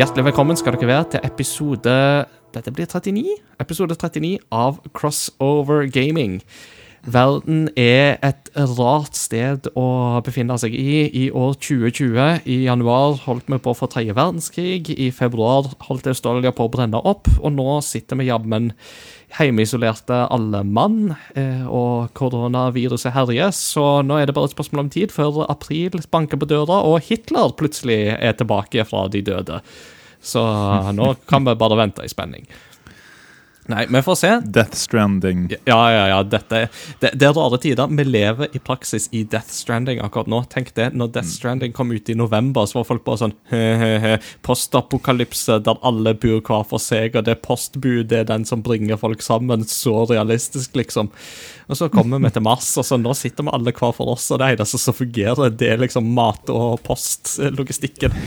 Hjertelig velkommen skal dere være til episode Dette blir 39? Episode 39 av Crossover Gaming. Verden er et rart sted å befinne seg i i år 2020. I januar holdt vi på for tredje verdenskrig. I februar holdt Australia på å brenne opp. Og nå sitter vi jammen hjemmeisolerte alle mann, eh, og koronaviruset herjer. Så nå er det bare et spørsmål om tid før april banker på døra, og Hitler plutselig er tilbake fra de døde. Så nå kan vi bare vente i spenning. Nei, vi får se. Death Stranding. Ja, ja, ja. Dette, det, det er rare tider. Vi lever i praksis i Death Stranding akkurat nå. Tenk det, når Death Stranding kom ut i november, så var folk bare sånn he-he-he. Postapokalypse der alle bor hver for seg, og det postbudet er den som bringer folk sammen. Så realistisk, liksom. Og så kommer vi til mars, og så nå sitter vi alle hver for oss, og det eneste som fungerer, det er liksom mat- og postlogistikken.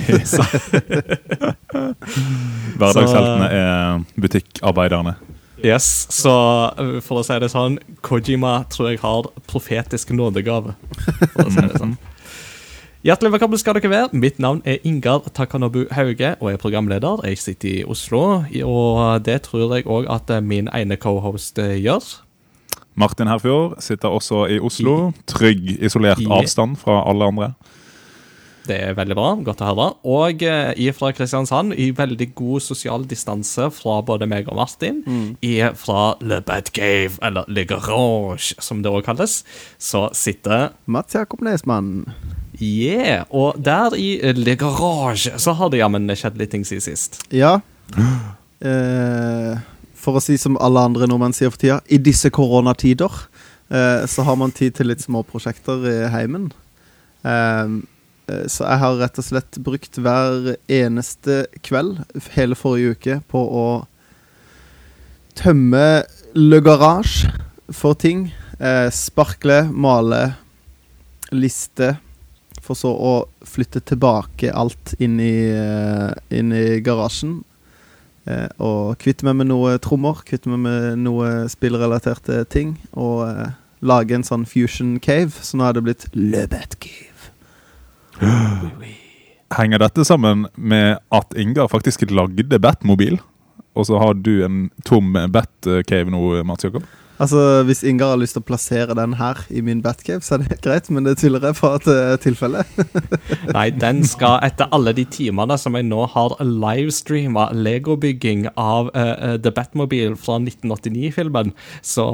Hverdagsheltene er butikkarbeiderne. Yes, så uh, for å si det sånn, Kojima tror jeg har profetisk nådegave. For å si det sånn. Hjertelig velkommen skal dere være. Mitt navn er Ingar Takanobu Hauge og er programleder. Jeg sitter i Oslo, og det tror jeg òg at min ene cohost eh, gjør. Martin Herfjord sitter også i Oslo. Trygg, isolert avstand fra alle andre. Det er veldig bra. Godt å høre. Og eh, fra Kristiansand, i veldig god sosial distanse fra både meg og Martin, er fra Le Bad Cave, eller Le Garage, som det òg kalles, så sitter Mats Jakob Nesmann. Yeah! Og der i Le Garage så har det jammen skjedd litt ting siden sist. Ja. Eh, for å si som alle andre nordmenn sier for tida, i disse koronatider eh, så har man tid til litt små prosjekter i heimen. Eh, så jeg har rett og slett brukt hver eneste kveld hele forrige uke på å tømme Le Garage for ting. Eh, sparkle, male, liste. For så å flytte tilbake alt inn i, eh, inn i garasjen. Eh, og kvitte meg med noe trommer, kvitte meg med noe spillrelaterte ting. Og eh, lage en sånn fusion cave, så nå er det blitt Le Bat Cave. Henger dette sammen med at Ingar faktisk lagde Batmobil? Og så har du en tom Batcave nå, Mats Jakob? Altså, Hvis Ingar har lyst til å plassere den her i min Batcave, så er det helt greit, men det tviler jeg på at det er tilfellet. Nei, den skal etter alle de timene som jeg nå har livestreama legobygging av eh, eh, The Batmobile fra 1989-filmen, så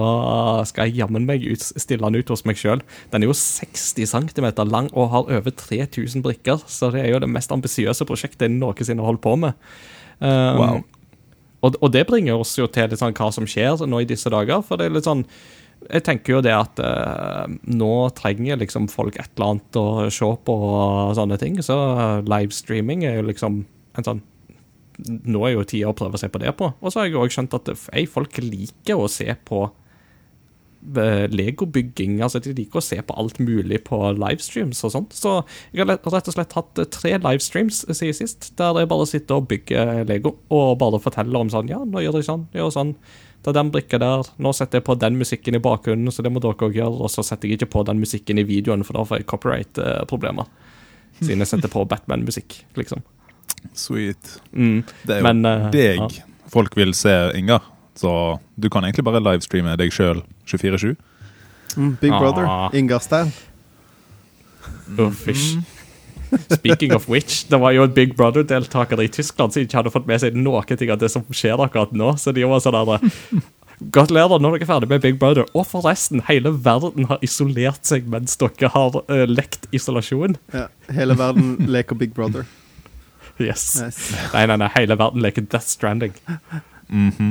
skal jeg jammen meg ut, stille den ut hos meg sjøl. Den er jo 60 cm lang og har over 3000 brikker, så det er jo det mest ambisiøse prosjektet jeg noensinne har holdt på med. Um, Wow. Og, og det bringer oss jo til litt sånn hva som skjer nå i disse dager. For det er litt sånn Jeg tenker jo det at eh, nå trenger liksom folk et eller annet å se på og sånne ting. Så livestreaming er jo liksom en sånn Nå er jo tida å prøve å se på det på. Og så har jeg òg skjønt at ei, folk liker å se på legobygging. Altså, de liker å se på alt mulig på livestreams og sånt. Så jeg har rett og slett hatt eh, tre livestreams siden sist, der jeg bare sitter og bygger Lego og bare forteller om sånn Ja, nå gjør jeg sånn, gjør sånn. Er den brikka der. Nå setter jeg på den musikken i bakgrunnen, så det må dere òg gjøre. Og så setter jeg ikke på den musikken i videoen, for da får jeg copyright-problemer. Siden jeg setter på Batman-musikk, liksom. Sweet. Mm. Det er jo Men, eh, deg ja. folk vil se, Ingar. Så du kan egentlig bare livestreame deg sjøl 24-7. Mm, Big Ah. Brother. Ingar-style. Uff, ish. Speaking of which, det var jo en Big Brother-deltaker i Tyskland som ikke hadde fått med seg noe ting av det som skjer akkurat nå. Så de var sånn der Gratulerer, nå er dere ferdig med Big Brother. Og forresten, hele verden har isolert seg mens dere har uh, lekt isolasjon. Ja, hele verden leker Big Brother. Yes. Nice. Nei, nei, nei, hele verden leker Death Stranding. Mhm.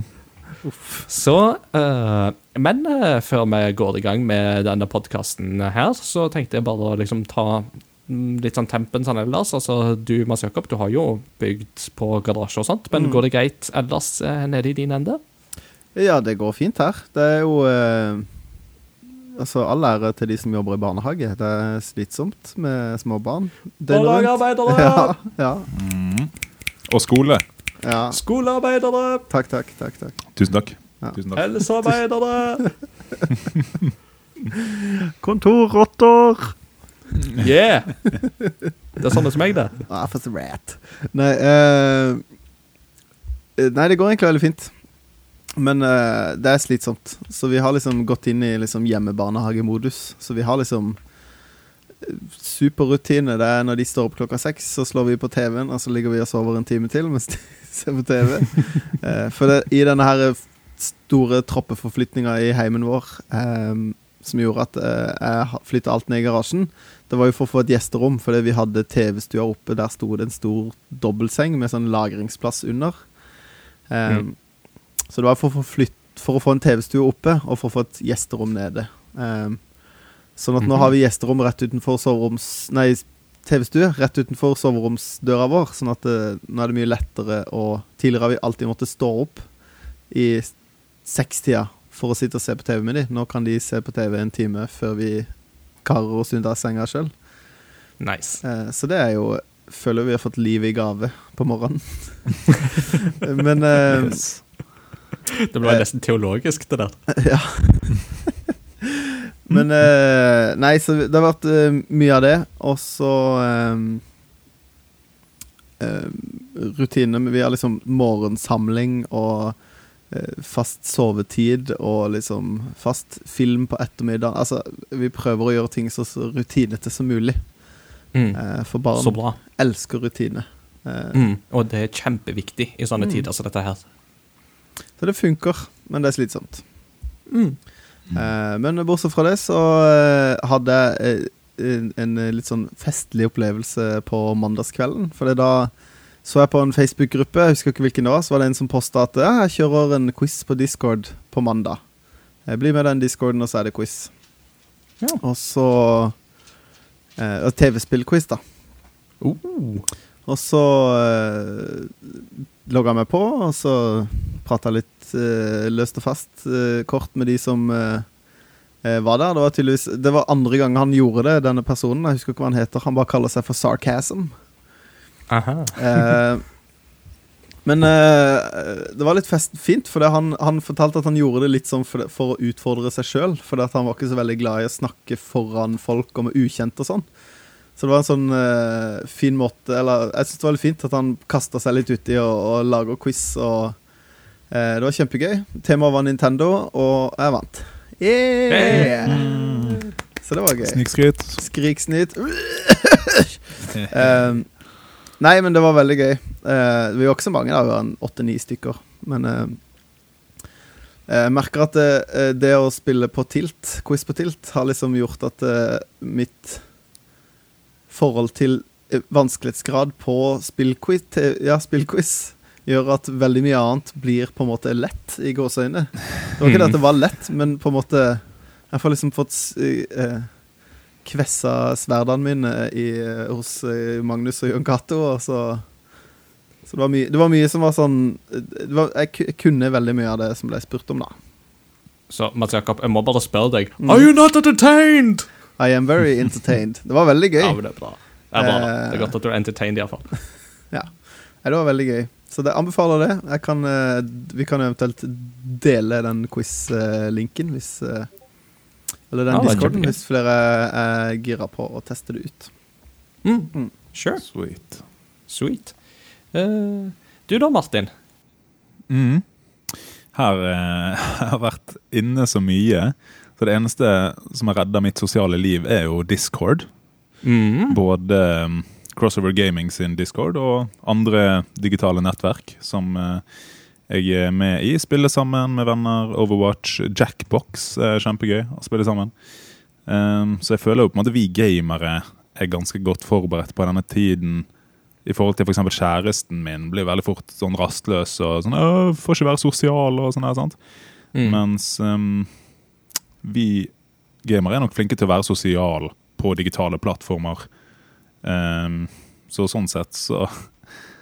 Så uh, Men uh, før vi går i gang med denne podkasten her, så tenkte jeg bare å liksom ta mm, litt sånn tempen sånn ellers. Altså, du, Mads Jakob, du har jo bygd på garasje og sånt, men Mm. går det greit ellers uh, nede i din ende? Ja, det går fint her. Det er jo Altså, all ære til de som jobber i barnehage. Det er slitsomt med små barn. Barnehagearbeidere! Ja, ja, Mm. Og skole. Ja. Skolearbeidere! Takk, takk, takk. takk. Tusen takk. Ja. Tusen takk. Helsearbeidere! Kontorrotter! Yeah! Det er sånne som meg, det. Ah, for så rat. Nei, uh, nei, det går egentlig veldig fint. Men uh, det er slitsomt. Så vi har liksom gått inn i liksom hjemmebarnehagemodus. Så vi har liksom superrutine. Det er når de står opp klokka seks, så slår vi på TV-en, og så ligger vi og sover en time til mens de ser på TV. Eh, for det, i denne her store troppeforflytninga i heimen vår, eh, som gjorde at eh, jeg flytta alt ned i garasjen, det var jo for å få et gjesterom, fordi vi hadde TV-stua oppe. Der sto det en stor dobbeltseng med sånn lagringsplass under. Um, Så det var for å, få flytt, for å få en TV-stue oppe, og for å få et gjesterom nede. Um, sånn at nå har vi gjesterom rett utenfor soveroms... Nei, TV-stue rett utenfor soveromsdøra vår. Sånn at det, nå er det mye lettere å Tidligere har vi alltid måttet stå opp i sekstida for å sitte og se på TV med de. Nå kan de se på TV en time før vi karer oss under senga sjøl. Nice. Eh, så det er jo Føler vi har fått livet i gave på morgenen. Men eh, Det ble nesten teologisk, det der. Ja. Men uh, Nei, så det har vært uh, mye av det. Og så um, uh, Rutiner. Vi har liksom morgensamling og eh, fast sovetid og liksom fast film på ettermiddagen. Altså, vi prøver å gjøre ting så, så rutinete som mulig. Mm. Eh, for barn Så bra. elsker rutine. Eh, Mm. Og det er kjempeviktig i sånne Mm. tider som dette her. Så det funker, men det er slitsomt. Mm. Eh, men bortsett fra det så eh, hadde jeg eh, en, en litt sånn festlig opplevelse på mandagskvelden. For da så jeg på en Facebook-gruppe, jeg husker ikke hvilken det var, så var det en som posta at ja, jeg kjører en quiz på Discord på mandag. Jeg blir med den discorden, og så er det quiz. Ja. Og så eh, TV-spillquiz, da. Uh. Og så eh, logga jeg meg på, og så prata litt løst og fast eh, kort med de som eh, eh, var der. Det var tydeligvis Det var andre gang han gjorde det, denne personen. Jeg husker ikke hva han heter. Han bare kaller seg for Sarcasm. Aha. Eh, men eh, det var litt fest, fint, for han, han fortalte at han gjorde det litt sånn for, for å utfordre seg sjøl. For han var ikke så veldig glad i å snakke foran folk med ukjente og sånn. Så det var en sånn eh, fin måte Eller jeg syns det var litt fint at han kasta seg litt uti og, og lager quiz. Og eh, det var kjempegøy. Temaet var Nintendo, og jeg vant. Yeah! Så det var gøy. Snikskryt. Skriksnitt. um, nei, men det var veldig gøy. Uh, vi var ikke så mange, da. Vi var en åtte-ni stykker. Men uh, jeg merker at det, eh, det å spille på tilt, quiz på tilt, har liksom gjort at uh, mitt forhold til eh, vanskelighetsgrad på spillquiz, til- ja, spillquiz gjør at veldig mye annet blir på en måte lett i gåseøyne. Det var ikke det at det var lett, men på en måte Jeg får liksom fått s- eh, kvessa sverdene mine i, hos eh, Magnus og Jon Cato, og så Så det var, mye, det var mye som var sånn det var, jeg, kunne veldig mye av det som ble spurt om, da. Så Mats Jakob, jeg må bare spørre deg Mm. Are you not entertained? I am very entertained. Det var veldig gøy. Ja, men det er bra. Det er, bra. da. Eh. Det er godt at du er entertained, iallfall. Ja, det var veldig gøy. Så det anbefaler det. Jeg kan, eh, vi kan eventuelt dele den quiz-linken hvis eh, Eller den ah, discorden hvis flere er gira på å teste det ut. Mm. Mm. Sure. Sweet. Sweet. Uh, du da, Martin? Mm. Her uh, jeg har vært inne så mye. Så det eneste som har redda mitt sosiale liv, er jo Discord. Mm. Både um, Crossover Gaming sin Discord og andre digitale nettverk som eh, jeg er med i. Spiller sammen med venner. Overwatch, Jackbox er kjempegøy å spille sammen. Um, så jeg føler jo på en måte vi gamere er ganske godt forberedt på denne tiden. I forhold til f.eks. kjæresten min blir veldig fort sånn rastløs og sånn «Åh, 'Får ikke være sosial' og sånn her. sant? Mm. Mens um, vi gamere er nok flinke til å være sosial på digitale plattformer. Um, så sånn sett så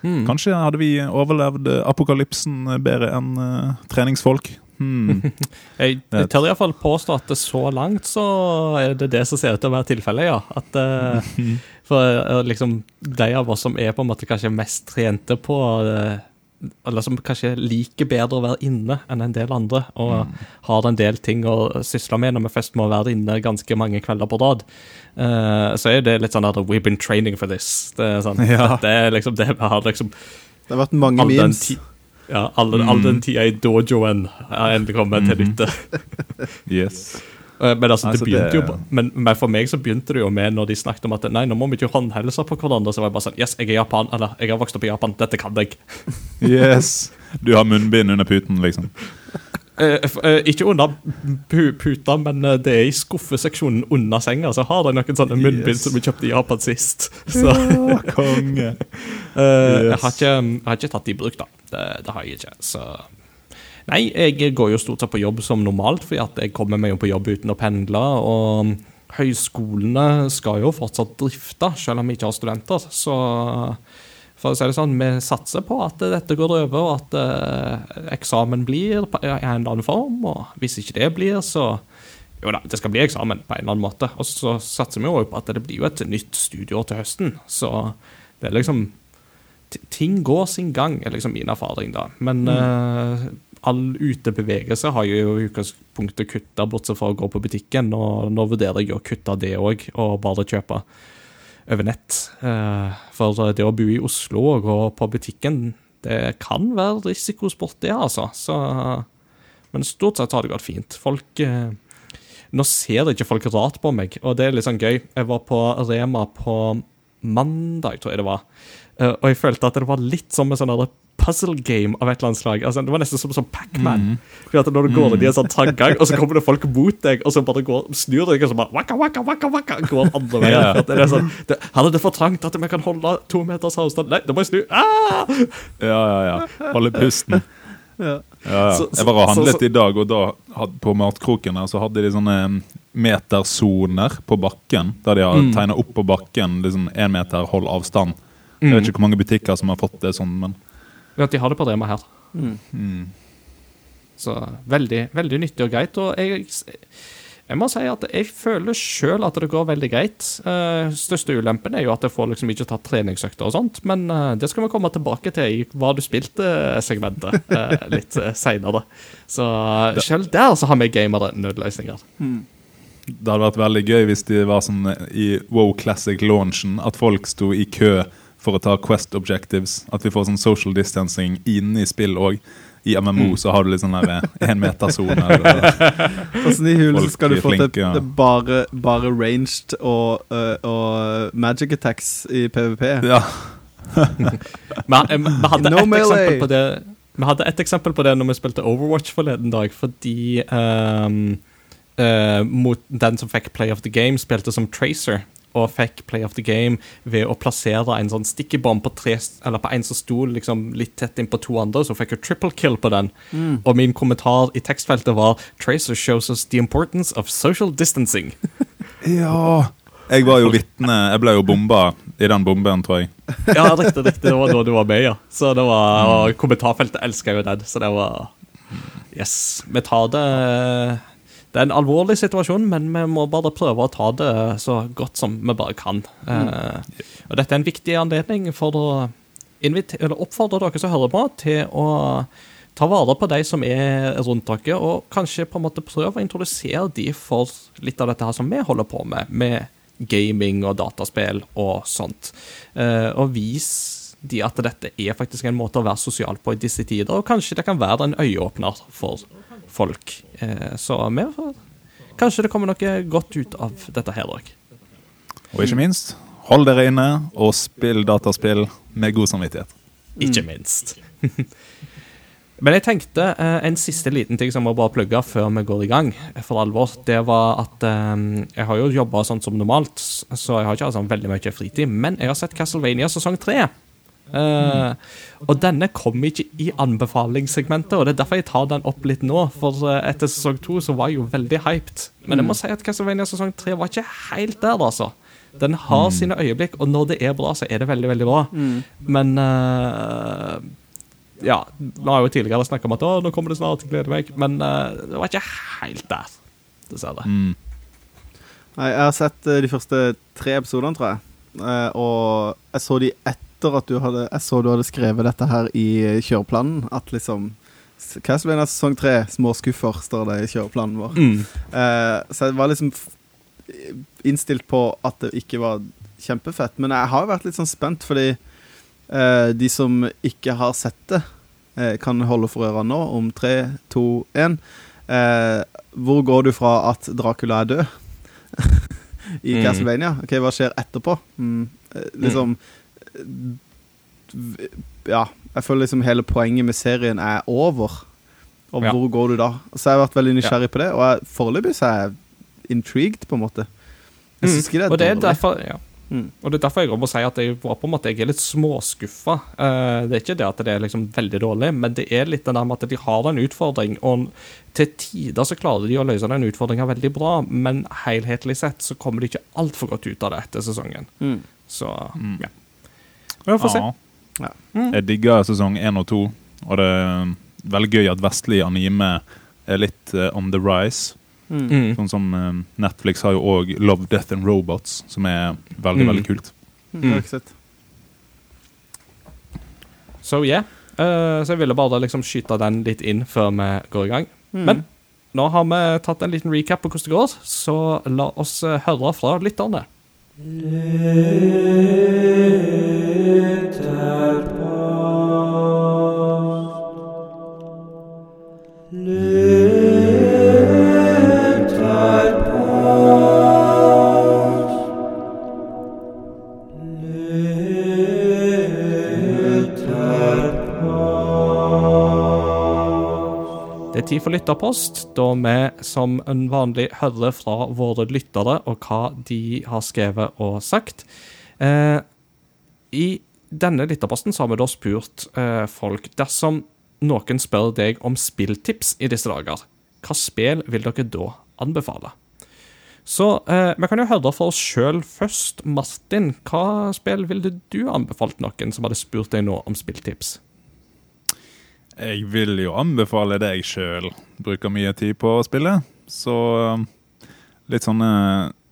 Mm. Kanskje hadde vi overlevd eh, apokalypsen bedre enn eh, treningsfolk. Hmm. Jeg, jeg tør iallfall påstå at så langt så er det det som ser ut til å være tilfellet, ja. At, uh, for uh, liksom de av oss som er på en måte kanskje mest trente på eh, eller som kanskje liker bedre å være inne enn en del andre, og har en del ting å sysle med når vi først må være inne ganske mange kvelder på rad, uh, så er det litt sånn at we've been training for this. Det er sånn, Ja. det er liksom det vi har liksom Det har vært mange all memes. ti ja, all, den- all den tida i dojoen har endelig kommet til nytte. Yes. Eh, Men altså, Altså, det det- jo men, men for meg så begynte det jo med når de snakket om at nei, nå må vi ikke håndhelse på hverandre. Så var jeg bare sånn Yes, jeg er Japan, eller jeg har vokst opp i Japan, dette kan jeg. Yes. Du har munnbind under puten, liksom. Eh, eh, ikke under pu puta, men eh, det er i skuffeseksjonen under senga. Så har de noen sånne munnbind Yes. som vi kjøpte i Japan sist. Så Ja, konge. eh, jeg, har ikke, jeg har ikke tatt de i bruk, da. Det, det har jeg ikke. Så Nei, jeg går jo stort sett på jobb som normalt, fordi at jeg kommer meg jo på jobb uten å pendle. Og høyskolene skal jo fortsatt drifte, selv om vi ikke har studenter. Så for å si det sånn, vi satser på at dette går over, og at eh, eksamen blir i en eller annen form. Og hvis ikke det blir, så Jo da, det skal bli eksamen på en eller annen måte. Og så satser vi jo på at det blir jo et nytt studieår til høsten. Så det er liksom Ting går sin gang, er liksom min erfaring, da. Men eh, all utebevegelse har jo i utgangspunktet kutta, bortsett fra å gå på butikken. Og nå vurderer jeg å kutte det òg, og bare kjøpe over nett. Eh, For det å bo i Oslo og gå på butikken, det kan være risikosport, det, altså. Så, men stort sett har det gått fint. Folk eh, Nå ser ikke folk rart på meg, og det er litt sånn gøy. Jeg var på Rema på mandag, tror jeg det var. Eh, og jeg følte at det var litt som en sånn puzzle game av et eller annet slag. Altså, det var nesten som, som Pac-Man. For at Når du går inn i en sånn tranggang, og så kommer det folk mot deg, og så bare går, snur deg, og så bare waka, waka, waka, waka, går andre veien. Ja. Det er sånn, det, her er det for trangt at vi kan holde to meters avstand. Nei, da må jeg snu. Ah! Ja, ja, ja. Holde pusten. Ja. Ja, ja. Jeg var og handlet så- så- i dag, og da på Matkroken så hadde de sånne mm, metersoner på bakken. Der de har Mm. tegna opp på bakken liksom én meter, hold avstand. Jeg vet ikke hvor mange butikker som har fått det sånn, men Ja, de har det på Rema her. mm. Så veldig, veldig nyttig og greit. Og jeg, jeg må si at jeg føler sjøl at det går veldig greit. Uh, største ulempen er jo at jeg får liksom ikke tatt treningsøkter og sånt, men uh, det skal vi komme tilbake til i Hva du spilte-segmentet uh, litt uh, seinere. Så uh, sjøl der så har vi gamere nødløsninger. Det hadde vært veldig gøy hvis de var sånn i WoW Classic-launchen, at folk sto i kø for å ta Quest Objectives. At vi får sånn social distancing inne i spill òg. I MMO så har du litt sånn énmetersone. Åssen i hulen skal du få til ja. det bare, bare ranged og, øh, og magic attacks i PVP? ja. Vi, eh, vi hadde No et melee. eksempel på det Vi hadde et eksempel på det når vi spilte Overwatch forleden dag, fordi um, uh, mot den som fikk Play of the Game, spilte som Tracer. Og fikk Play of the Game ved å plassere en sånn stikkebom på, tre, eller på en som sto liksom litt tett inn på to andre, så fikk hun triple kill på den. Og min kommentar i tekstfeltet var Tracer shows us the importance of social distancing. ja. Jeg var jo vitne Jeg ble jo bomba i den bomben, tror jeg. Ja, riktig, riktig. Det var da du var med, ja. Så det var, og kommentarfeltet elsker jo den, så det var Yes. Vi tar det Det er en alvorlig situasjon, men vi må bare prøve å ta det så godt som vi bare kan. Eh, og dette er en viktig anledning for å eller oppfordre dere som hører på, til å ta vare på de som er rundt dere, og kanskje på en måte prøve å introdusere de for litt av dette her som vi holder på med, med gaming og dataspill og sånt. Eh, og vis de at dette er faktisk en måte å være sosial på i disse tider, og kanskje det kan være en øyeåpner for folk. Eh, så vi Kanskje det kommer noe godt ut av dette her òg. Og ikke minst, hold dere inne og spill dataspill med god samvittighet. Ikke minst. Men jeg tenkte eh, en siste liten ting som må bare plugge før vi går i gang for alvor. Det var at eh, jeg har jo jobba sånn som normalt, så jeg har ikke hatt sånn veldig mye fritid. Men jeg har sett Castlevania sesong 3 Uh, og denne kom ikke i anbefalingssegmentet, og det er derfor jeg tar den opp litt nå. For eh, etter sesong to så var jeg jo veldig hyped. Men jeg må mm. si at Castlevania sesong tre var ikke helt der, altså. Den har mm. sine øyeblikk, og når det er bra, så er det veldig, veldig bra. Mm. Men uh, Ja, nå har jeg jo tidligere snakka om at 'Å, nå kommer det snart, gleder meg', men uh, det var ikke helt der, dessverre. Mm. Jeg har sett de første tre episodene, tror jeg. Og jeg så de ett etter at du hadde Jeg så du hadde skrevet dette her i kjøreplanen, at liksom Castlevania sesong tre, små skuffer, står det i kjøreplanen vår. Mm. Eh, så jeg var liksom innstilt på at det ikke var kjempefett. Men jeg har vært litt sånn spent, fordi eh, de som ikke har sett det, eh, kan holde for ørene nå om tre, to, én. Eh, hvor går du fra at Dracula er død i Mm. Castlevania? Ok, Hva skjer etterpå? Mm, liksom v- Ja, jeg føler liksom hele poenget med serien er over. Og Ja. hvor går du da? Så jeg har vært veldig nysgjerrig på det, og foreløpig så er jeg intrigued, på en måte. Jeg syns ikke det er og det er derfor, ja. Mm. Og det er derfor jeg må si at jeg var på en måte Jeg er litt småskuffa. Uh, det er ikke det at det er liksom veldig dårlig, men det er litt det der med at de har en utfordring, og til tider så klarer de å løse den utfordringa veldig bra, men helhetlig sett så kommer de ikke altfor godt ut av det etter sesongen. Mm. Så Mm. ja. Vi får se. Ja. Mm. Jeg digger sesong én og to, og det er veldig gøy at vestlig anime er litt uh, on the rise. Mm. Mm. Sånn som uh, Netflix har jo òg Love, Death and Robots, som er veldig, Mm. veldig kult. Mm. Så yeah. Uh, så jeg ville bare liksom skyte den litt inn før vi går i gang. Mm. Men nå har vi tatt en liten recap på hvordan det går, så la oss høre fra lytterne. Det tid for lytterpost, da vi som en vanlig hører fra våre lyttere og hva de har skrevet og sagt. Eh, I denne lytterposten så har vi da spurt eh, folk dersom noen spør deg om spilltips i disse dager, hva spill vil dere da anbefale? Så eh, vi kan jo høre for oss sjøl først. Martin, hva spill ville du anbefalt noen som hadde spurt deg nå om spilltips? Jeg vil jo anbefale deg sjøl. Bruker mye tid på å spille. Så um, litt sånne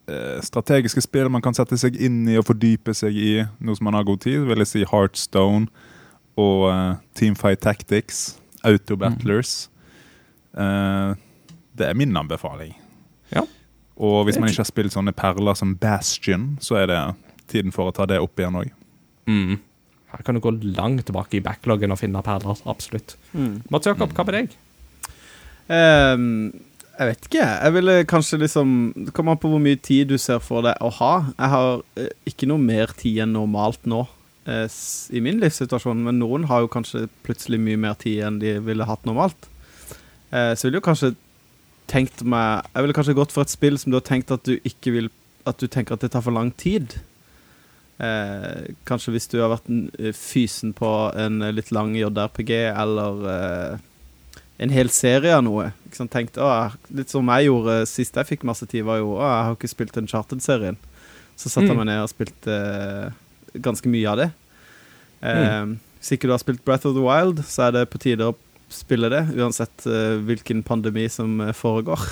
eh, strategiske spill man kan sette seg inn i og fordype seg i, noe som man har god tid, vil jeg si Heartstone og uh, Teamfight Tactics. Autobattlers. Eh, det er min anbefaling. Ja. Og hvis man ikke- ikke har spilt sånne perler som Bastion, så er det tiden for å ta det opp igjen òg. Mm. Her kan du gå langt tilbake i backloggen og finne perler. Absolutt. Mm. Mats Jakob, hva med deg? Um, jeg vet ikke. Jeg ville kanskje liksom Det kommer an på hvor mye tid du ser for deg å ha. Jeg har eh, ikke noe mer tid enn normalt nå eh, i min livssituasjon, men noen har jo kanskje plutselig mye mer tid enn de ville hatt normalt. Eh, så jeg ville jo kanskje tenkt meg Jeg ville kanskje gått for et spill som du har tenkt at du ikke vil At du tenker at det tar for lang tid. Eh, kanskje hvis du har vært eh, fysen på en eh, litt lang JRPG eller eh, en hel serie av noe. Sant? Tenkt, å, litt som jeg gjorde sist jeg fikk masse tid, var jo å, jeg har ikke spilt den Charted-serien. Så satte jeg Mm. meg ned og spilte eh, ganske mye av det. Eh, Hvis ikke du har spilt Breath of the Wild, så er det på tide å spille det, uansett hvilken pandemi som foregår.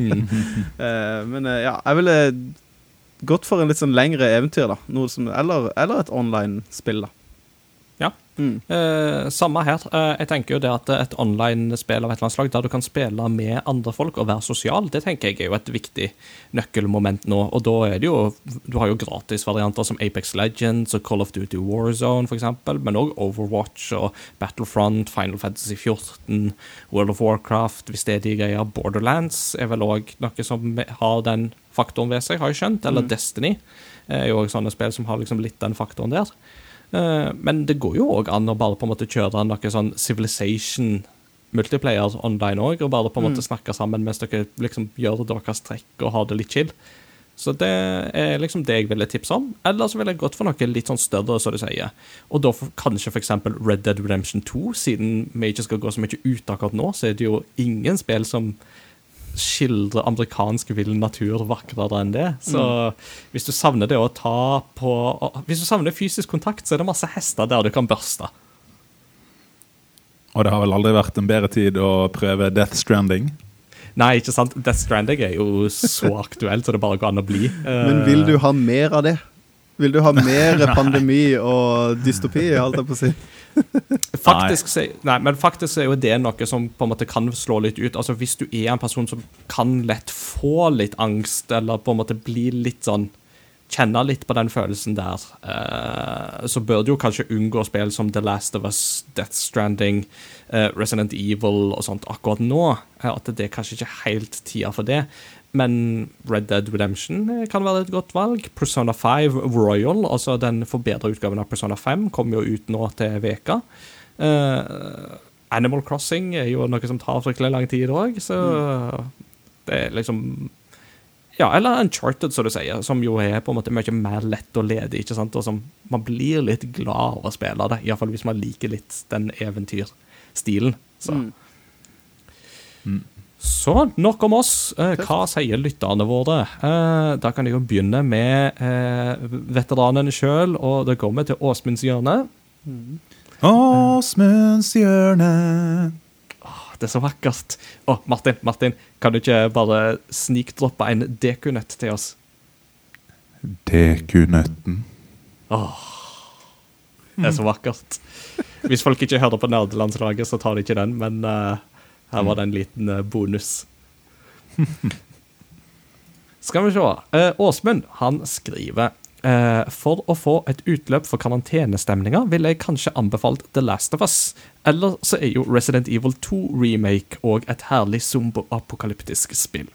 Mm. Men ja, jeg ville gått for en litt sånn lengre eventyr, da. Som, eller, eller et online-spill, da. Mm. Eh, samme her. Eh, jeg tenker jo det at et online-spill av et eller annet slag der du kan spille med andre folk og være sosial, det tenker jeg er jo et viktig nøkkelmoment nå. Og da er det jo Du har jo gratisvarianter som Apex Legends og Call of Duty Warzone, f.eks., men òg Overwatch og Battlefront, Final Fantasy 14, World of Warcraft, hvis det er de greier. Borderlands er vel òg noe som har den faktoren ved seg, har jeg skjønt. Eller Mm. Destiny er jo òg sånne spill som har liksom litt den faktoren der. Eh, men det går jo òg an å bare på en måte kjøre noe sånn Civilization multiplayer online òg, og bare på en måte Mm. snakke sammen mens dere liksom gjør deres trekk og har det litt chill. Så det er liksom det jeg ville tipse om. Eller så ville jeg gått for noe litt sånn større, som du sier. Og da for, kanskje f.eks. Red Dead Redemption 2, siden vi ikke skal gå så mye ut akkurat nå, så er det jo ingen spill som skildrer amerikansk vill natur vakrere enn det. Så hvis du savner det å ta på Hvis du savner fysisk kontakt, så er det masse hester der du kan børste. Og det har vel aldri vært en bedre tid å prøve Death Stranding. Nei, ikke sant? Death Stranding er jo så aktuelt så det bare går an å bli. Men Eh, vil du ha mer av det? Vil du ha mer pandemi og dystopi, holdt jeg på å si? Faktisk, nei. nei, men faktisk er jo det noe som på en måte kan slå litt ut. Altså Hvis du er en person som kan lett få litt angst, eller på en måte bli litt sånn Kjenne litt på den følelsen der, eh, så bør du jo kanskje unngå spill som The Last of Us, Death Stranding, eh, Resident Evil og sånt akkurat nå. Eh, at det er kanskje ikke helt tida for det. Men Red Dead Redemption eh, kan være et godt valg. Persona 5 Royal, altså den forbedra utgaven av Persona 5, kommer jo ut nå til veka. Uh, Animal Crossing er jo noe som tar fryktelig lang tid òg, så det er liksom Ja, eller Uncharted, som du sier, som jo er på en måte mye mer lett og ledig, ikke sant, og som man blir litt glad av å spille det, iallfall hvis man liker litt den eventyrstilen. Så. Mm. Mm. Så nok om oss. Eh, hva sier lytterne våre? Eh, da kan jeg jo begynne med eh, veteranene sjøl, og da går vi til Åsmunds hjørne. Åsmunds hjørne. Åh, det er så vakkert. Å, Martin, Martin, kan du ikke bare snikdroppe en dekunøtt til oss? Dekunøtten. Det er så vakkert. Hvis folk ikke hører på nerdelandslaget, så tar de ikke den, men eh, her var det en liten eh, bonus. Skal vi se. Eh, Åsmund, han skriver eh, For å få et utløp for karantenestemninga ville jeg kanskje anbefalt The Last of Us. Eller så er jo Resident Evil 2 remake og et herlig zombo-apokalyptisk spill.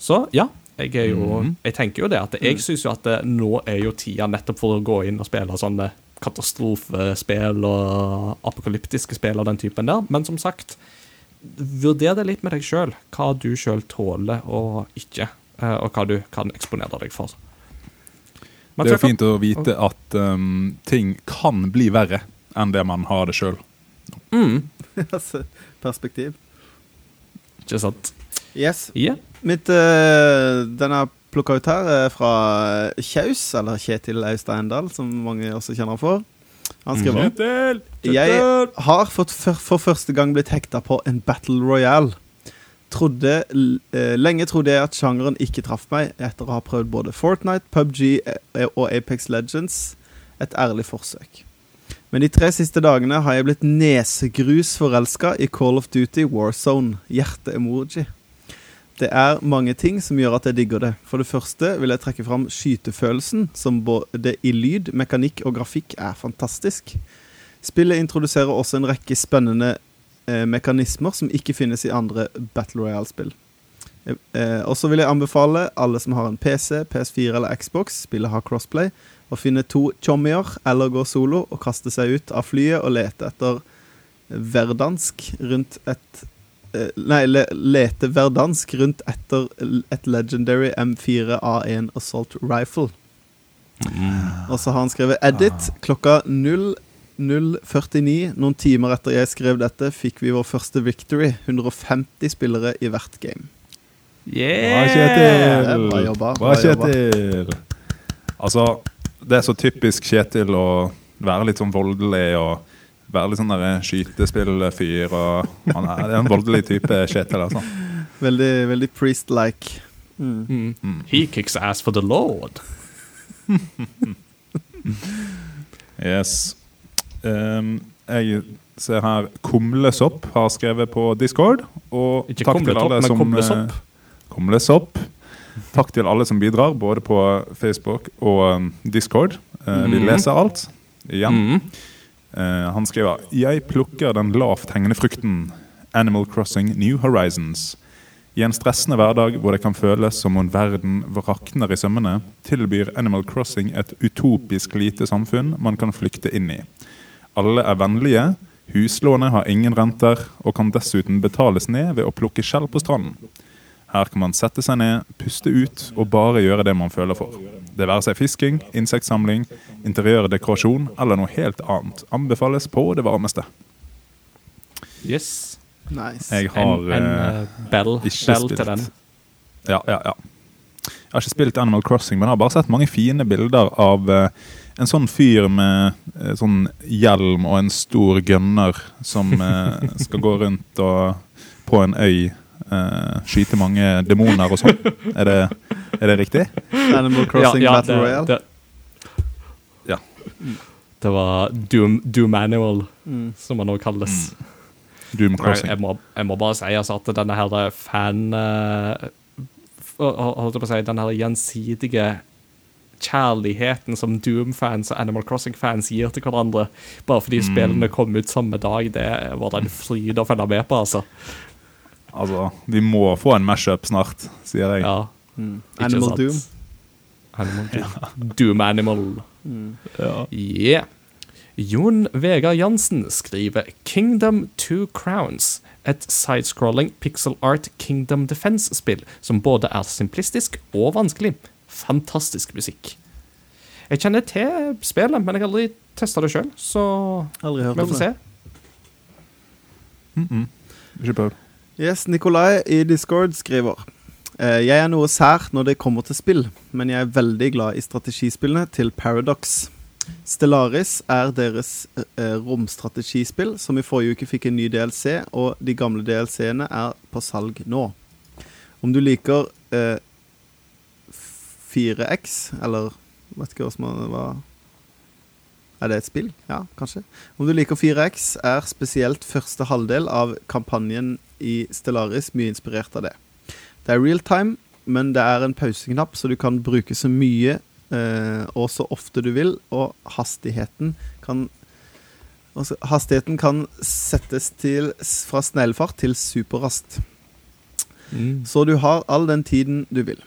Så ja, jeg er jo Mhm. Jeg tenker jo det at jeg syns jo at det, nå er jo tida nettopp for å gå inn og spille sånne katastrofespill og apokalyptiske spill og den typen der. Men som sagt, vurder det litt med deg sjøl, hva du sjøl tåler og ikke, eh, og hva du kan eksponere deg for. Men Det er jo fint å vite at um, ting kan bli verre enn det man har det sjøl. Mm, Altså, Perspektiv. ikke sant? Yes. Yeah. Mitt, uh, denne plukka ut her, er fra Kjaus, eller Kjetil Austeindal, som mange også kjenner han for. Han skriver Kjetil! Jeg har for, for første gang blitt hekta på en Battle Royale. Trodde, eh, lenge trodde jeg at sjangeren ikke traff meg, etter å ha prøvd både Fortnite, PubG eh, og Apex Legends. Et ærlig forsøk. Men de tre siste dagene har jeg blitt nesegrus forelska i Call of Duty Warzone. Hjerte-emoji. Det er mange ting som gjør at jeg digger det. For det første vil jeg trekke fram skytefølelsen, som både i lyd, mekanikk og grafikk er fantastisk. Spillet introduserer også en rekke spennende eh, mekanismer som ikke finnes i andre Battle Royale-spill. Eh, eh, og så vil jeg anbefale alle som har en PC, PS4 eller Xbox, spillet har crossplay, å finne to chommier eller gå solo og kaste seg ut av flyet og lete etter verdansk rundt et Nei, le, lete verdansk rundt etter et legendary M4A1 Assault Rifle. Og så har han skrevet 'edit' klokka 00.49. Noen timer etter jeg skrev dette, fikk vi vår første victory. 150 spillere i hvert game. Bra, Yeah! Kjetil! Bra jobba, Bra, bra. Kjetil! Altså, det er så typisk Kjetil å være litt sånn voldelig og være litt sånn der skytespillfyr. Og han er, en voldelig type Kjetil, altså. Veldig, veldig priest-like. Mm. Mm. Mm. He kicks ass for the Lord. Yes. Um, jeg ser her Kumlesopp har skrevet på Discord. Og Ikke takk til alle som kumlesopp. eh, Kumlesopp. Takk til alle som bidrar, både på Facebook og Discord. Discord. mm. vi leser alt. Igjen. Mm. Eh, han skriver Jeg plukker den lavt hengende frukten. Animal Crossing New Horizons. I en stressende hverdag hvor det kan føles som om verden rakner i sømmene, tilbyr Animal Crossing et utopisk lite samfunn man kan flykte inn i. Alle er vennlige, huslånet har ingen renter og kan dessuten betales ned ved å plukke skjell på stranden. Her kan man sette seg ned, puste ut og bare gjøre det man føler for. Det være seg fisking, insektsamling, interiørdekorasjon eller noe helt annet. Anbefales på det varmeste. Yes. Nice. Jeg har en en eh, bell, ikke bell spilt. til den. Ja, ja, ja. Jeg har ikke spilt Animal Crossing, men jeg har bare sett mange fine bilder av uh, en sånn fyr med uh, sånn hjelm og en stor gunner som skal gå rundt og på en øy eh, skyte mange demoner og sånn. Er, det- er det riktig? Animal Crossing Ja, ja, Battle Royale. det- Det var Doom, Doom Manual, Mm. som man nå kalles. Doom Crossing. jeg, må, jeg må bare si altså, at denne her fan uh, Holdt jeg på å si Denne her gjensidige kjærligheten som Doom-fans og Animal Crossing-fans gir til hverandre, bare fordi spillene kom ut samme dag, det var en fryd å følge med på, altså. Altså, vi må få en mashup snart, sier jeg. Ja, Mm. Animal sant? Doom. Animal Doom. Doom Animal. Mm. Ja. Yeah. Jon Vegard Jansen skriver Kingdom Two Crowns. Et sidescrolling pixel art Kingdom Defense-spill som både er simplistisk og vanskelig. Fantastisk musikk. Jeg kjenner til spillet, men jeg har aldri testa det sjøl, så Aldri hørt vi får se. Mm -mm. Ikke prøv. Yes, Nikolai i Discord skriver eh, Jeg er noe sær når det kommer til spill, men jeg er veldig glad i strategispillene til Paradox. Stellaris er deres eh, romstrategispill, som i forrige uke fikk en ny DLC, og de gamle DLC-ene er på salg nå. Om du liker eh, 4X, eller vet ikke hva er- Er det et spill? Ja, kanskje. Om du liker 4X, er spesielt første halvdel av kampanjen i Stellaris mye inspirert av det. Det er real time, men det er en pauseknapp, så du kan bruke så mye eh, og så ofte du vil, og hastigheten kan også, Hastigheten kan settes til fra sneglefart til superrast. Mm. Så du har all den tiden du vil.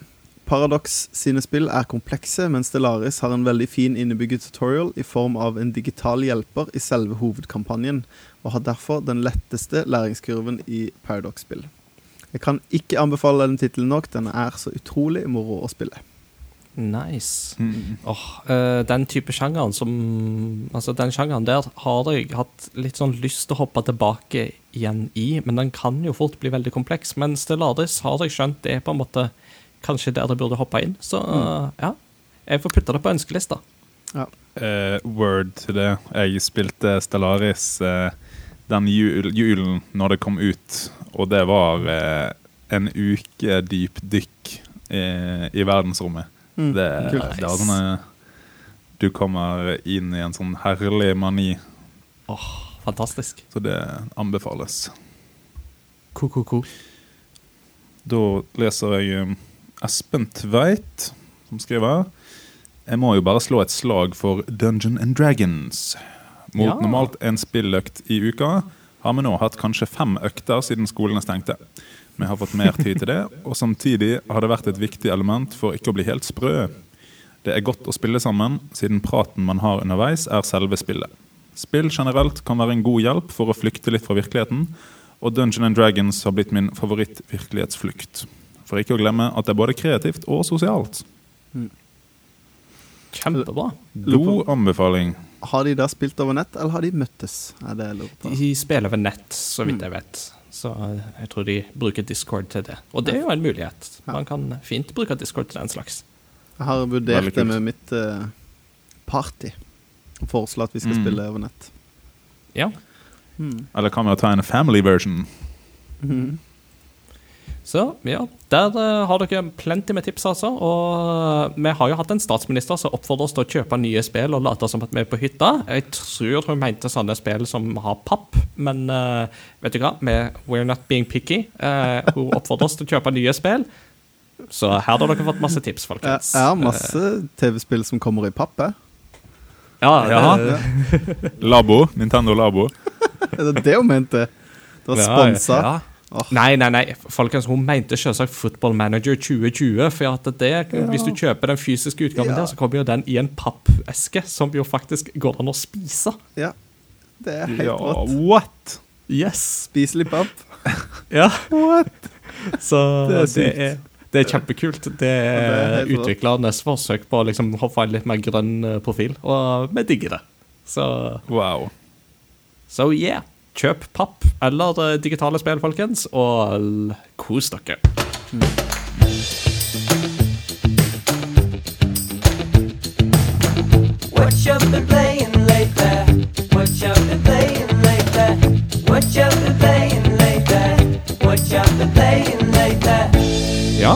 Paradox sine spill er komplekse, men Stellaris har en veldig fin innebygget tutorial i form av en digital hjelper i selve hovedkampanjen, og har derfor den letteste læringskurven i Paradox-spill. Jeg kan ikke anbefale den tittelen nok, den er så utrolig moro å spille. Nice. Mm. Oh, uh, den type sjangeren som Altså, den sjangeren der har jeg hatt litt sånn lyst til å hoppe tilbake igjen i, men den kan jo fort bli veldig kompleks. Men Stellaris har jeg skjønt det er på en måte kanskje der det burde hoppe inn. Så eh, ja, jeg får putte det på ønskelista. Eh, word til det. Jeg spilte Stellaris eh, den jul, julen når det kom ut, og det var eh, en uke dypdykk eh, i verdensrommet. Mm, Det, kult. det er sånn Du kommer inn i en sånn herlig mani, Fantastisk. så det anbefales. Ko-ko-ko. Da leser jeg um, Espen Tveit, som skriver Jeg må jo bare slå et slag for Dungeon and Dragons. Mot Ja. normalt en spilløkt i uka har vi nå hatt kanskje fem økter siden skolene stengte. Vi har fått mer tid til det, og samtidig har det vært et viktig element for ikke å bli helt sprø. Det er godt å spille sammen, siden praten man har underveis, er selve spillet. Spill generelt kan være en god hjelp for å flykte litt fra virkeligheten, og Dungeon and Dragons har blitt min favoritt-virkelighetsflukt. For ikke å glemme at det er både kreativt og sosialt. Kjempebra. God anbefaling. Har de da spilt over nett, eller har de møttes? Er det jeg på. De spiller over nett, så vidt jeg vet. Så eh, jeg tror de bruker Discord til det. Og det er jo en mulighet. Man kan fint bruke Discord til den slags. Jeg har vurdert det med mitt eh, party. Foreslå at vi skal Mm. spille over nett. Ja. Mm. Eller kan vi ta en family version? Mhm. Så ja, der eh, har dere plenty med tips, altså. Og eh, vi har jo hatt en statsminister som oppfordrer oss til å kjøpe nye spill og late som at vi er på hytta. Jeg tror hun mente sånne spill som har papp, men uh, vet du hva? Vi, we're not being picky. Uh, hun oppfordrer oss til å kjøpe nye spill. Så her har dere fått masse tips, folkens. jeg har masse TV-spill som kommer i papp, jeg. Ja, ja. Labo. Nintendo Labo. det Er det hun mente? Det var Ja, ja. Åh. Nei, nei, nei. Folkens, hun mente selvsagt Football Manager 2020. For at det, hvis du kjøper den fysiske utgaven Ja. der, så kommer jo den i en pappeske som jo faktisk går an å spise. Ja. Det er helt Ja, rått. what? Yes! Spiselig papp. Ja. What? Så Det er det er, det er kjempekult. Det det er er utviklernes forsøk på å liksom få en litt mer grønn eh, profil, og vi digger det. Så, Wow. so yeah. Kjøp papp eller eh, digitale spill, folkens, og kos dere. What you been playing lately? What you been playing lately? What you been playing lately? What you been playing lately? Ja,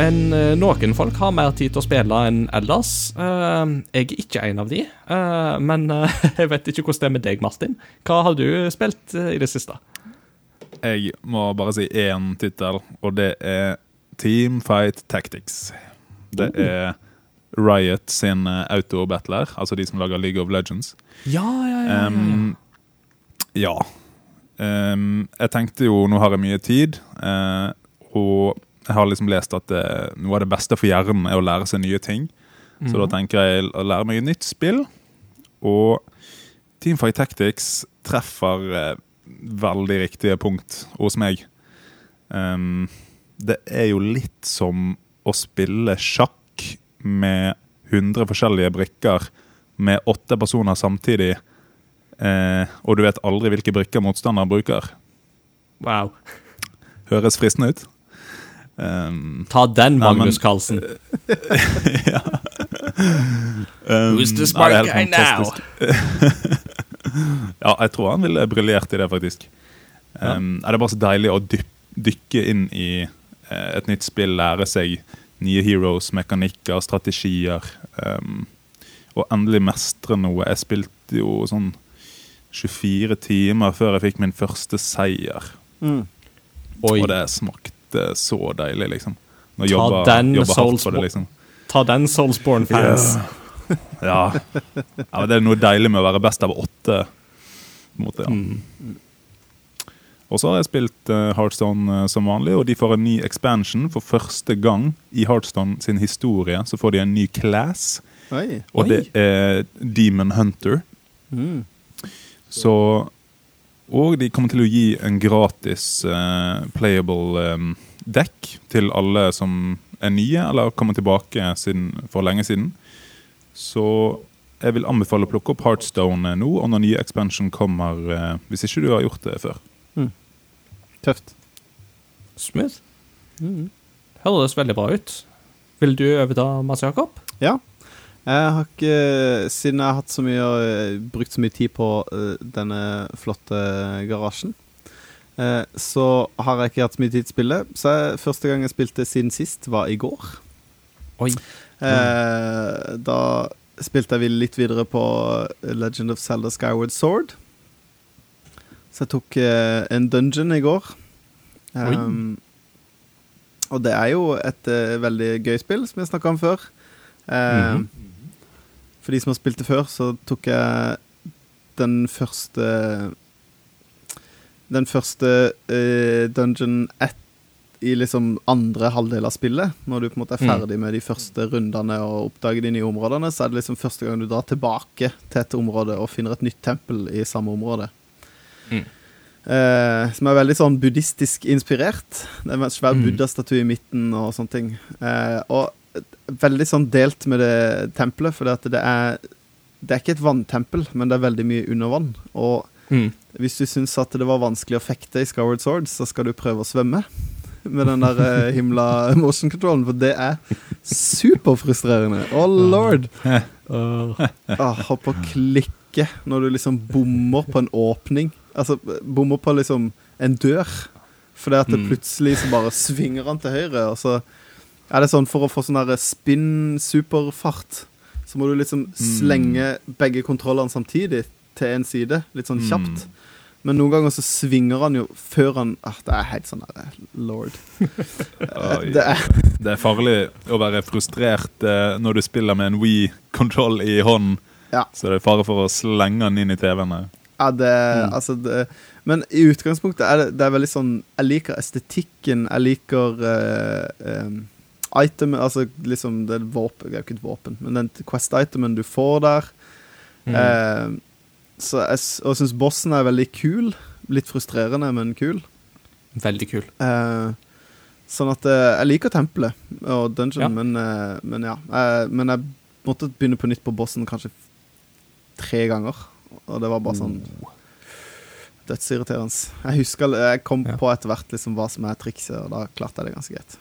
En, eh, noen folk har mer tid til å spille enn ellers. Eh, jeg er ikke en av de. Eh, men jeg vet ikke hvordan det er med deg, Martin. Hva har du spilt i det siste? Jeg må bare si én tittel, og det er Teamfight Tactics. Det er Riot sin autobattler, altså de som lager League of Legends. Ja, ja, ja. Em, ja. Um, jeg tenkte jo Nå har jeg mye tid, uh, og jeg har liksom lest at det, noe av det beste for hjernen er å lære seg nye ting. Så da tenker jeg å lære meg et nytt spill. Og Teamfight Tactics treffer eh, veldig riktige punkt hos meg. Um, det er jo litt som å spille sjakk med 100 forskjellige brikker med åtte personer samtidig. Eh, og du vet aldri hvilke brikker motstanderen bruker. Wow. Høres fristende ut. Um, Ta den, Magnus Carlsen. um, Who's the ja, smart er guy now? ja, jeg tror han ville briljert i det, faktisk. Um, er det bare så deilig å dyp, dykke inn i eh, et nytt spill, lære seg nye heroes, mekanikker, strategier. Um, og endelig mestre noe. Jeg spilte jo sånn 24 timer før jeg fikk min første seier. Mm. Oi. Og det smakte så deilig, liksom. Når Ta jobber, den, jobber det, liksom. ta den Soulsborne-fans. Ja. ja, men Det er noe deilig med å være best av åtte. Måte, ja. Mm. Og så har jeg spilt uh, Heartstone eh, som vanlig, og de får en ny expansion. For første gang i Heartstone sin historie så får de en ny class, Oi. og Oi. det er Demon Hunter. Mm. Så Og de kommer til å gi en gratis uh, playable um, dekk til alle som er nye, eller kommer tilbake siden, for lenge siden. Så jeg vil anbefale å plukke opp Heartstone nå, og når nye expansion kommer, uh, hvis ikke du har gjort det før. Tøft. Smooth. Mm. Høres veldig bra ut. Vil du overta, Mats Jakob? Ja. Jeg har ikke Siden jeg har hatt så mye brukt så mye tid på eh, denne flotte garasjen, eh, så har jeg ikke hatt så mye tid til å spille. Så jeg, første gang jeg spilte siden sist, var i går. Oi. Eh, da spilte jeg litt videre på Legend of Zelda Skyward Sword. Så jeg tok eh, en dungeon i går. Um, og det er jo et eh, veldig gøy spill, som jeg snakka om før. Mm Mhm. For de som har spilt det før, så tok jeg den første Den første uh, dungeon ett i liksom andre halvdel av spillet. Når du på en måte er Mm. ferdig med de første rundene og oppdager de nye områdene, så er det liksom første gang du drar tilbake til et område og finner et nytt tempel i samme område. Mm. Uh, som er veldig sånn buddhistisk inspirert. Det er en svær Mm. buddha-statue i midten og sånne ting. Uh, og veldig sånn delt med det tempelet, for det er Det er ikke et vanntempel, men det er veldig mye under vann. Og Mm. hvis du syns at det var vanskelig å fekte i Skyward Sword, så skal du prøve å svømme med den der eh, himla motion controllen, for det er superfrustrerende. Oh lord! Ah, hopp og klikke når du liksom bommer på en åpning. Altså bommer på liksom en dør. Fordi at det Mm. plutselig så bare svinger han til høyre, og så er det sånn for å få sånn spinn-superfart, så må du liksom slenge begge kontrollene samtidig til en side, litt sånn kjapt. Men noen ganger så svinger han jo før han ah, Det er helt sånn der, lord. Det er Det er farlig å være frustrert eh, når du spiller med en Wii-kontroll i hånden. Ja. Så det er fare for å slenge den inn i TV-en. Ja, det, altså det, Men i utgangspunktet er det, det er veldig sånn Jeg liker estetikken. Jeg liker eh, em, item Altså liksom det er våpen Det er jo ikke et våpen, men den Quest-itemen du får der. Mm. Eh, så jeg, og jeg syns bossen er veldig kul. Litt frustrerende, men kul. Veldig kul. Eh, sånn at eh, Jeg liker tempelet og dungeon, Ja. men, eh, men ja. Eh, men jeg måtte begynne på nytt på bossen kanskje tre ganger. Og det var bare sånn Dødsirriterende. Jeg husker Jeg kom Ja. på etter hvert liksom hva som er trikset, og da klarte jeg det ganske greit.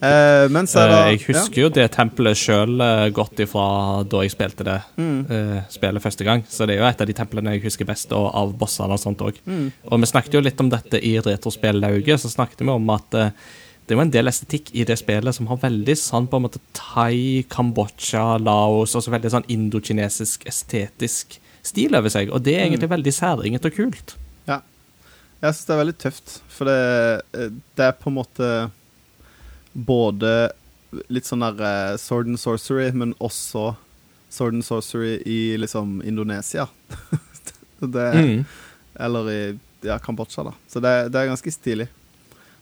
Eh, jeg da uh, jeg husker jo det tempelet sjøl godt ifra da jeg spilte det mm, eh, spillet første gang. Så det er jo et av de templene jeg husker best, og av bossene og sånt òg. mm, Og vi snakket jo litt om dette i Retrospellauget, så snakket vi om at eh, det er jo en del estetikk i det spillet som har veldig sånn på en måte thai, Kambodsja, Laos Også veldig sånn indokinesisk estetisk stil over seg. Og det er egentlig veldig særinget og kult. Jeg syns det er veldig tøft, for det, eh, det er på en måte både litt sånn der eh, sword and sorcery, men også sword and sorcery i liksom Indonesia. det, Mm. Eller i ja, Kambodsja, da. Så det, det er ganske stilig.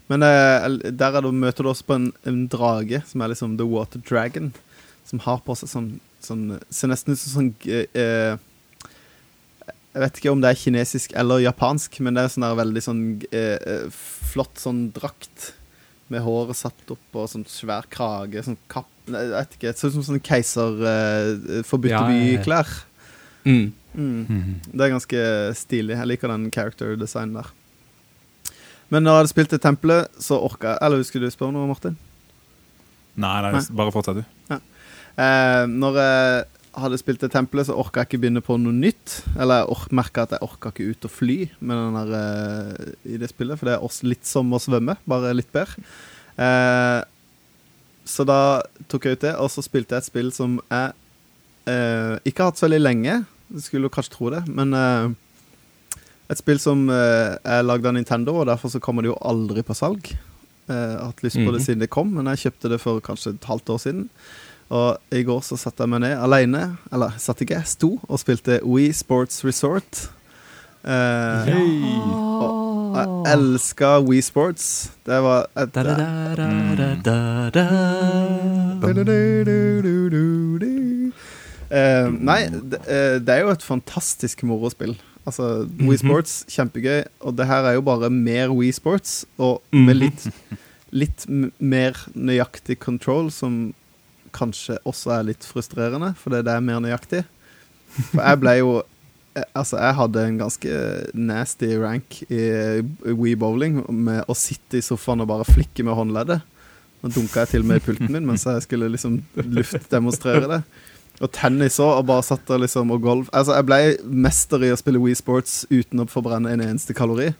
Men eh, der er det, møter du også på en, en drage, som er liksom The Water Dragon. Som har på seg sånn, sånn Ser nesten ut som sånn eh, eh, Jeg vet ikke om det er kinesisk eller japansk, men det er sånn der veldig sånn eh, eh, flott sånn drakt. Med håret satt opp og sånn svær krage. Sånn kapp Nei, Jeg vet ikke. Det ser ut som sånn keiser uh, forbudte Ja, ja, ja. by-klær. Mm. Mm. Mhm. Det er ganske stilig. Jeg liker den character designen der. Men når jeg hadde spilt i tempelet, så orka jeg Eller skulle du spørre noe, Martin? Nei, nei, Nei. bare fortsett, du. Eh, når jeg hadde spilt i tempelet, så orka jeg ikke begynne på noe nytt. Eller jeg merka at jeg orka ikke ut og fly med der, uh, i det spillet, for det er litt som å svømme, bare litt bedre. Uh, så da tok jeg ut det, og så spilte jeg et spill som jeg uh, ikke har hatt så veldig lenge. Du skulle jo kanskje tro det, men et spill som er lagd av Nintendo, og derfor så kommer det jo aldri på salg. Jeg har hatt lyst på det Mhm. siden det kom, men jeg kjøpte det for kanskje et halvt år siden. Og i går så satte jeg meg ned alene, eller satt ikke, jeg sto og spilte Wii Sports Resort. Eh, og jeg elska Wii Sports. Det var et, Da, da, da. Eh, nei, det, eh, det er jo et fantastisk morospill. Altså, Wii Mhm. Sports, kjempegøy. Og det her er jo bare mer Wii Sports, og med Mhm. litt, litt mer nøyaktig control, som kanskje også er litt frustrerende, fordi det er mer nøyaktig. For jeg ble jo eh, Altså, jeg hadde en ganske nasty rank i Wii Bowling med å sitte i sofaen og bare flikke med håndleddet. Nå dunka jeg til og med i pulten min mens jeg skulle liksom luftdemonstrere det. Og tennis òg, og bare satt der liksom og golf. Altså, jeg ble mester i å spille Wii Sports uten å forbrenne en eneste kalori.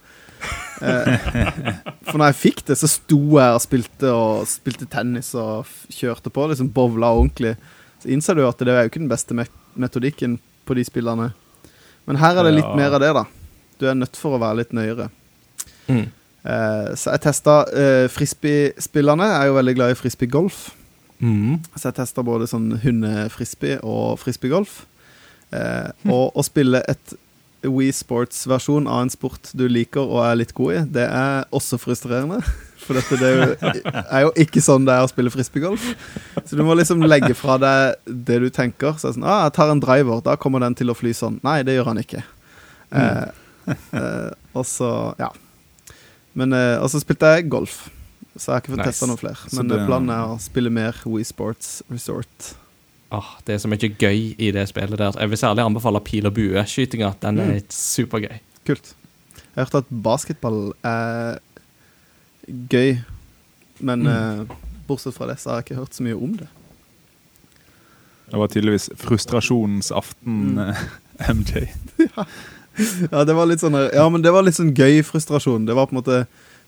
Eh, for når jeg fikk det, så sto jeg og spilte og spilte tennis og f- kjørte på. liksom Bowla ordentlig. Så innser du at det er jo ikke den beste me metodikken på de spillene. Men her er det litt Ja. mer av det, da. Du er nødt for å være litt nøyere. Mm. Eh, så jeg testa eh, frisbee-spillerne. Jeg er jo veldig glad i frisbee-golf. Mm. Så jeg testa både sånn hundefrisbee og frisbeegolf. Eh, og å spille et Wii Sports-versjon av en sport du liker og er litt god i, det er også frustrerende. For dette det er, jo, er jo ikke sånn det er å spille frisbeegolf. Så du må liksom legge fra deg det du tenker. Så sånn, ah, 'Jeg tar en driver, da kommer den til å fly sånn.' Nei, det gjør han ikke. Eh, eh, og så, ja. Men, eh, og så spilte jeg golf. Så jeg har ikke fått Nice. testa noen flere. Men det- eh, planen er å spille mer Wii Sports Resort. Åh, det er så mye gøy i det spillet der. Jeg vil særlig anbefale pil og bueskytinga. Den er supergøy. Kult. Jeg har hørt at basketball er gøy, men eh, bortsett fra det så har jeg ikke hørt så mye om det. Det var tydeligvis frustrasjonens aften, Mm. eh, MJ. Ja, det var litt sånn Ja, men det var litt sånn gøy frustrasjon. Det var på en måte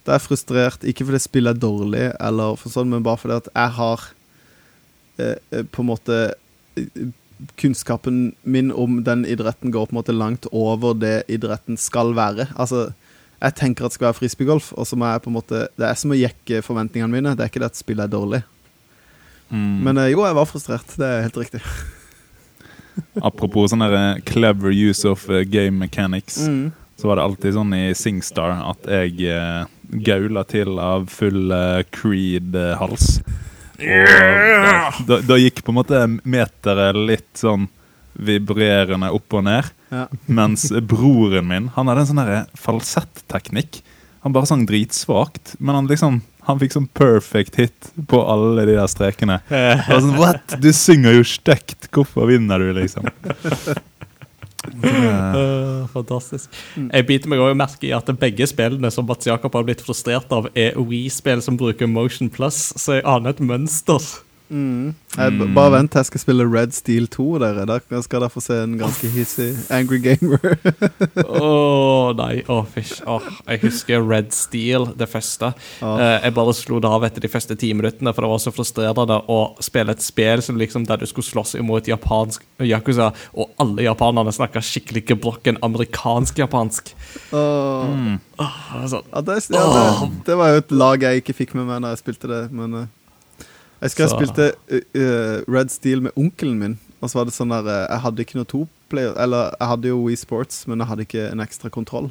Det er frustrert, ikke fordi spillet er dårlig, eller for sånn, men bare fordi at jeg har på en måte eh, Kunnskapen min om den idretten går på en måte langt over det idretten skal være. Altså, jeg tenker at det skal være frisbeegolf, og så må jeg på en måte Det er som å jekke forventningene mine. Det er ikke det at spillet er dårlig. Mm. Men eh, jo, jeg var frustrert. Det er helt riktig. Apropos sånn eh, clever use of eh, game mechanics, Mm. så var det alltid sånn i Singstar at jeg eh, gaula til av full eh, Creed-hals. Og da, da gikk på en måte meteret litt sånn vibrerende opp og ned. Ja. Mens broren min han hadde en sånn falsetteknikk. Han bare sang dritsvakt, men han liksom han fikk sånn perfect hit på alle de der strekene. Det var sånn, What? Du synger jo stygt! Hvorfor vinner du, liksom? Øh, fantastisk. Jeg biter meg også merke i at begge spillene som Mats Jakob har blitt frustrert av, er Wii-spill som bruker Motion Plus, så jeg aner et mønster. Mm. Jeg, Mm. bare vent, jeg skal spille Red Steel 2, dere. Da skal dere få se en ganske hissig Angry Gamer. Åh, nei, å fysj. Oh, jeg husker Red Steel, det første. Oh. Jeg bare slo det av etter de første ti minuttene, for det var så frustrerende å spille et spill som liksom der du skulle slåss imot japansk yakuza, og alle japanerne snakka skikkelig gebrokken amerikansk-japansk. Åh. Mm. Sånn. Ja, det, ja, det, det var jo et lag jeg ikke fikk med meg når jeg spilte det, men eh, Jeg husker jeg spilte eh, Red Steel med onkelen min, og så var det sånn der eh, Jeg hadde ikke noe toplayer Eller jeg hadde jo Wii Sports, men jeg hadde ikke en ekstra kontroll.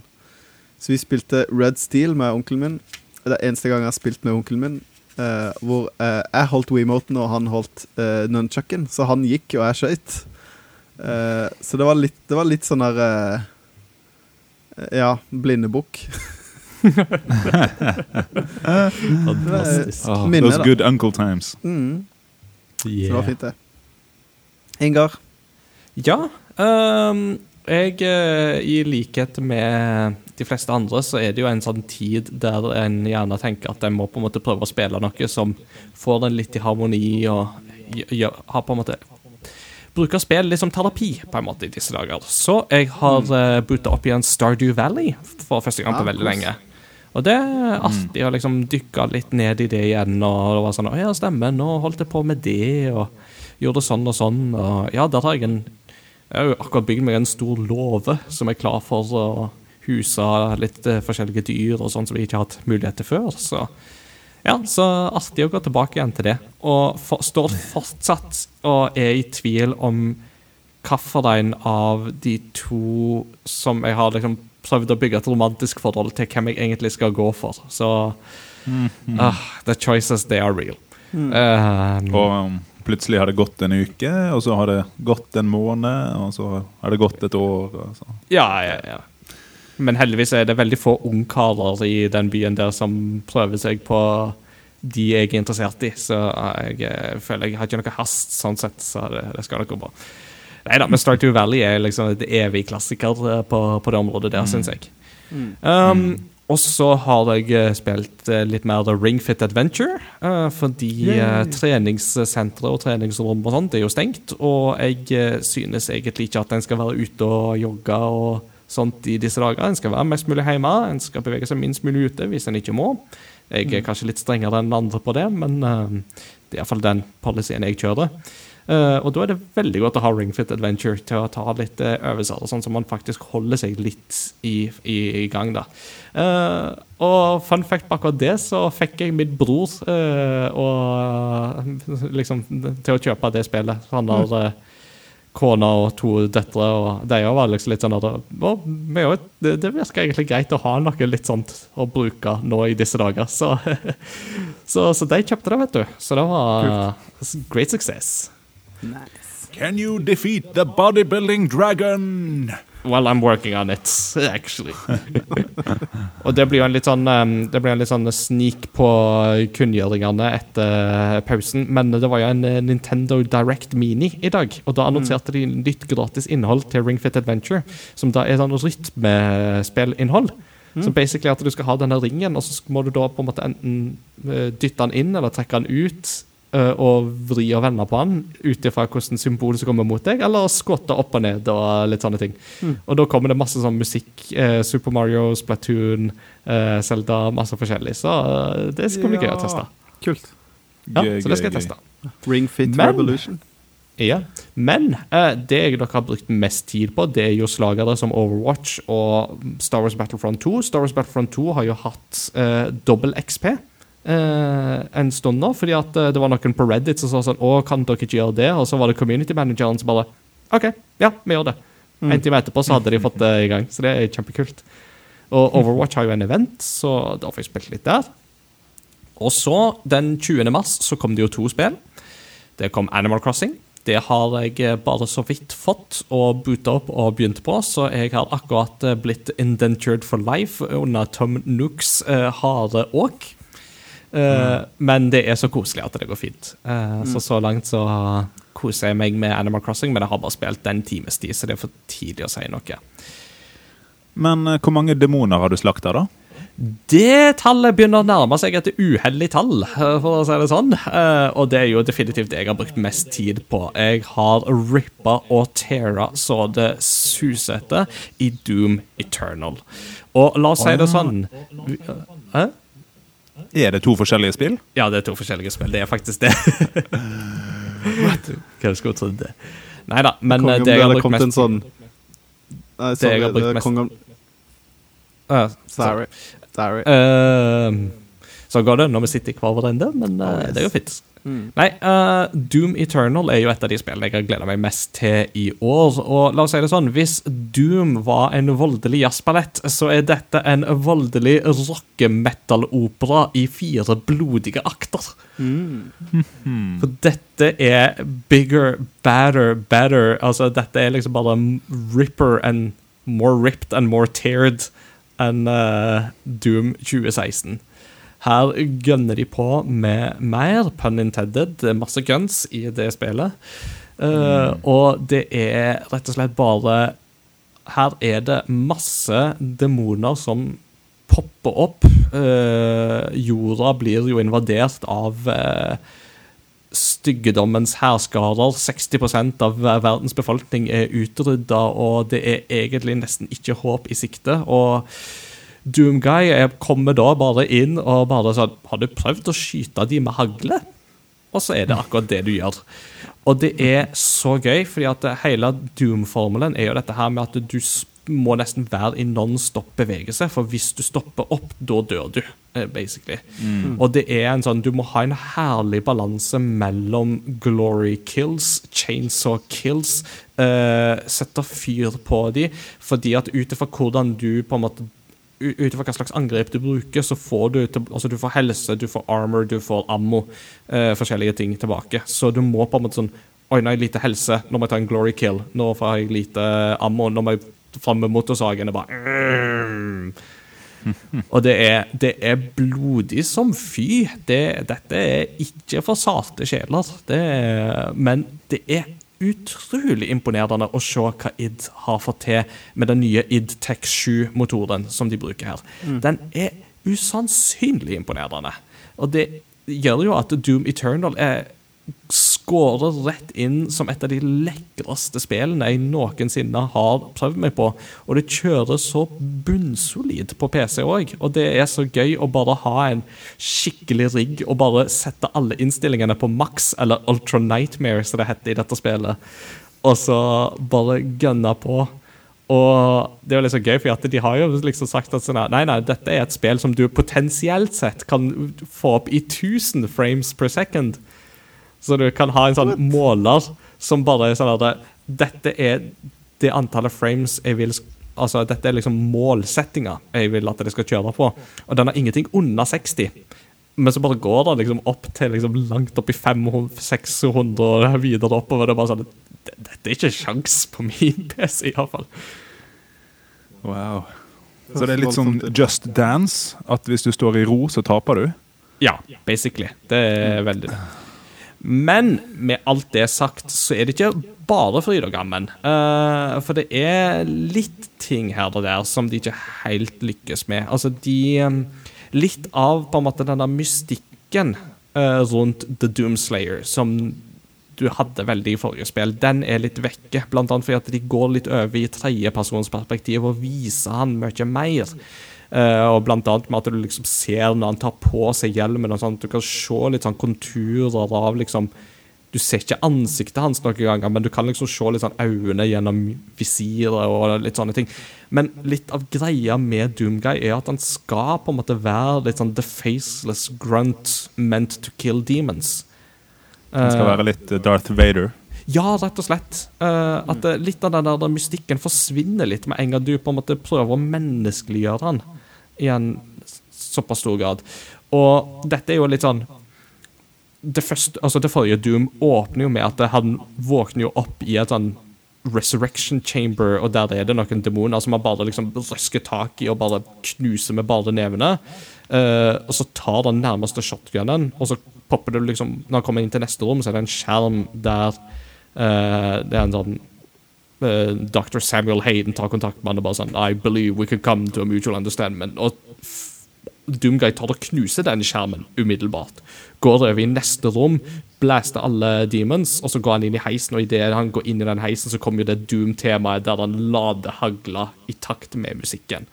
Så vi spilte Red Steel med onkelen min. Det er eneste gang jeg har spilt med onkelen min. Uh, hvor uh, jeg holdt Wiimoten, og han holdt uh, nunchucken. Så han gikk, og jeg skøyt. Uh, så det var litt, det var litt sånn der Ja, blindebukk. Fantastisk. Ah, Minne, those good uncle times. Mm, så det var fint, det. Ingar. Ja. Um, jeg, eh, i likhet med de fleste andre, så er det jo en sånn tid der en gjerne tenker at en må på en måte prøve å spille noe som får en litt i harmoni, og gjør, har på en måte Bruker spill litt som terapi på en måte i disse dager. Så jeg har mm. boota opp igjen Stardew Valley for første gang på Ah, veldig lenge. Og det er artig å liksom dykke litt ned i det igjen. Og det var sånn ja, stemmer, nå holdt jeg på med det, og gjorde sånn og sånn. Og ja, der har jeg en Jeg har jo akkurat bygd meg en stor låve som er klar for å huse litt eh, forskjellige dyr og sånn som jeg ikke har hatt mulighet til før. Så ja, så artig å gå tilbake igjen til det. Og for, står fortsatt og er i tvil om hvilken av de to som jeg har liksom prøvd å bygge et romantisk forhold til, hvem jeg egentlig skal gå for. Så ah, the choices, they are real. Eh, Og um, plutselig har det gått en uke, og så har det gått en måned, og så har det gått et år. Og så. Ja, ja, ja. Men heldigvis er det veldig få ungkarer i den byen der som prøver seg på de jeg er interessert i, så jeg eh, føler jeg har ikke noe hast sånn sett, så det, det skal nok gå bra. Nei da, men Stardew Valley er liksom et evig klassiker eh, på, på det området der, syns jeg. Um, Og så har jeg eh, spilt eh, litt mer The Ring Fit Adventure. eh, fordi treningssentre og treningsrom og sånt er jo stengt. Og jeg synes egentlig ikke at en skal være ute og jogge og sånt i disse dager. En skal være mest mulig hjemme, en skal bevege seg minst mulig ute hvis en ikke må. Jeg er kanskje litt strengere enn andre på det, men det er iallfall den policyen jeg kjører. Eh, og da er det veldig godt å ha Ring Fit Adventure til å ta litt uh, øvelser, sånn som man faktisk holder seg litt i, i, i gang. da. Eh, og fun fact på akkurat det, så fikk jeg min bror eh, og, liksom, til å kjøpe det spillet. Han har eh, kone og to døtre, og de òg var liksom litt sånn at det, det virker egentlig greit å ha noe litt sånt å bruke nå i disse dager. Så, så, så de kjøpte det, vet du. Så det var great success. Can you defeat the bodybuilding dragon? Well, I'm working on it, actually. og det blir jo en litt sånn um, Det blir en litt sånn snik på kunngjøringene etter pausen. Men det var jo en eh, Nintendo Direct Mini i dag, og da annonserte de nytt gratis innhold til Ring Fit Adventure, som da er sånn rytmespillinnhold. Så basically at du skal ha denne ringen, og så må du da på en måte enten eh, dytte den inn eller trekke den ut. Eh, og vri og vende på den ut ifra hvordan symbolet som kommer mot deg, eller skvotte opp og ned og litt sånne ting. Og da kommer det masse sånn musikk. Eh, Super Mario, Splatoon, eh, Zelda, masse forskjellig. Så eh, det skal bli gøy å teste. Kult. Ja, Gøy, så det skal gøy, jeg teste. Ring Fit Men- Revolution. Ja. Men eh, det jeg dere har brukt mest tid på, det er jo slagere som Overwatch og Star Wars Battlefront 2. Star Wars Battlefront 2 har jo hatt eh, dobbel XP eh, en stund nå, fordi at eh, det var noen på Reddit som sa sånn Å, kan dere ikke gjøre det? Og så var det community manageren som bare OK, ja, vi gjør det. En time etterpå så hadde de fått det i gang, så det er kjempekult. Og Overwatch har jo en event, så da får jeg spilt litt der. Og så, den 20. mars, så kom det jo to spill. Det kom Animal Crossing. Det har jeg eh, bare så vidt fått og boota opp og begynt på, så jeg har akkurat blitt indentured for life under Tom Nooks eh, harde åk. Eh, Men det er så koselig at det går fint. Eh, Så så langt så koser jeg meg med Animal Crossing, men jeg har bare spilt den times tid, så det er for tidlig å si noe. Men eh, hvor mange demoner har du slakta, da? Det tallet begynner å nærme seg et uheldig tall, for å si det sånn. Og det er jo definitivt det jeg har brukt mest tid på. Jeg har rippa og terra så det suser etter i Doom Eternal. Og la oss si det sånn Hæ? Er det to forskjellige spill? Ja, det er to forskjellige spill. Det er faktisk det. Hva skulle trodd det? Nei da, men eh, Kongen det jeg har brukt mest en sånn Nei, Det jeg har brukt mest- Kongen uh, Sorry. Sorry. Uh, så går det når vi sitter i hver vår men uh, Oh, yes. det går fint. Mm. Nei, uh, Doom Eternal er jo et av de spillene jeg har gleda meg mest til i år. Og la oss si det sånn, hvis Doom var en voldelig jazzballett, så er dette en voldelig rockemetal-opera i fire blodige akter. Mm. For dette er bigger, badder, better. Altså, dette er liksom bare ripper and more ripped and more teared enn uh, Doom 2016. Her gønner de på med mer, pun intended. Masse guns i det spillet. Eh, Og det er rett og slett bare Her er det masse demoner som popper opp. Uh, jorda blir jo invadert av uh, styggedommens hærskarer. 60% av verdens befolkning er utrydda, og det er egentlig nesten ikke håp i sikte. Og Doomguy er- kommer da bare inn og bare sånn Har du prøvd å skyte de med hagle? Og så er det akkurat det du gjør. Og det er så gøy, fordi at hele Doom-formelen er jo dette her med at du må nesten være i non-stop bevegelse, for hvis du stopper opp, da dør du, basically. basically. Og det er en sånn, du må ha en herlig balanse mellom glory kills, chainsaw kills, uh, sette fyr på de, fordi at ut ifra hvordan du på en måte ut ifra hva slags angrep du bruker, så får du altså du får helse, du får armor, du får ammo. Eh, forskjellige ting tilbake. Så du må på en måte sånn Oi, nå har jeg lite helse, nå må jeg ta en glory kill. Nå får jeg lite ammo, nå må jeg fram med motorsagen og bare mm. Og det er, det er blodig som fy. Det, dette er ikke for sarte sjeler. Er, men det er utrolig imponerende å se hva id har fått til med den nye id Tech 7-motoren som de bruker her. Den er usannsynlig imponerende. Og det gjør jo at Doom Eternal er skårer rett inn som et av de lekreste spillene jeg noensinne har prøvd meg på. Og det kjører så bunnsolid på PC òg. Og det er så gøy å bare ha en skikkelig rigg og bare sette alle innstillingene på maks, eller Ultra Nightmare, som det heter i dette spillet. Og så bare gønne på. Og det er jo litt så gøy, for de har jo liksom sagt at sånn, nei, nei, dette er et spill som du potensielt sett kan få opp i 1000 frames per second. Så du kan ha en sånn måler som bare er sånn at dette er det antallet frames jeg vil Altså, dette er liksom målsettinga jeg vil at det skal kjøre på. Og den har ingenting under 60. Men så bare går det liksom opp til liksom langt opp i 500-600 og videre oppover. Det er bare sånn Dette er ikke sjans på min PC, iallfall. Wow. Så det er litt sånn Just Dance, at hvis du står i ro, så taper du? Ja, basically. Det er veldig det. Men med alt det sagt, så er det ikke bare fryd og gammen. Uh, for det er litt ting her og der som de ikke helt lykkes med. Altså, de um, Litt av på en måte denne mystikken uh, rundt The Doomslayer, som du hadde veldig i forrige spill, den er litt vekke. Blant annet fordi at de går litt over i tredjepersonsperspektiv og viser han mye mer. Eh, og blant annet med at du liksom ser når han tar på seg hjelmen, og sånt, du kan se litt sånn konturer av liksom Du ser ikke ansiktet hans noen ganger, men du kan liksom se litt sånn øynene gjennom visiret og litt sånne ting. Men litt av greia med Doomguy er at han skal på en måte være litt sånn the faceless grunt meant to kill demons. Han skal Eh, være litt eh, Darth Vader. ja, rett og slett. Uh, at litt av den der mystikken forsvinner litt med en gang du på en måte prøver å menneskeliggjøre han i en såpass stor grad. Og dette er jo litt sånn det, første, altså det forrige Doom åpner jo med at han våkner jo opp i et sånn resurrection chamber, og der er det noen demoner som han bare liksom røsker tak i og bare knuser med bare nevene. Uh, og så tar den nærmeste shotgunen, og så popper det liksom Når han kommer inn til neste rom, så er det en skjerm der uh, det er en sånn eh, Dr. Samuel Hayden tar kontakt med han og bare sånn I believe we could come to a mutual understanding. Og Doomguy tar og knuser den skjermen umiddelbart. Går over i neste rom, blaster alle demons, og så går han inn i heisen, og idet han går inn i den heisen, så kommer jo det Doom-temaet der han lader hagla i takt med musikken.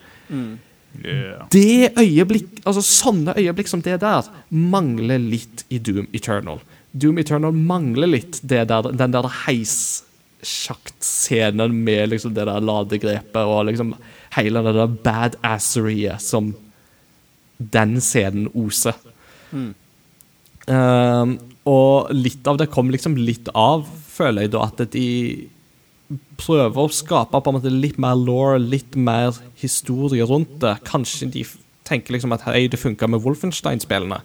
Yeah. Det øyeblikk, altså Sånne øyeblikk som det der mangler litt i Doom Eternal. Doom Eternal mangler litt det der, den der heissjaktscenen med liksom det der ladegrepet og liksom hele det der badasseriet som den scenen oser. Um, og litt av det kom liksom litt av, føler jeg da, at de prøver å skape på en måte litt mer law, litt mer historie rundt det. Kanskje de tenker liksom at hei, det funka med Wolfenstein-spillene.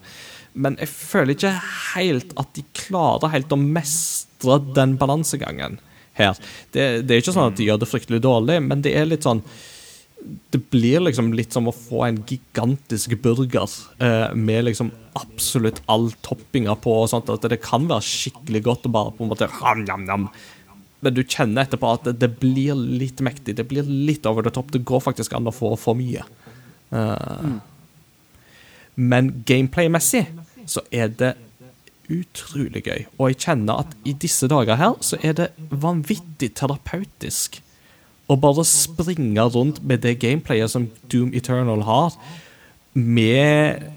Men jeg føler ikke helt at de klarer helt å mestre den balansegangen her. Det, det er ikke sånn at de gjør det fryktelig dårlig, men det er litt sånn det blir liksom litt som å få en gigantisk burger eh, med liksom absolutt all toppinga på. og sånt, at Det kan være skikkelig godt å bare på en måte ham, ham, ham. Men du kjenner etterpå at det, det blir litt mektig. Det blir litt over the top. Det går faktisk an å få for mye. Eh, Men gameplay-messig så er det utrolig gøy. Og jeg kjenner at i disse dager her så er det vanvittig terapeutisk å bare springe rundt med det gameplayet som Doom Eternal har, med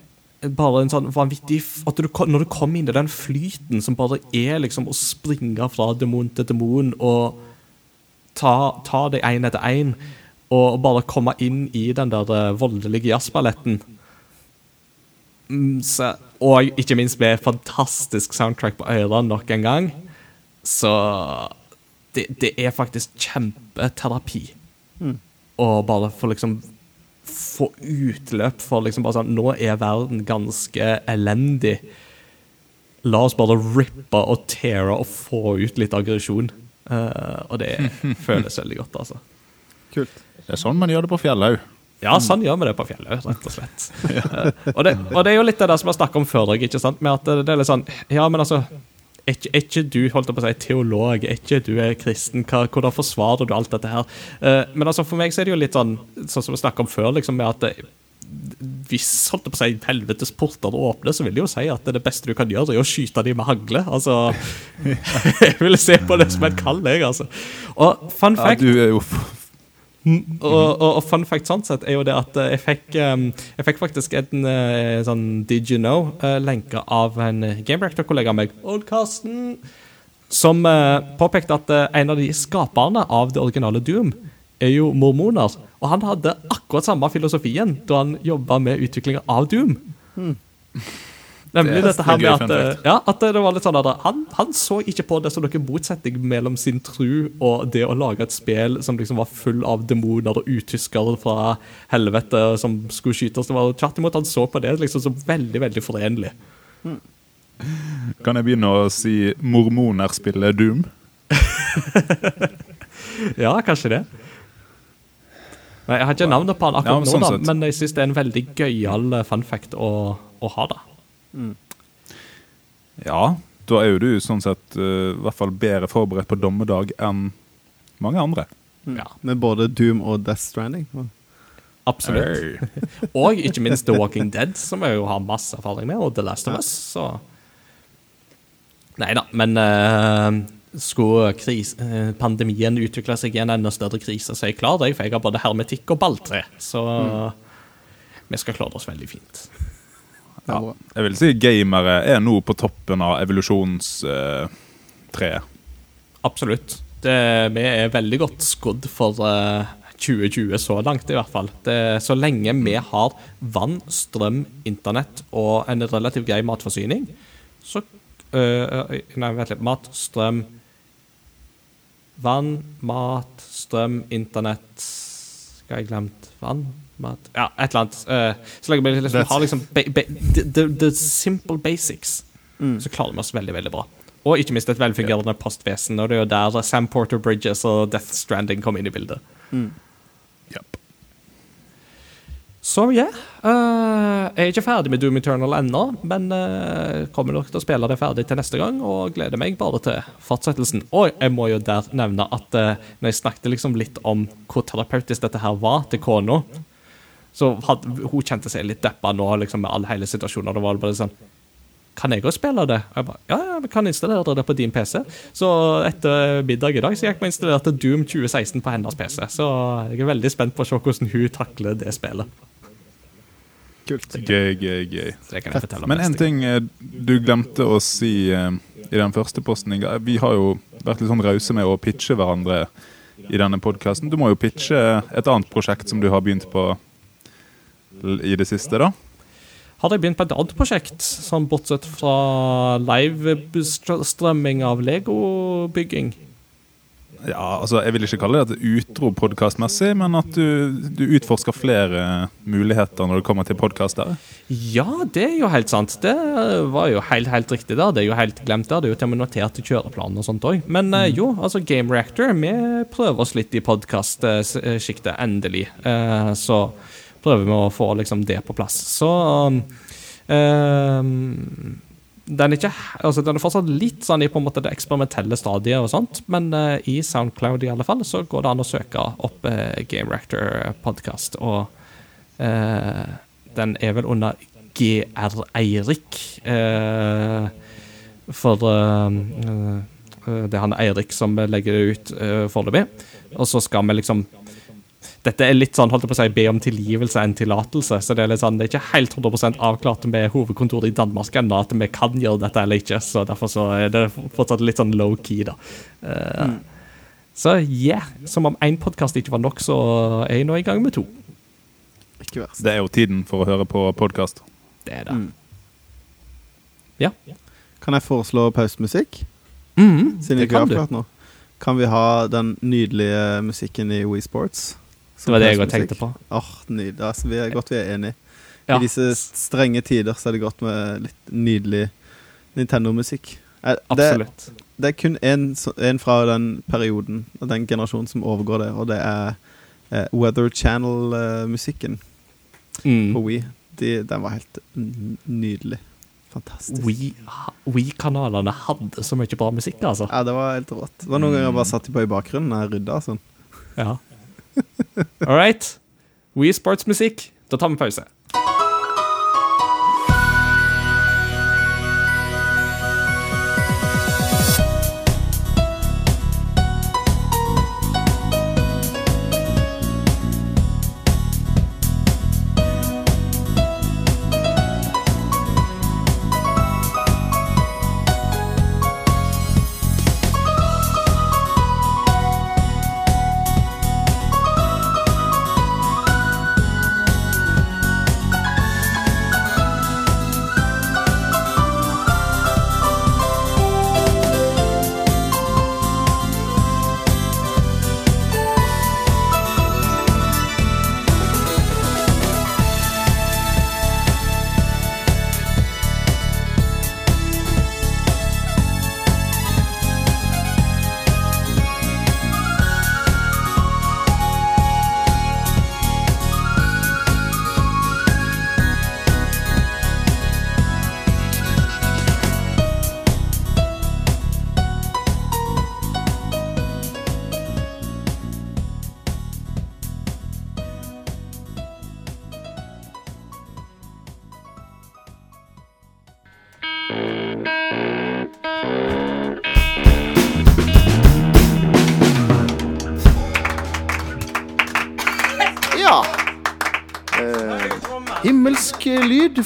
bare en sånn vanvittig at du, Når du kommer inn i den flyten som bare er liksom å springe fra demon til demon og ta, ta det én etter én, og bare komme inn i den der eh, voldelige jazzballetten så, Og ikke minst med fantastisk soundtrack på Øyland nok en gang. Så det, det er faktisk kjempeterapi. Å bare få liksom få utløp for liksom bare sånn Nå er verden ganske elendig. La oss bare rippe og teare og få ut litt aggresjon. Uh, og det føles veldig godt, altså. Kult. Det er sånn man gjør det på fjellet òg. Ja, sånn gjør vi det på fjellet, rett og slett. Eh, og, det, og det er jo litt det der som har snakket om før, ikke sant? med at det, det er litt sånn Ja, men altså er ikke, ikke du holdt på å si, teolog, er ikke du er kristen, hva, hvordan forsvarer du alt dette her? Uh, men altså for meg så er det jo litt sånn sånn som vi snakket om før, liksom med at det, hvis holdt på å si, helvetes porter åpner, så vil de jo si at det, det beste du kan gjøre, er å skyte dem med hagle. Altså, jeg vil se på det som et kall, jeg, altså. Og fun fact Ja, du er jo f- og, og, og fun fact sånn sett er jo det at eh, jeg fikk, jeg fikk faktisk en eh, sånn Did you know-lenke av en eh, game Rector-kollega av meg, Old Carsten, som eh, påpekte at eh, en av de skaperne av det originale Doom er jo mormoner. Og han hadde akkurat samme filosofien da han jobba med utviklinga av Doom. Nemlig Det dette her med at, eh, ja, at det var litt sånn at han, han så ikke på det som noen motsetning mellom sin tru og det å lage et spill som liksom var full av demoner og utyskere fra helvete som skulle skytes. Det var tvert imot han så på det liksom som veldig, veldig forenlig. Kan jeg begynne å si mormoner spiller Doom? Ja, kanskje det. Nei, Jeg har ikke navnet på han Ja, akkurat sånn nå, da, men jeg syns det er en veldig gøyal Funfact fun fact å, å ha. da. Ja, da er jo du sånn sett uh, i hvert fall bedre forberedt på dommedag enn mange andre. Ja, Med både Doom og Death Stranding. Absolutt. Og ikke minst The Walking Dead, som jeg jo har masse erfaring med, og The Last of Us. Så Nei da, men uh, skulle kris, uh, pandemien utvikle seg i en enda større krise, så er jeg klar, for jeg har både hermetikk og balltre. Så vi skal klare oss veldig fint. Ja. Jeg vil si gamere er nå på toppen av evolusjonstreet. Absolutt. Det, vi er veldig godt skodd for uh, 2020 så langt, i hvert fall. Det, så lenge vi har vann, strøm, internett og en relativt grei matforsyning, så uh, Nei, vent litt. Mat, strøm Vann, mat, strøm, internett Skal jeg glemt vann? Mat Ja, et eller annet. Uh, så lenge vi liksom har liksom ba ba the, the, the simple basics, så klarer vi oss veldig, veldig bra. Og ikke minst et velfungerende postvesen, og det er jo der Sam Porter Bridges og Death Stranding kom inn i bildet. Japp. Så ja. eh, jeg er ikke ferdig med Doom Eternal ennå, men uh, kommer nok til å spille det ferdig til neste gang, og gleder meg bare til fortsettelsen. Og jeg må jo der nevne at uh, når jeg snakket liksom litt om hvor terapeutisk dette her var til kona, Så hadde, hun kjente seg litt deppa nå, liksom, med all hele situasjonen. og Det var bare sånn Kan jeg òg spille det? Og jeg bare, ja, ja, vi kan installere det på din PC. Så etter middag i dag så gikk vi og installerte Doom 2016 på hennes PC. Så jeg er veldig spent på å se hvordan hun takler det spillet. Kult. Gøy, gøy, gøy. Men en ting eh, du glemte å si eh, i den første posten i. Vi har jo vært litt sånn rause med å pitche hverandre i denne podkasten. Du må jo pitche et annet prosjekt som du har begynt på i det siste, da. Hadde jeg begynt på et annet prosjekt, sånn bortsett fra live-strømming av Lego-bygging? Ja, altså Jeg vil ikke kalle det et utro podkastmessig, men at du, du utforsker flere muligheter når det kommer til podkaster. Ja, det er jo helt sant. Det var jo helt, helt riktig der. Det er jo helt glemt der. Det er jo til og med notert i kjøreplanen og sånt òg. Men mm. jo, altså Game Reactor, vi prøver oss litt i podkastsjiktet, endelig. Eh, så prøver vi å få liksom det på plass. Så um, um, den er, ikke, altså den er fortsatt litt sånn i på en måte det eksperimentelle stadiet, og sånt, men uh, i Soundcloud i alle fall, så går det an å søke opp uh, Game Reactor podcast. Og uh, den er vel under GR Eirik. eh, for eh, eh, det er han Eirik som legger det ut uh, foreløpig. Og så skal vi liksom dette er litt sånn, holdt jeg på å si, be om tilgivelse enn tillatelse. Så det er litt sånn, det er ikke helt 100% avklart med hovedkontoret i Danmark ennå at vi kan gjøre dette eller ikke. Så derfor så er det fortsatt litt sånn low-key, da. Eh, Så yeah, som om én podkast ikke var nok, så er jeg nå i gang med to. Ikke verst. Det er jo tiden for å høre på podkast. Det er det. Mm. Ja. Kan jeg foreslå pausemusikk? Mm, Siden det ikke har avklart nå. Kan vi ha den nydelige musikken i We Sports? Det var det jeg også tenkte på. Åh, nydelig. Altså, vi er godt vi er enige. Ja. I disse strenge tider så er det godt med litt nydelig Nintendo-musikk. Eh, Absolutt. det er kun en, fra den perioden og den generasjonen som overgår det, og det er eh, Weather Channel-musikken på Mm. We. De, den var helt nydelig. Fantastisk. We- We-kanalene hadde så mye bra musikk, altså. Ja, det var helt rått. Det var noen ganger jeg bare satt på i bakgrunnen og rydda og Sånn. Ja. All right. We Sports-musikk. Da tar vi pause.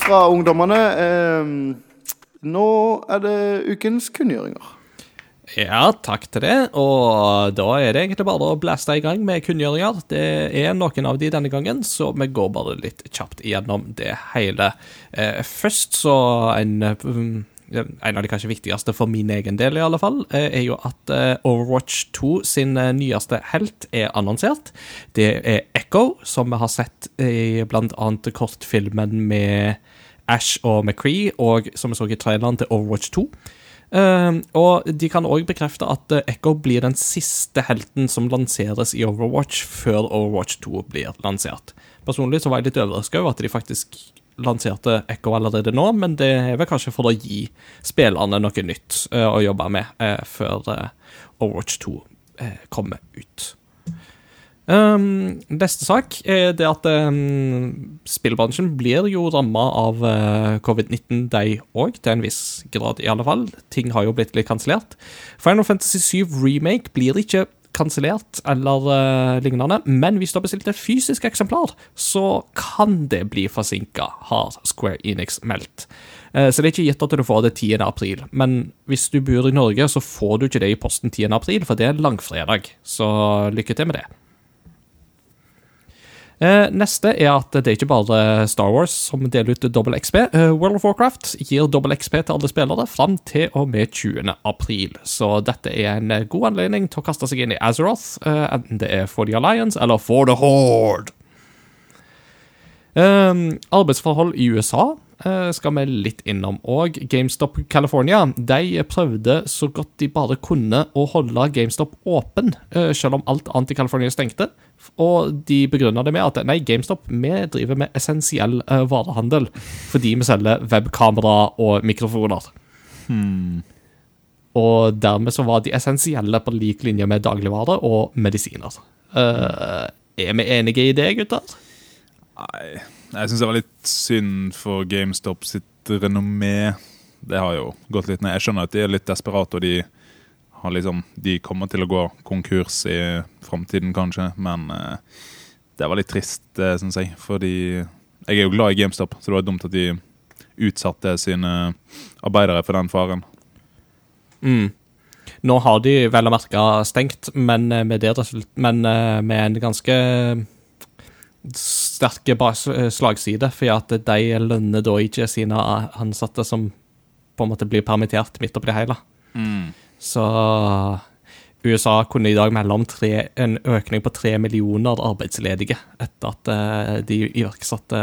Fra ungdommene. Eh, nå er det ukens kunngjøringer. Ja, takk til det. Og da er det egentlig bare å blaste i gang med kunngjøringer. Det er noen av de denne gangen, så vi går bare litt kjapt igjennom det hele. Eh, først så en mm, en av de kanskje viktigste for min egen del, i alle fall, eh, er jo at eh, Overwatch 2 sin eh, nyeste helt er annonsert. Det er Echo, som vi har sett i annet kortfilmen med Ash og McCree, og som vi så i traileren til Overwatch 2. Eh, og de kan òg bekrefte at eh, Echo blir den siste helten som lanseres i Overwatch før Overwatch 2 blir lansert. Personlig så var jeg litt overrasket over at de faktisk lanserte Echo allerede nå, men det er vel kanskje for å gi spillerne noe nytt uh, å jobbe med uh, før Overwatch 2 eh, kommer ut. Um, neste sak er det at um, spillbransjen blir jo ramma av uh, covid-19, de òg, til en viss grad i alle fall. Ting har jo blitt litt kansellert. Final Fantasy 7 Remake blir ikke kansellert eller uh, lignende, men hvis du har bestilt et fysisk eksemplar, så kan det bli forsinka, har Square Enix meldt. Uh, Så det er ikke gitt at du får det 10. april. Men hvis du bor i Norge, så får du ikke det i posten 10. april, for det er langfredag. Så lykke til med det. Eh, Neste er at det er ikke bare Star Wars som deler ut dobbel XP. Eh, World of Warcraft gir dobbel XP til alle spillere fram til og med 20. april. Så dette er en god anledning til å kaste seg inn i Azeroth, eh, enten det er for The Alliance eller for The Horde. Arbeidsforhold i USA skal vi litt innom. Og GameStop California de prøvde så godt de bare kunne å holde GameStop åpen, eh, selv om alt annet i California stengte. Og de begrunna det med at nei, GameStop vi driver med essensiell eh, varehandel fordi vi selger webkamera og mikrofoner. Hmm. Og dermed så var de essensielle på lik linje med dagligvare og medisiner. Uh, er vi enige i det, gutter? Nei, jeg syns det var litt synd for GameStop sitt renommé. Det har jo gått litt ned. Jeg skjønner at de er litt desperate, og de, har liksom, de kommer til å gå konkurs i framtiden, kanskje. Men eh, det var litt trist, uh, syns jeg. Fordi jeg er jo glad i GameStop, så det var dumt at de utsatte sine arbeidere for den faren. Mm. Nå har de vel å merke stengt, men eh, med, det men eh, med en ganske sterk eh, slagside, for at de lønner da ikke sine ansatte som på en måte blir permittert midt oppi det hele. Så USA kunne i dag melde om tre, en økning på tre millioner arbeidsledige etter at eh, de iverksatte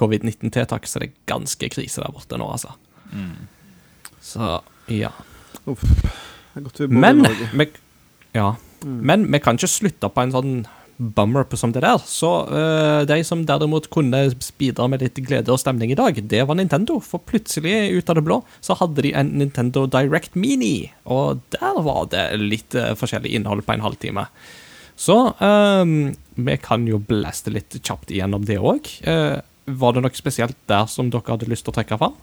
covid-19-tiltak, så det er ganske krise der borte nå, altså. Så ja. Uff. Det er godt vi bor i Men Norge. vi, ja. Men vi kan ikke slutte på en sånn bummer på som det der. Så eh, de som derimot kunne bidra med litt glede og stemning i dag, det var Nintendo. For plutselig, ut av det blå, så hadde de en Nintendo Direct Mini. Og der var det litt eh, forskjellig innhold på en halvtime. Så eh, vi kan jo blaste litt kjapt igjennom det òg. var det noe spesielt der som dere hadde lyst til å trekke fram?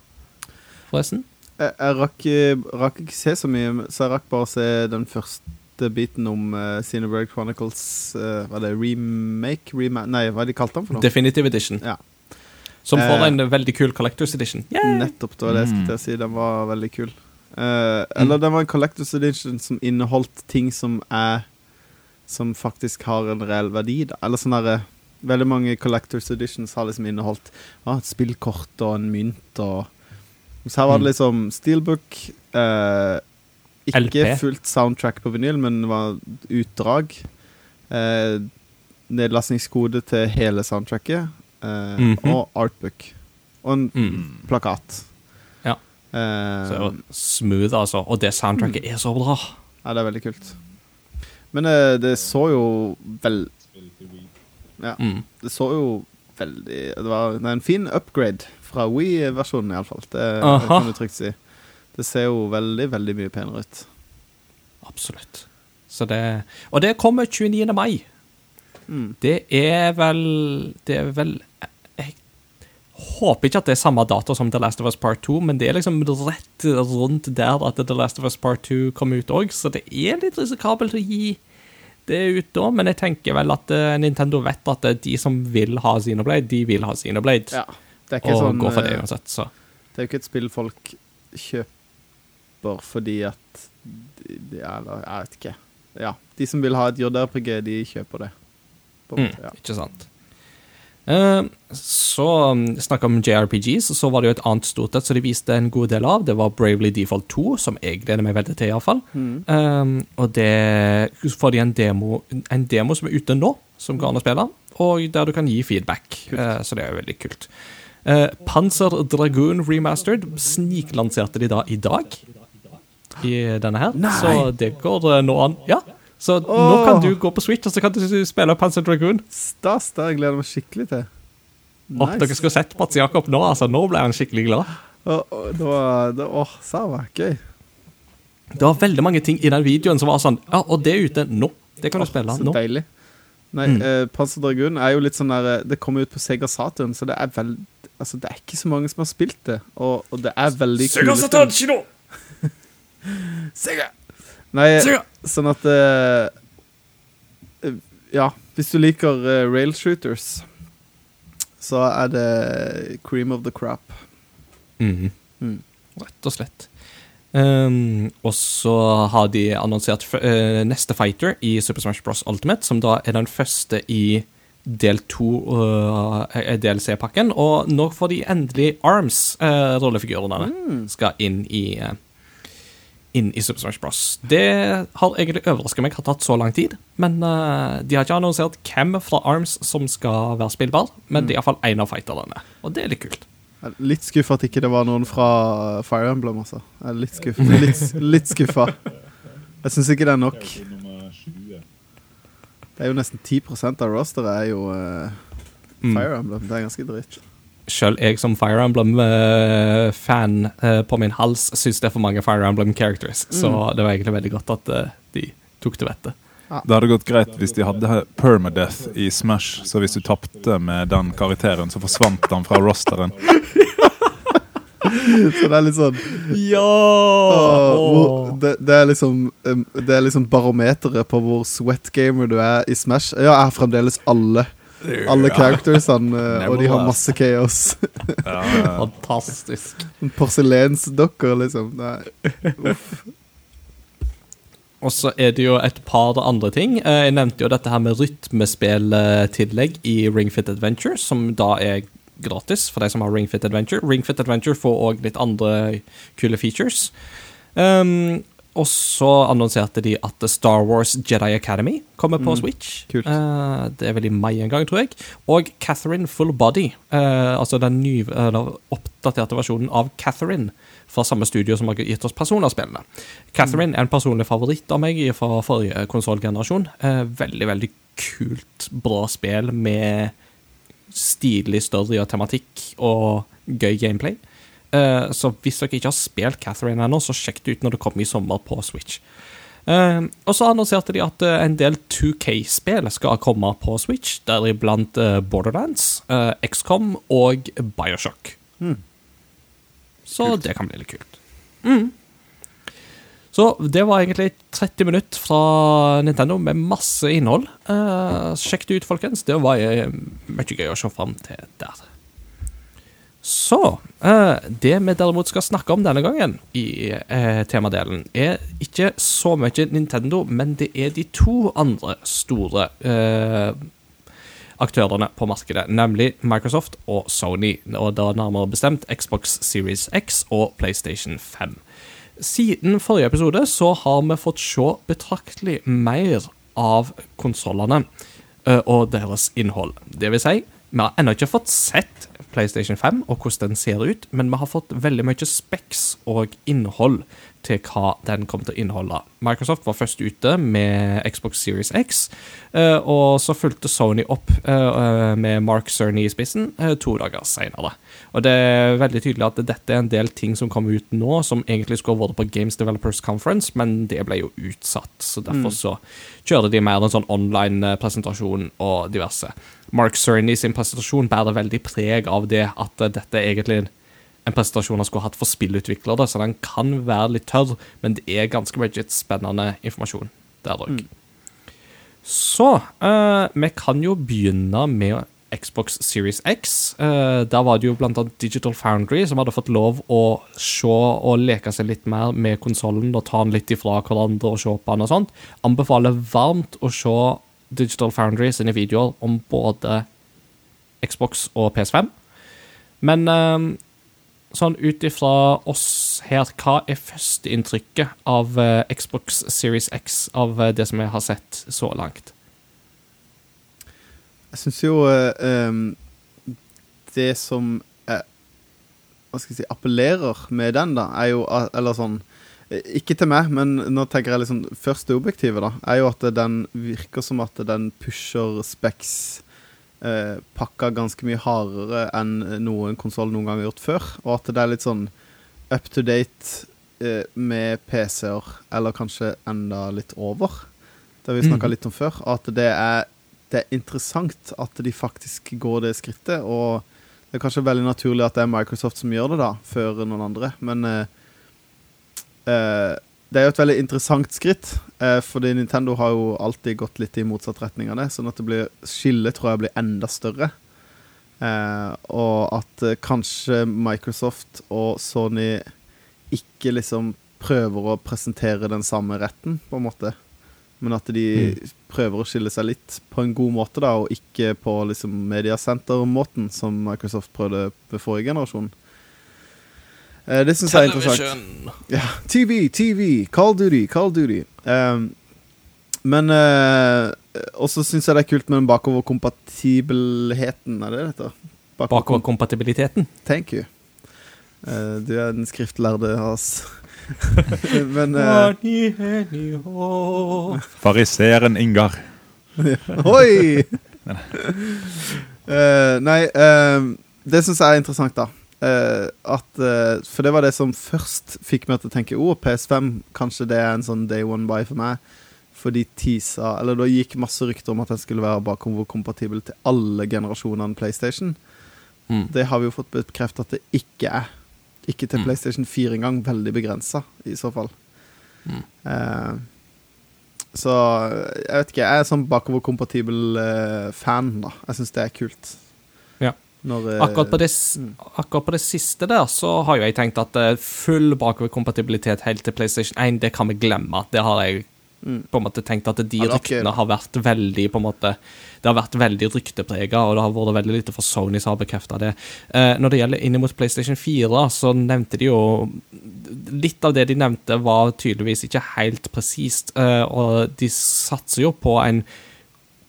Forresten? Jeg, jeg rakk, eh, rakk ikke se så mye, så jeg rakk bare se den første biten om uh, Cineberg Chronicles uh, Var det remake? Rema nei, hva de kalte den for noe? Definitive Edition. Ja. Som får Eh, en veldig kul Collectors Edition. Yay! Nettopp, det var det jeg skulle til å si. Den var veldig kul. Eh, eller den var en Collectors Edition som inneholdt ting som er Som faktisk har en reell verdi, da. Eller sånn herre Veldig mange Collectors Editions har liksom inneholdt ah, et spillkort og en mynt og Så her var det Mm. liksom Steelbook. eh, ikke LP. fullt soundtrack på vinyl, men var utdrag. Eh, nedlastningskode til hele soundtracket. eh, Mhm. Og artbook. Og en Mm. plakat. Ja. Eh, Så det var smooth, altså. Og det soundtracket er så bra. ja, det er veldig kult. Men eh, det så jo vel Ja, Mm. det så jo veldig Det var er en fin upgrade fra Wii-versjonen, iallfall. Det Aha. kan du trygt si. Det ser jo veldig, veldig mye penere ut. Absolutt. Så det Og det kommer 29. mai. Mm. Det er vel Det er vel Jeg håper ikke at det er samme dato som The Last of Us Part 2, men det er liksom rett rundt der at The Last of Us Part 2 kom ut òg, så det er litt risikabelt å gi det ut da, men jeg tenker vel at eh, Nintendo vet at eh, de som vil ha Xenoblade, de vil ha Xenoblade, Ja. Det er ikke og sånn går for det eh, uansett, så Det er jo ikke et spill folk kjøper fordi at de, Eller, jeg vet ikke. Ja. De som vil ha et JRPG, de kjøper det. Mm, ja. Ikke sant. Eh, så snakka snakk om JRPGs, så var det jo et annet stort et som de viste en god del av. Det var Bravely Default 2, som jeg gleder meg veldig til, iallfall. Mm. Um, og det får de en demo, en demo som er ute nå, som går an å spille, og der du kan gi feedback. Uh, så det er jo veldig kult. Uh, Panzer Dragoon Remastered sniklanserte de da i dag, i denne her. Så det går eh, nå an. Ja. Så nå kan du gå på Switch, og så kan du spille Panzer Dragoon. Stas. Det gleder jeg meg skikkelig til. Åh, dere skulle sett Mats Jakob nå, altså. Nå ble han skikkelig glad. Åh, åh, det var Sava. Gøy. Det var veldig mange ting i den videoen som var sånn Ja, og det er ute nå. Det kan du spille Så nå. deilig. Nei, Mm. eh, Panzer Dragoon er jo litt sånn der eh, Det kommer ut på Sega Saturn, så det er vel Altså, det er ikke så mange som har spilt det, og, og det er veldig Sega Saturn kino! Sega! Nei, sånn at eh, eh, Ja, hvis du liker uh, rail shooters, så er det cream of the crap. Mm -hmm. Mm. Rett og slett. Um, og så har de annonsert f eh, neste fighter i Super Smash Bros. Ultimate, som da er den første i del to uh, DLC-pakken. Og nå får de endelig Arms, uh, rollefigurene, skal inn i eh, inn i Super Smash Bros. Det har egentlig overraska meg har tatt så lang tid. Men uh, de har ikke annonsert hvem fra Arms som skal være spillbar, men det er iallfall én av fighterne. Og det er litt kult. Litt skuffa at ikke det var noen fra Fire Emblem, altså. Litt skuffa. Litt, litt skuffa. Jeg syns ikke det er nok. Det er jo nesten 10 av rosteret er jo Mm. Fire Emblem. Det er ganske dritt. Sjøl jeg som Fire Emblem-fan på min hals syns det er for mange Fire Emblem characters, så det var egentlig veldig godt at eh, de tok til vettet. Det hadde gått greit hvis de hadde permadeath i Smash, så hvis du tapte med den karakteren, så forsvant han fra rosteren. Så det er litt sånn Ja! Åh, det, det er liksom Det er liksom barometeret på hvor sweat gamer du er i Smash. Ja, jeg har fremdeles alle Alle charactersene, uh, og de har masse chaos. Ja, ja. Fantastisk. Porselensdokker, liksom. Nei. Og så er det jo et par andre ting. Eh, Jeg nevnte jo dette her med rytmespilltillegg i Ring Fit Adventure, som da er gratis for de som har Ring Fit Adventure. Ring Fit Adventure får òg litt andre kule features. Um, og så annonserte de at Star Wars Jedi Academy kommer på Switch. kult. Uh, det er vel i mai en gang, tror jeg. Og Catherine Full Body, uh, altså den nye, eller oppdaterte versjonen av Catherine fra samme studio som har gitt oss personerspillene. Catherine er en personlig favoritt av meg fra forrige konsollgenerasjon. Uh, veldig, veldig kult, bra spill med stilig story og tematikk og gøy gameplay. Eh, så hvis dere ikke har spilt Catherine ennå, så sjekk det ut når det kommer i sommer på Switch. Eh, og så annonserte de at eh, en del 2K-spill skal komme på Switch, deriblant Borderlands, XCOM og Bioshock. Så det kan bli litt kult. Mm. Så det var egentlig 30 minutter fra Nintendo med masse innhold. Sjekk det ut, folkens. Det var mye gøy å se fram til der. Så eh, Det vi derimot skal snakke om denne gangen i eh, temadelen, er ikke så mye Nintendo, men det er de to andre store eh, aktørene på markedet, nemlig Microsoft og Sony, og da nærmere bestemt Xbox Series X og PlayStation 5. Siden forrige episode så har vi fått se betraktelig mer av konsollene og deres innhold. Det vil si, vi har ennå ikke fått sett PlayStation 5 og hvordan den ser ut, men vi har fått veldig mye speks og innhold til hva den kommer til å inneholde. Microsoft var først ute med Xbox Series X, eh, og så fulgte Sony opp eh, med Mark Cerny i spissen eh, to dager senere. Og det er veldig tydelig at dette er en del ting som kommer ut nå, som egentlig skulle vært på Games Developers Conference, men det ble jo utsatt. Så derfor så kjører de mer en sånn online-presentasjon og diverse. Mark Cerny sin presentasjon bærer veldig preg av det at dette er egentlig en presentasjon han skulle hatt for spillutviklere, så den kan være litt tørr, men det er ganske mye spennende informasjon der òg. Så uh, vi kan jo begynne med Xbox Series X. Uh, der var det jo annet Digital Foundry som hadde fått lov å se og leke seg litt mer med konsollen og ta den litt ifra hverandre og se på den og sånt. Anbefaler varmt å se Digital Foundry sine videoer om både Xbox og PS5. Men eh, sånn ut ifra oss her, hva er førsteinntrykket av eh, Xbox Series X, av eh, det som jeg har sett så langt? Jeg syns jo um, det som eh, Hva skal jeg si appellerer med den, da, er jo Eller sånn Ikke til meg, men nå tenker jeg liksom først det objektive, da. Er jo at den virker som at den pusher specs eh, pakka ganske mye hardere enn noen konsoll noen gang har gjort før. Og at det er litt sånn up to date eh, med PC-er, eller kanskje enda litt over. Det har vi snakka mm. litt om før. At det er det er interessant at de faktisk går det skrittet. Og det er kanskje veldig naturlig at det er Microsoft som gjør det, da, før noen andre. Men eh, det er jo et veldig interessant skritt, eh, fordi Nintendo har jo alltid gått litt i motsatt retning av det. Sånn at det blir skillet tror jeg blir enda større. Eh, og at eh, kanskje Microsoft og Sony ikke liksom prøver å presentere den samme retten, på en måte. Men at de prøver å skille seg litt på en god måte, da, og ikke på liksom mediasenter-måten som Microsoft prøvde ved forrige generasjon. Eh, det syns jeg er interessant. Ja, TV, TV, Call Duty, Call Duty. Um, men eh, også syns jeg det er kult med den bakoverkompatibelheten. Er det dette? Bakoverkompatibiliteten? Bakoverkompatibiliteten. Thank you. Uh, du er den skriftlærde oss. men uh, Fariseren Ingar. Oi! uh, nei, eh, det syns jeg er interessant, da. Eh, at, eh, for det var det som først fikk meg til å tenke Å, PS5, kanskje det er en sånn day one buy for meg. For de teasa Eller da gikk masse rykter om at den skulle være bakoverkompatibel til alle generasjonene PlayStation. Mm. Det har vi jo fått bekreftet at det ikke er. Ikke til Mm. PlayStation 4 engang. Veldig begrensa, i så fall. Mm. Eh, så jeg vet ikke. Jeg er sånn bakoverkompatibel eh, fan, da. Jeg syns det er kult. Når, eh, Akkurat på, det, mm. akkurat på det siste der, så har jo jeg tenkt at eh, full bakoverkompatibilitet helt til PlayStation 1, det kan vi glemme. Det har jeg Mm. på en måte tenkt at de ryktene har vært veldig på en måte Det har vært veldig rykteprega, og det har vært veldig lite for Sony som har bekrefta det. Eh, når det gjelder inn mot PlayStation 4, så nevnte de jo Litt av det de nevnte, var tydeligvis ikke helt presist, eh, og de satser jo på en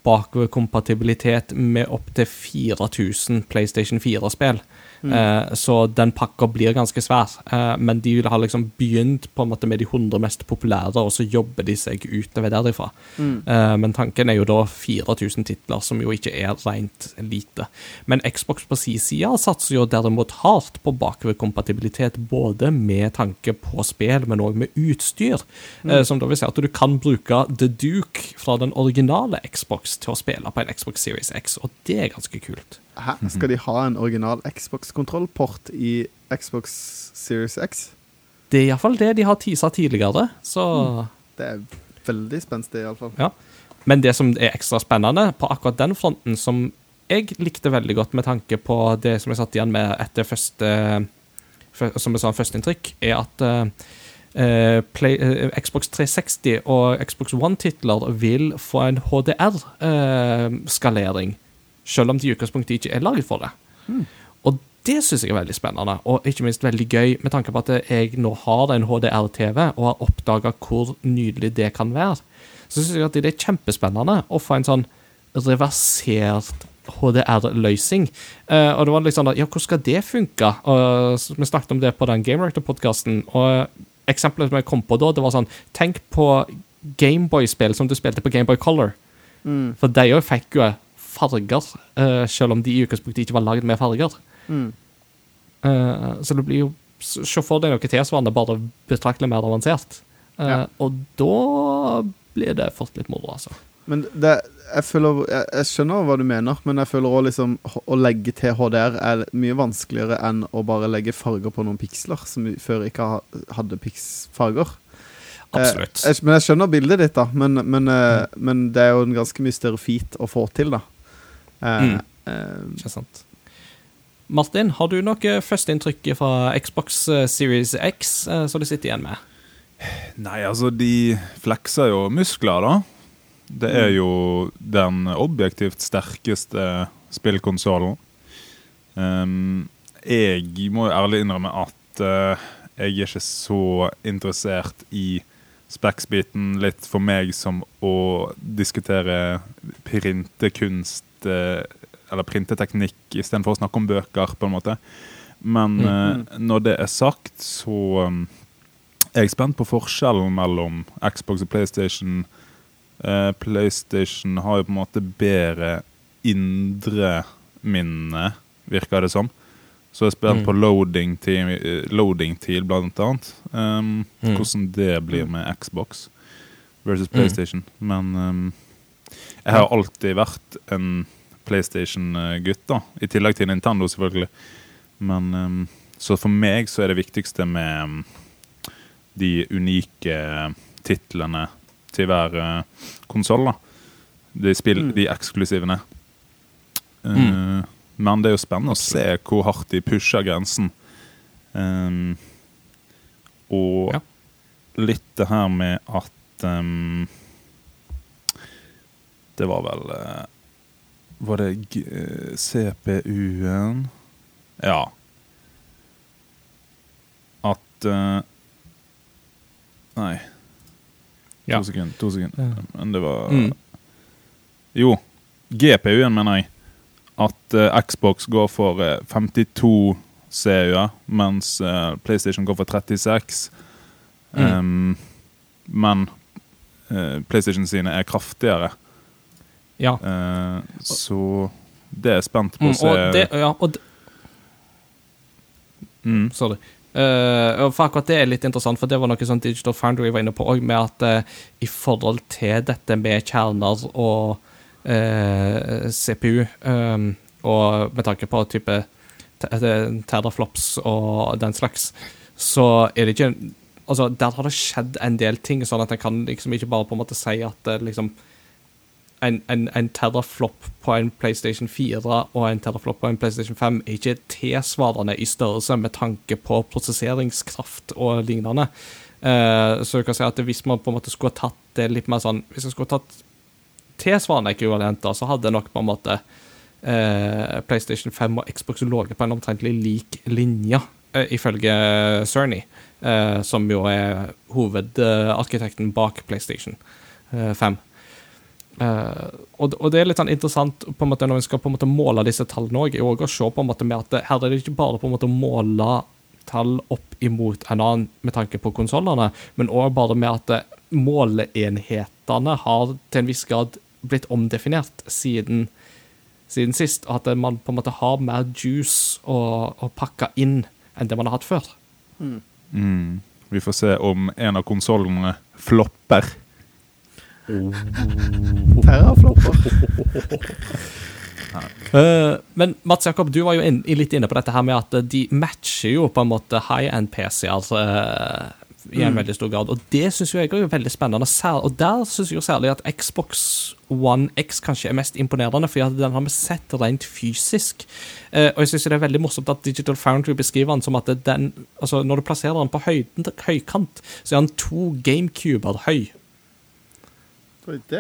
bakoverkompatibilitet med opptil 4000 PlayStation 4-spill. Eh, så den pakka blir ganske svær. Eh, men de vil ha liksom begynt på en måte med de 100 mest populære, og så jobber de seg utover derifra. Mm. Eh, men tanken er jo da 4000 titler, som jo ikke er rent lite. Men Xbox på sin side satser jo derimot hardt på bakoverkompatibilitet, både med tanke på spill, men òg med utstyr. Eh, som da vil si at du kan bruke The Duke fra den originale Xbox til å spille på en Xbox Series X, og det er ganske kult. Hæ? Skal de ha en original Xbox-kontrollport i Xbox Series X? Det er iallfall det de har tisa tidligere, så Det er veldig spenstig, iallfall. Men det som er ekstra spennende på akkurat den fronten, som jeg likte veldig godt med tanke på det som jeg satt igjen med etter første Som jeg sa, førsteinntrykk, er at eh, Play, uh, Xbox 360 og Xbox One-titler vil få en HDR-skalering, selv om de i utgangspunktet ikke er laget for det. Og det syns jeg er veldig spennende, og ikke minst veldig gøy, med tanke på at jeg nå har en HDR-TV og har oppdaga hvor nydelig det kan være. Så syns jeg at det er kjempespennende å få en sånn reversert HDR-løsning. Uh, og det var litt sånn ja, hvordan skal det funke? Uh, vi snakket om det på den Game Rector-podkasten, og eksempelet som jeg kom på da, det var sånn Tenk på Gameboy-spill som du spilte på Gameboy Color. Mm. For de òg fikk jo farger, uh, selv om de i utgangspunktet ikke var lagd med farger. Mm. Uh, så det blir jo Se for deg noe tilsvarende, bare betraktelig mer avansert. Eh, Ja. Og da blir det fort litt moro, altså. Men det, jeg, føler, jeg, jeg skjønner hva du mener, men jeg føler også liksom å legge til HDR er mye vanskeligere enn å bare legge farger på noen piksler, som før ikke ha, hadde piksfarger. Absolutt. Eh, jeg, men jeg skjønner bildet ditt, da. Men, men, eh, men det er jo en ganske mye større feat å få til, da. Eh, Mm. eh, Ikke sant. Martin, har du noe førsteinntrykk fra Xbox eh, Series X som du sitter igjen med? Nei, altså, de flekser jo muskler, da. Det er jo den objektivt sterkeste spillkonsollen. Um, jeg må jo ærlig innrømme at uh, jeg er ikke så interessert i Spex-biten Litt for meg som å diskutere printekunst eh, eller printeteknikk istedenfor å snakke om bøker, på en måte. Men eh, når det er sagt, så um, er jeg spent på forskjellen mellom Xbox og PlayStation. Eh, PlayStation har jo på en måte bedre indre minne, virker det som. Så jeg er spent Mm. på loading-tid, eh, loading-tid blant annet. Um, Mm. Hvordan det blir med Xbox versus Mm. PlayStation. Men um, Jeg har alltid vært en PlayStation-gutt, da. I tillegg til Nintendo, selvfølgelig. Men um, Så for meg så er det viktigste med um, de unike titlene til hver uh, konsoll, da. De, spill, Mm. de eksklusivene. Uh, Mm. Men det er jo spennende å se hvor hardt de pusher grensen. Um, og Ja. litt det her med at ehm, Det var vel eh, Var det eh, CPU-en Ja. At eh, Nei. Ja. To sekunder. To sekunder. Men det var Mm. Jo. GPU-en, mener jeg. At uh, Xbox går for uh, 52 CU-er, mens uh, PlayStation går for 36. Mm. Um, men PlayStation sine er kraftigere. Ja. Eh, så det er jeg spent på Mm, å se. og det, ja, og mm. Sorry. Uh, for akkurat det er litt interessant, for det var noe sånn Digital Foundry var inne på òg, med at eh, i forhold til dette med kjerner og uh, CPU, um, og med tanke på type te- te- og den slags, så er det ikke Altså, der har det skjedd en del ting, sånn at en kan liksom ikke bare på en måte si at eh, liksom en, en, en teraflop på en PlayStation 4 og en teraflop på en PlayStation 5 er ikke tilsvarende i størrelse med tanke på prosesseringskraft og lignende. Uh, så du kan si at hvis man på en måte skulle tatt det litt mer sånn Hvis man skulle tatt tilsvarende ekvivalenter, så hadde nok på en måte uh, PlayStation 5 og Xbox ligget på en omtrentlig lik linje, uh, ifølge Cerny, som jo er hovedarkitekten bak PlayStation eh, 5. Eh, og, og det er litt sånn interessant på en måte når vi skal på en måte måle disse tallene òg, å se på en måte med at det, her er det ikke bare på en måte å måle tall opp imot en annen med tanke på konsollene, men òg bare med at det, måleenhetene har til en viss grad blitt omdefinert siden, siden sist, og at man på en måte har mer juice å, å pakke inn enn det man har hatt før. Mm. Vi får se om en av konsollene flopper. Terraflopper. Uh, men Mats Jakob, du var jo inn, litt inne på dette her med at eh, de matcher jo på en måte high-end PC-er uh, i en Mm. veldig stor grad. Og det syns jeg er jo veldig spennende. Og der syns jeg jo særlig at Xbox One X kanskje er mest imponerende, for den har vi sett rent fysisk. Uh, og jeg syns det er veldig morsomt at Digital Foundry beskriver den som at den altså Når du plasserer den på høyden, høykant, så er den to GameCuber høy.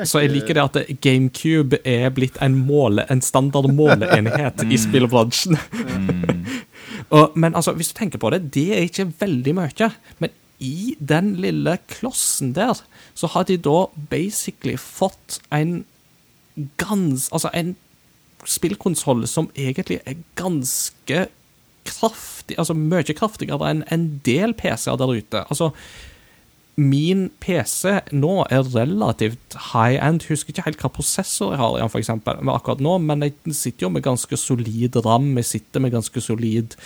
Så jeg liker det at GameCube er blitt en, måle, en standard måleenhet i spillbransjen. Mm. Og, men altså, hvis du tenker på det, det er ikke veldig mye. Men i den lille klossen der, så har de da basically fått en gans... Altså en spillkonsoll som egentlig er ganske kraftig Altså mye kraftigere enn en del PC-er der ute. Altså min PC nå er relativt high-end. Husker ikke helt hva prosessor jeg har igjen, for eksempel, akkurat nå, men jeg sitter jo med ganske solid RAM. Jeg sitter med ganske solid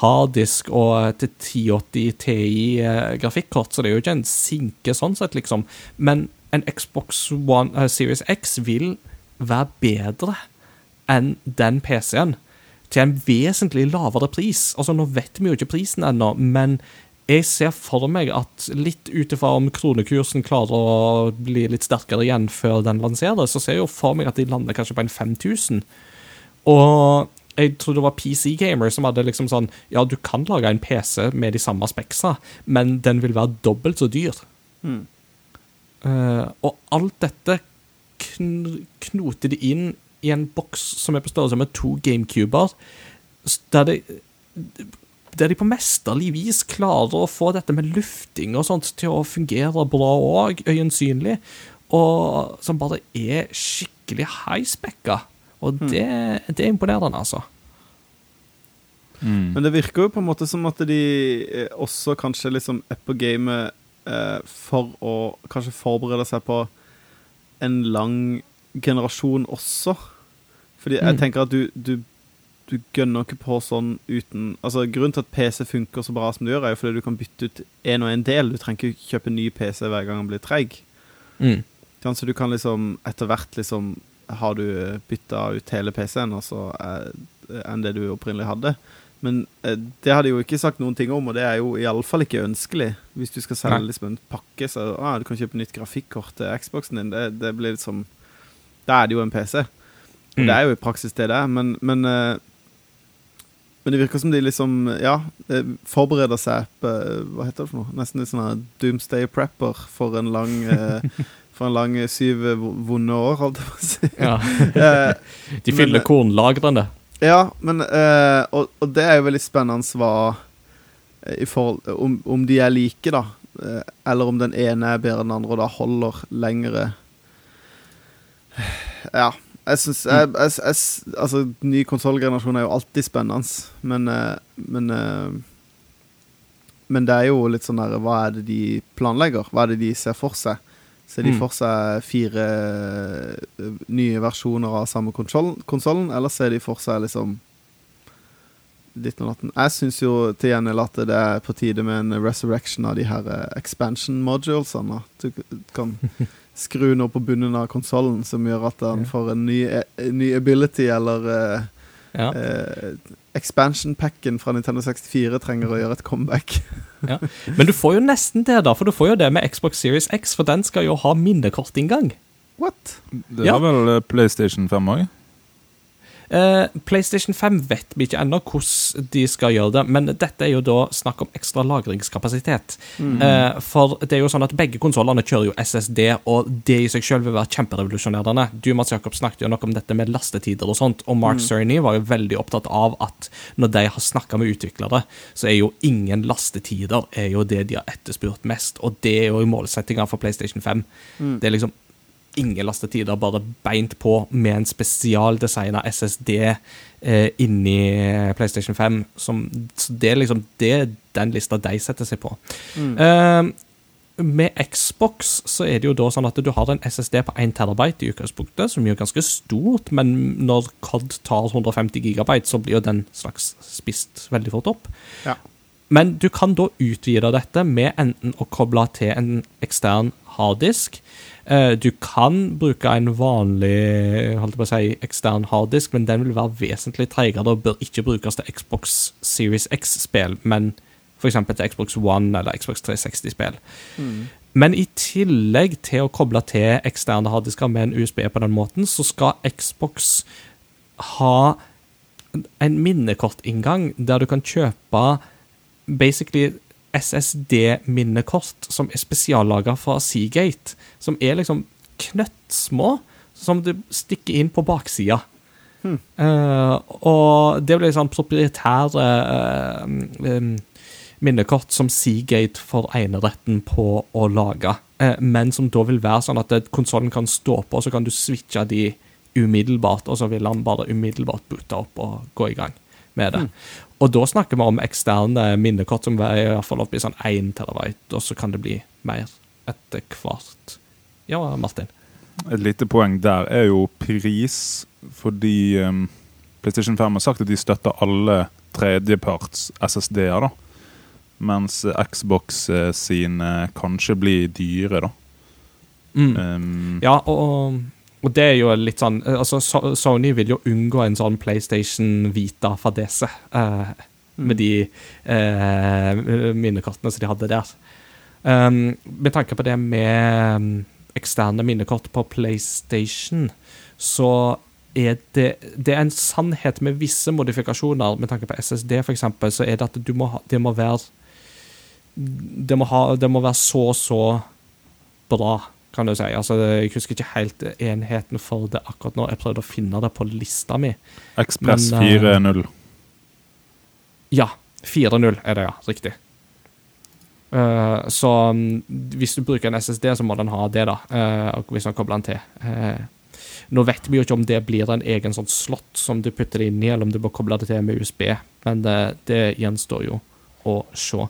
harddisk og til 1080 Ti eh, grafikkort, så det er jo ikke en sinke sånn sett, liksom. Men en Xbox One uh, Series X vil være bedre enn den PC-en til en vesentlig lavere pris. Altså, nå vet vi jo ikke prisen ennå, men jeg ser for meg at litt ut ifra om kronekursen klarer å bli litt sterkere igjen før den lanseres, så ser jeg jo for meg at de lander kanskje på en 5000. Og jeg tror det var PC Gamer som hadde liksom sånn Ja, du kan lage en PC med de samme speksa, men den vil være dobbelt så dyr. Mm. Uh, og alt dette kn knoter de inn i en boks som er på størrelse med to GameCuber, der de der de på mesterlig vis klarer å få dette med lufting og sånt til å fungere bra og øyensynlig, og som bare er skikkelig high-spekka. Og det, det er imponerende, altså. Mm. Men det virker jo på en måte som at de eh, også kanskje liksom er på gamet eh, for å kanskje forberede seg på en lang generasjon også. Fordi jeg Mm. tenker at du, du, du gønner ikke på sånn uten Altså Grunnen til at PC funker så bra som det gjør, er jo fordi du kan bytte ut en og en del. Du trenger ikke kjøpe ny PC hver gang den blir treig. Mm. Så du kan liksom etter hvert liksom Har du bytta ut hele PC-en altså, eh, enn det du opprinnelig hadde. Men eh, det har de jo ikke sagt noen ting om, og det er jo iallfall ikke ønskelig. Hvis du skal selge liksom en pakke, så ah, du kan kjøpe nytt grafikkort til Xboxen din. Det, det blir liksom Da er det jo en PC. Og Mm. det er jo i praksis det det er, men, men eh, Men det virker som de liksom, ja, eh, forbereder seg på eh, Hva heter det for noe? Nesten litt sånn doomsday prepper for en lang eh, For en lang syv vonde år, holdt jeg på å si. Ja. De fyller kornlagrene. ja, men og, og det er jo veldig spennende hva i forhold, om, om de er like, da. Eller om den ene er bedre enn den andre og da holder lengre. Ja. Jeg syns jeg, Altså, ny konsollgenerasjon er jo alltid spennende, men eh, Men eh, Men det er jo litt sånn der Hva er det de planlegger? Hva er det de ser for seg? Ser de Mm. for seg fire eh, nye versjoner av samme konsollen, eller ser de for seg liksom ditt og natten? Jeg syns jo til gjengjeld at det er på tide med en resurrection av de her expansion modulesene. Du kan skru noe på bunnen av konsollen som gjør at den Ja. får en ny, eh, en ny ability, eller uh, Ja. uh, Expansion-packen fra Nintendo 64 trenger å gjøre et comeback. Men du får jo nesten det, da, for du får jo det med Xbox Series X, for den skal jo ha minnekortinngang. What? Det Ja. vel eh, PlayStation 5 òg? Eh, PlayStation 5 vet vi ikke ennå hvordan de skal gjøre det, men dette er jo da snakk om ekstra lagringskapasitet. Mm. Uh, for det er jo sånn at begge konsollene kjører jo SSD, og det i seg selv vil være kjemperevolusjonerende. Du, Mats Jakob, snakket jo noe om dette med lastetider og sånt, og Mark Cerny var jo veldig opptatt av at når de har snakka med utviklere, så er jo ingen lastetider er jo det de har etterspurt mest, og det er jo i målsettinga for PlayStation 5. Mm. Det er liksom ingen lastetider, bare beint på med en spesialdesigna SSD eh, inni PlayStation 5. Som, så det er liksom det er den lista de setter seg på. Mm. Eh, med Xbox så er det jo da sånn at du har en SSD på 1 terabyte i utgangspunktet, som er ganske stort, men når COD tar 150 gigabyte, så blir jo den slags spist veldig fort opp. Ja. Men du kan da utvide dette med enten å koble til en ekstern harddisk. Eh, Du kan bruke en vanlig holdt på å si, ekstern harddisk, men den vil være vesentlig treigere og bør ikke brukes til Xbox Series X-spill, men f.eks. til Xbox One eller Xbox 360-spill. Mm. Men i tillegg til å koble til eksterne harddisker med en USB på den måten, så skal Xbox ha en minnekortinngang der du kan kjøpe basically SSD-minnekort som er spesiallaga fra Seagate. Som er liksom knøttsmå, som du stikker inn på baksida. Hmm. Uh, og det blir sånn proprietære uh, um, minnekort som Seagate får eneretten på å lage. uh, men som da vil være sånn at konsollen kan stå på, og så kan du switche de umiddelbart, og så vil han bare umiddelbart boote opp og gå i gang med det. Og da snakker vi om eksterne minnekort som i hvert fall i sånn 1 terabyte, og så kan det bli mer etter hvert. Ja, Martin. Et lite poeng der er jo pris, fordi um, PlayStation 5 har sagt at de støtter alle tredjeparts SSD-er, da. Mens Xbox eh, sine kanskje blir dyre, da. Mm. Um, Ja, og, og det er jo litt sånn eh, Altså, Sony vil jo unngå en sånn PlayStation Vita-fadese uh, med de uh, minnekortene som de hadde der. Um, med tanke på det med um, eksterne minnekort på PlayStation, så er det, det er en sannhet med visse modifikasjoner. Med tanke på SSD, eksempel, så er det at du må det må være det må, ha, det må være så så bra, kan du si. Altså, jeg husker ikke helt enheten for det akkurat nå. Jeg prøvde å finne det på lista mi. Ekspress Men, eh, 4.0. Ja, 4.0 er det, ja. Riktig. Uh, så um, hvis du bruker en SSD, så må den ha det, da. Uh, hvis den kobler den til. Uh, nå vet vi jo ikke om det blir en egen sånn slott som du putter det inn i, eller om du må koble det til med USB, men det, det gjenstår jo å se.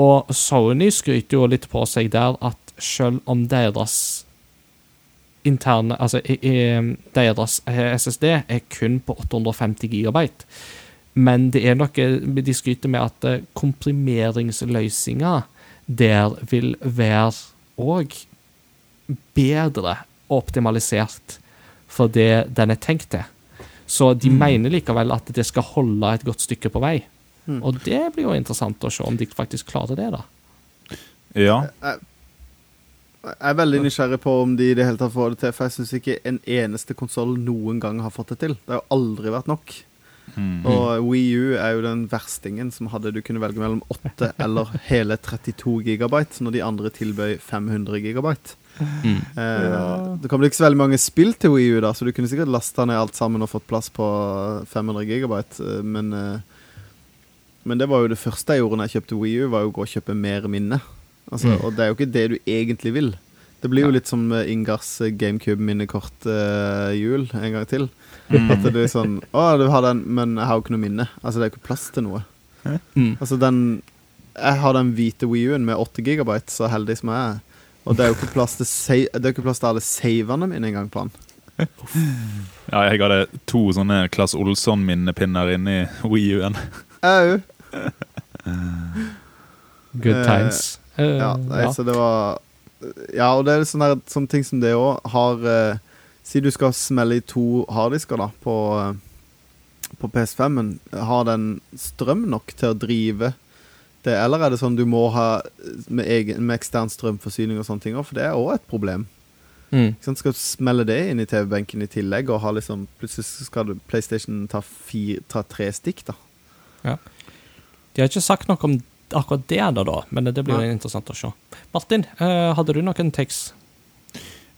Og Sony skryter jo litt på seg der at selv om deres interne Altså i, i, deres SSD er kun på 850 gigabyte, men det er noe De skryter med at eh, komprimeringsløsninga der vil være òg bedre optimalisert for det den er tenkt til. Så de Mm. mener likevel at det skal holde et godt stykke på vei. Mm. Og det blir jo interessant å se om de faktisk klarer det, da. Ja. Jeg jeg er veldig nysgjerrig på om de i det hele tatt får det til, for jeg syns ikke en eneste konsoll noen gang har fått det til. Det har jo aldri vært nok. Mm. Og Wii U er jo den verstingen som hadde du kunne velge mellom 8 eller hele 32 gigabyte, når de andre tilbød 500 gigabyte. Mm. Eh, Det kommer ikke så veldig mange spill til Wii U, da, så du kunne sikkert lasta ned alt sammen og fått plass på 500 gigabyte, eh, men eh, Men det var jo det første jeg gjorde når jeg kjøpte Wii U, var jo å gå og kjøpe mer minne. Altså, Mm. Og det er jo ikke det du egentlig vil. Det blir jo litt som eh, Ingars eh, GameCube-minnekort-hjul en gang til. Mm. At det er sånn Å, du har den, men jeg har jo ikke noe minne. Altså, det er jo ikke plass til noe. Mm. Altså, den Jeg har den hvite Wii U-en med 8 gigabyte, så heldig som jeg er. Og det er jo ikke plass til, sa det er ikke plass til alle savene mine engang på den. ja, jeg hadde to sånne Klass Olsson-minnepinner inni Wii U-en. Au! Good Eh, times. Eh, Ja, nei, ja. så det var Ja, og det er sånne, der, sånne ting som det òg har eh, Si du skal smelle i to harddisker da på, eh, på PS5-en. Har den strøm nok til å drive det, eller er det sånn du må ha med, egen, med ekstern strømforsyning og sånne ting? For det er òg et problem. Mm. Sånn. Skal du smelle det inn i TV-benken i tillegg, og ha liksom Plutselig skal du, PlayStation ta, fire, ta tre stikk, da. De har ikke sagt noe om akkurat det, da, da men det blir jo interessant å se. Martin, eh, hadde du noen takes?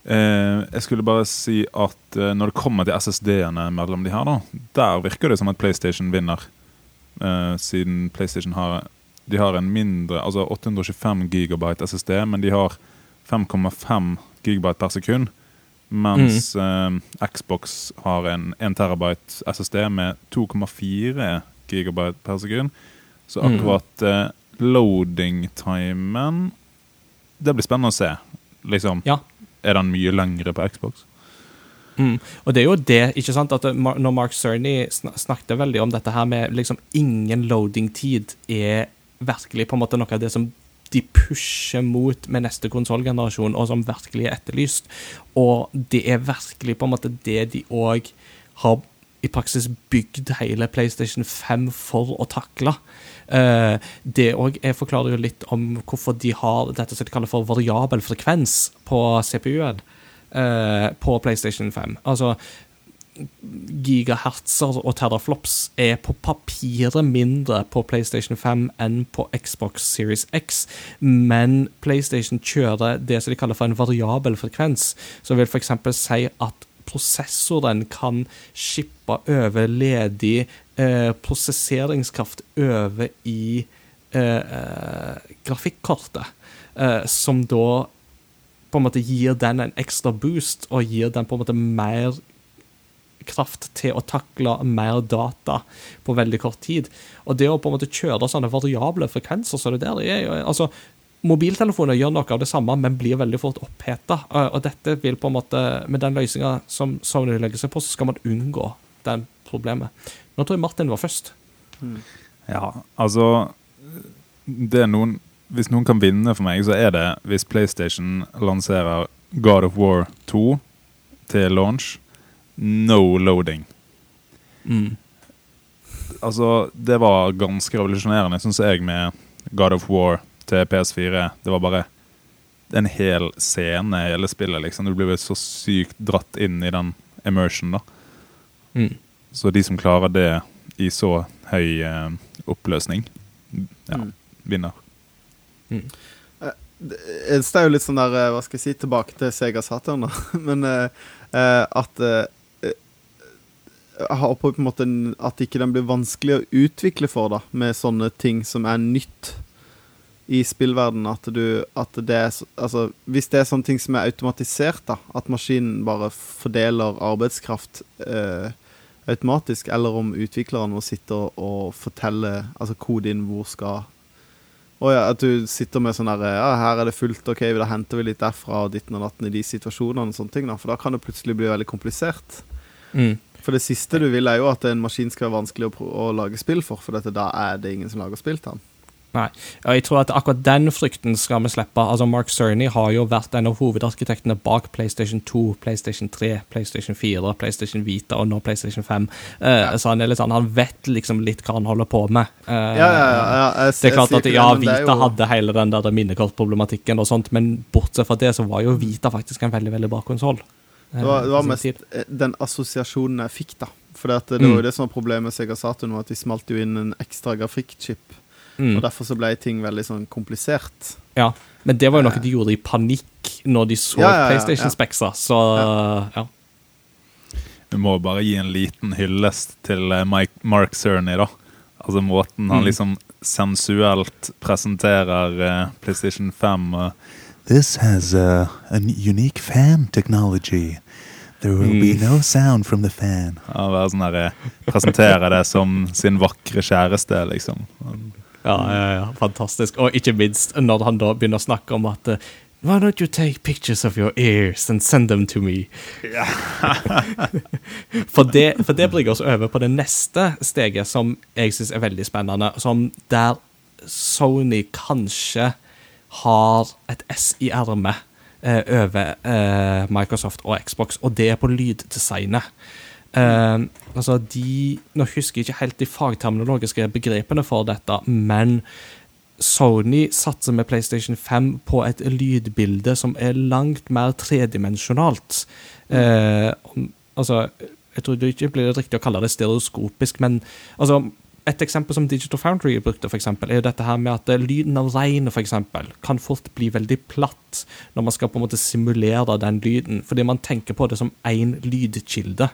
Eh, jeg skulle bare si at eh, når det kommer til SSD-ene mellom de her, da, der virker det som at PlayStation vinner. Eh, siden PlayStation har De har en mindre Altså 825 gigabyte SSD, men de har 5,5 gigabyte per sekund. Mens eh, Xbox har en 1 terabyte SSD med 2,4 gigabyte per sekund. Så Mm. akkurat eh, loading-timen Det blir spennende å se. Liksom, Ja. er den mye lengre på Xbox? Mm. Og det er jo det, ikke sant, at når Mark Cerny sn snakket veldig om dette her med liksom ingen loading-tid, er virkelig på en måte noe av det som de pusher mot med neste konsollgenerasjon, og som virkelig er etterlyst. Og det er virkelig på en måte det de òg har i praksis bygd hele PlayStation 5 for å takle. Eh, det òg forklarer jo litt om hvorfor de har dette som de kaller for variabel frekvens på CPU-en eh, på PlayStation 5. Altså gigahertzer og teraflops er på papiret mindre på PlayStation 5 enn på Xbox Series X, men PlayStation kjører det som de kaller for en variabel frekvens, som vil f.eks. si at prosessoren kan shippe over ledig eh, prosesseringskraft over i eh, eh, grafikkortet, eh, som da på en måte gir den en ekstra boost, og gir den på en måte mer kraft til å takle mer data på veldig kort tid. Og det å på en måte kjøre sånne variable frekvenser så det der, er altså Mobiltelefoner gjør noe av det samme, men blir veldig fort oppheta. Og dette vil på en måte, med den løsninga som Sony legger seg på, så skal man unngå den problemet. Nå tror jeg Martin var først. Ja, altså det er noen, Hvis noen kan vinne for meg, så er det hvis PlayStation lanserer God of War 2 til launch. No loading. Mm. Altså, det var ganske revolusjonerende, syns jeg, med God of War til PS4. Det var bare en hel scene i hele spillet, liksom. Du blir så sykt dratt inn i den immersion, da. Mm. Så de som klarer det i så høy eh, oppløsning, ja, Mm. vinner. Det er jo litt sånn der eh, Hva skal jeg si, tilbake til Sega Saturn, da. Men eh, eh, at eh, Jeg har på en måte at ikke den blir vanskelig å utvikle for, da, med sånne ting som er nytt i spillverdenen. At du At det er Altså, hvis det er sånne ting som er automatisert, da, at maskinen bare fordeler arbeidskraft eh, automatisk, eller om utvikleren må sitte og, og fortelle Altså kode inn hvor skal å ja, at du sitter med sånn her Ja, her er det fullt, OK, da henter vi litt derfra og ditten og natten i de situasjonene og sånne ting, da. For da kan det plutselig bli veldig komplisert. Mm. For det siste du vil, er jo at en maskin skal være vanskelig å, å lage spill for, for dette, da er det ingen som lager spill til den. Nei. Og jeg tror at akkurat den frykten skal vi slippe. Altså, Mark Cerny har jo vært en av hovedarkitektene bak PlayStation 2, PlayStation 3, PlayStation 4, PlayStation Vita og nå PlayStation 5. Eh, Så han sånn, han vet liksom litt hva han holder på med. Uh, Ja, ja, ja. ja jeg, Det er klart at ja, Vita jo- hadde hele den der minnekortproblematikken og sånt, men bortsett fra det så var jo Vita faktisk en veldig, veldig bra konsoll. Det var, det var mest eh, den assosiasjonen jeg fikk, da. For det, det var jo Mm. det som var problemet med Sega Saturn, var at de smalt jo inn en ekstra grafikkchip. Mm. Og derfor så ble ting veldig sånn komplisert. Ja, men det var jo noe de gjorde i panikk når de så Ja, ja, ja, PlayStation-speksa, så ja. Vi må bare gi en liten hyllest til eh, Mike, Mark Cerny, da. Altså måten han Mm. liksom sensuelt presenterer uh, PlayStation 5 uh, This has a, a unique fan technology. There will be Mm. no sound from the fan. Ja, være sånn der, eh, Presentere det som sin vakre kjæreste, liksom. Ja, ja, fantastisk. Og ikke minst når han da begynner å snakke om at eh, Why don't you take pictures of your ears and send them to me? for, det, for det bringer oss over på det neste steget som jeg syns er veldig spennende. Som der Sony kanskje har et S i ermet eh, over eh, Microsoft og Xbox, og det er på lyddesignet. Eh, altså de Nå husker jeg ikke helt de fagterminologiske begrepene for dette, men Sony satser med PlayStation 5 på et lydbilde som er langt mer tredimensjonalt. Eh, altså, jeg tror det ikke blir riktig å kalle det stereoskopisk, men altså, et eksempel som Digital Foundry brukte, for eksempel, er dette her med at eh, lyden av regn for eksempel, kan fort bli veldig platt når man skal på en måte simulere den lyden, fordi man tenker på det som én lydkilde.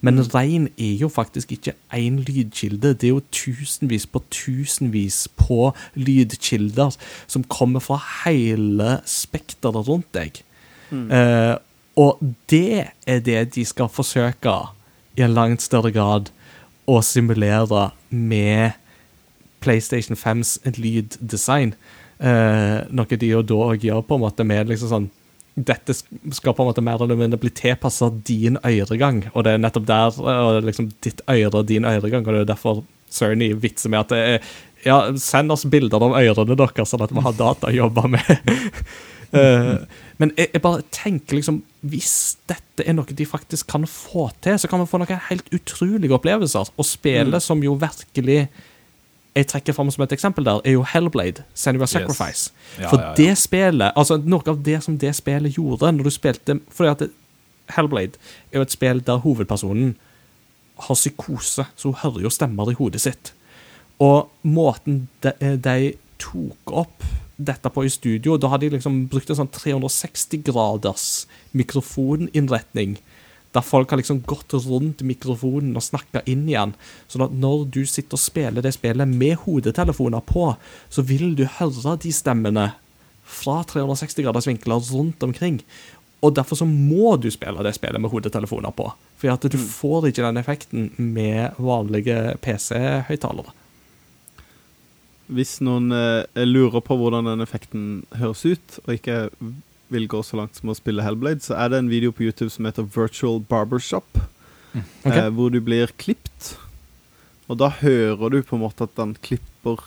Men regn er jo faktisk ikke én lydkilde, det er jo tusenvis på tusenvis på lydkilder som kommer fra hele spekteret rundt deg. Eh, og det er det de skal forsøke i en langt større grad å simulere med PlayStation 5s lyddesign. Eh, noe de jo da òg gjør på en måte med liksom sånn dette skal på en måte mer eller mindre bli tilpassa din øregang, og det er nettopp der eh, liksom ditt øre og din øregang, og det er derfor Cerny vitser med at det er, ja, send oss bilder av ørene deres, sånn at vi har data å jobbe med. Eh, men jeg, jeg bare tenker liksom Hvis dette er noe de faktisk kan få til, så kan vi få noen helt utrolige opplevelser. Og spillet som jo virkelig jeg trekker fram som et eksempel der, er jo Hellblade, Senua Sacrifice. Ja, For ja, ja. det spillet, altså noe av det som det spillet gjorde når du spilte Fordi at Hellblade er jo et spill der hovedpersonen har psykose, så hun hører jo stemmer i hodet sitt. Og måten de, de tok opp dette på i studio, da hadde de liksom brukt en sånn 360 graders mikrofoninnretning. Der folk har liksom gått rundt mikrofonen og snakka inn igjen. Sånn at når du sitter og spiller det spillet med hodetelefoner på, så vil du høre de stemmene fra 360 graders vinkler rundt omkring. Og derfor så må du spille det spillet med hodetelefoner på. For at du får ikke den effekten med vanlige PC-høyttalere. Hvis noen eh, lurer på hvordan den effekten høres ut, og ikke vil gå så langt som å spille Hellblade, så er det en video på YouTube som heter Virtual Barbershop, Okay. eh, hvor du blir klipt. Og da hører du på en måte at han klipper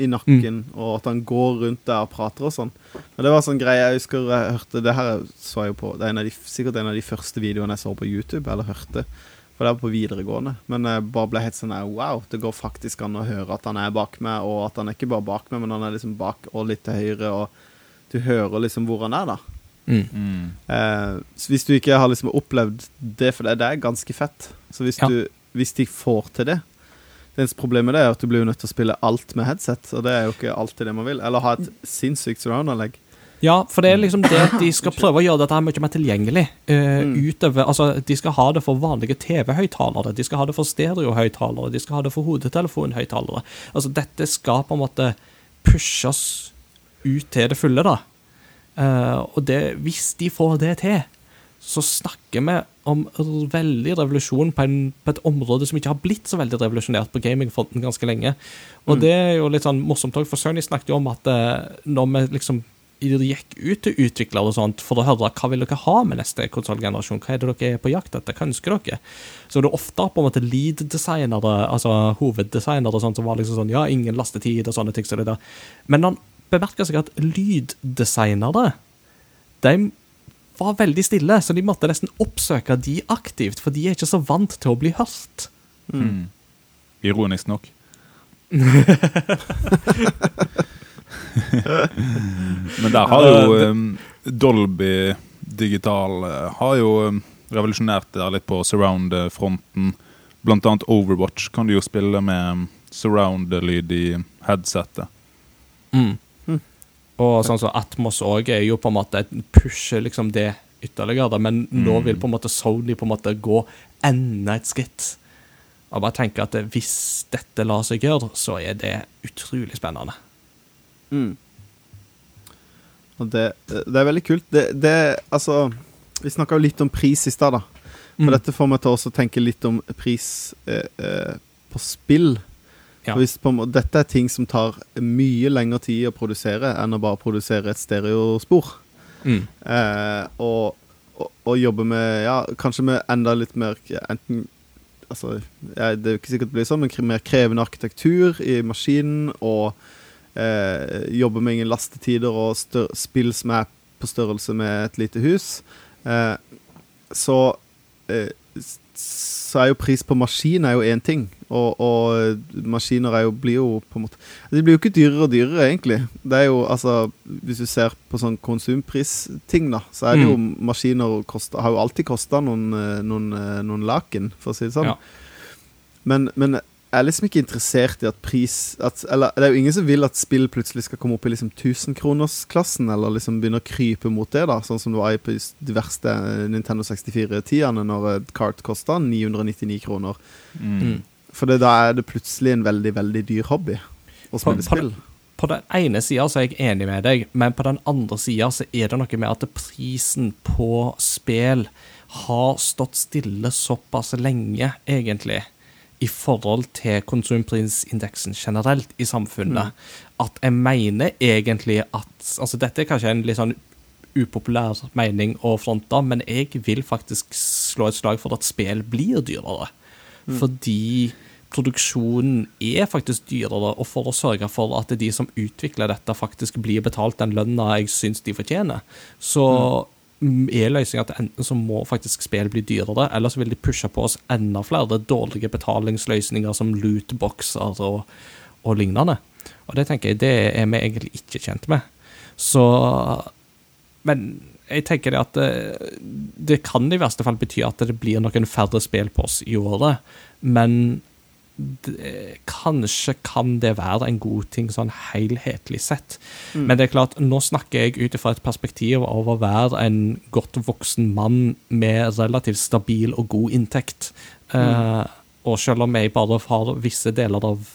i nakken, og at han går rundt der og prater og sånn. Men det var sånn greie jeg husker jeg hørte Det her så jeg jo på Det er en av de, sikkert en av de første videoene jeg så på YouTube, eller hørte. For det var på videregående. Men jeg bare ble helt sånn eh, Wow, det går faktisk an å høre at han er bak meg, og at han er ikke bare bak meg, men han er liksom bak og litt til høyre, og du hører liksom hvor han er, da. Mm. Mm. Eh, så hvis du ikke har liksom opplevd det, for det, det er ganske fett Så hvis, Ja. du, hvis de får til det Det eneste problemet er at du blir jo nødt til å spille alt med headset, og det er jo ikke alltid det man vil. Eller ha et sinnssykt surround-anlegg. Ja, for det er liksom det at de skal prøve å gjøre dette her mye mer tilgjengelig. Uh, Mm. utover, altså De skal ha det for vanlige TV-høyttalere, de skal ha det for stereohøyttalere, de skal ha det for hodetelefonhøyttalere. Altså Dette skal på en måte pushes ut til det fulle, da. Uh, og det, hvis de får det til, så snakker vi om veldig revolusjon på, en, på et område som ikke har blitt så veldig revolusjonert på gamingfronten ganske lenge. Og Mm. det er jo litt sånn morsomt òg, for Sony snakket jo om at uh, når vi liksom gikk ut til utviklere og sånt for å høre hva vil dere ha med neste konsollgenerasjon. Hva er det dere er på jakt etter? Hva ønsker dere? Så det er ofte på en måte lead-designere, altså hoveddesignere sånt, som var liksom sånn Ja, ingen lastetid og sånne ting. Så. Men han bemerka seg at lyddesignere de var veldig stille, så de måtte nesten oppsøke de aktivt, for de er ikke så vant til å bli hørt. Mm. Ironisk nok. Men der har jo um, Dolby Digital eh, har jo um, revolusjonert det litt på surround-fronten. Blant annet Overwatch kan du jo spille med um, surround-lyd i headsetet. Mm. Og sånn som Atmos òg er jo på en måte pusher liksom det ytterligere, men nå vil på en måte Sony på en måte gå enda et skritt. Og bare tenke at hvis dette lar seg gjøre, så er det utrolig spennende. Mm. Og det, det er veldig kult. Det, det Altså, vi snakka jo litt om pris i stad, da. For Mm. dette får meg til å tenke litt om pris eh, eh, på spill. Ja. På, dette er ting som tar mye lengre tid å produsere enn å bare produsere et stereospor. Mm. Eh, og, og, og jobbe med Ja, kanskje med enda litt mer Enten Altså, ja, det er jo ikke sikkert det blir sånn, men mer krevende arkitektur i maskinen. Og eh, jobbe med ingen lastetider og spill som er på størrelse med et lite hus. Eh, så eh, så er jo pris på maskin er jo én ting. Og, og maskiner er jo, blir jo på en måte De blir jo ikke dyrere og dyrere, egentlig. Det er jo altså Hvis du ser på sånn konsumpristing, da, så er det jo maskiner kosta, har jo alltid kosta noen, eh, noen, eh, noen laken, for å si det sånn. Ja. Men, men er liksom ikke interessert i at pris at, Eller det er jo ingen som vil at spill plutselig skal komme opp i liksom 1000-kronersklassen, eller liksom begynne å krype mot det, da sånn som det var i på de verste eh, Nintendo 64-tidene, når et kart kosta 999 kroner. Mm. For det, da er det plutselig en veldig, veldig dyr hobby å På- spille på- spill. På den ene sida er jeg enig med deg, men på den andre sida er det noe med at prisen på spill har stått stille såpass lenge, egentlig, i forhold til konsumprisindeksen generelt i samfunnet, at jeg mener egentlig at Altså, dette er kanskje en litt sånn upopulær mening å fronte, men jeg vil faktisk slå et slag for at spill blir dyrere. Fordi produksjonen er faktisk dyrere, og for å sørge for at de som utvikler dette, faktisk blir betalt den lønna jeg syns de fortjener, så mm, er løsninga at enten så må faktisk spill bli dyrere, eller så vil de pushe på oss enda flere dårlige betalingsløsninger som lootboxer og, og lignende. Og det tenker jeg, det er vi egentlig ikke kjent med. Så Men jeg tenker det at det, det kan i verste fall bety at det blir noen færre spill på oss i året, men det, kanskje kan det være en god ting sånn helhetlig sett. Men det er klart, nå snakker jeg ut fra et perspektiv av å være en godt voksen mann med relativt stabil og god inntekt. Eh, og selv om jeg bare har visse deler av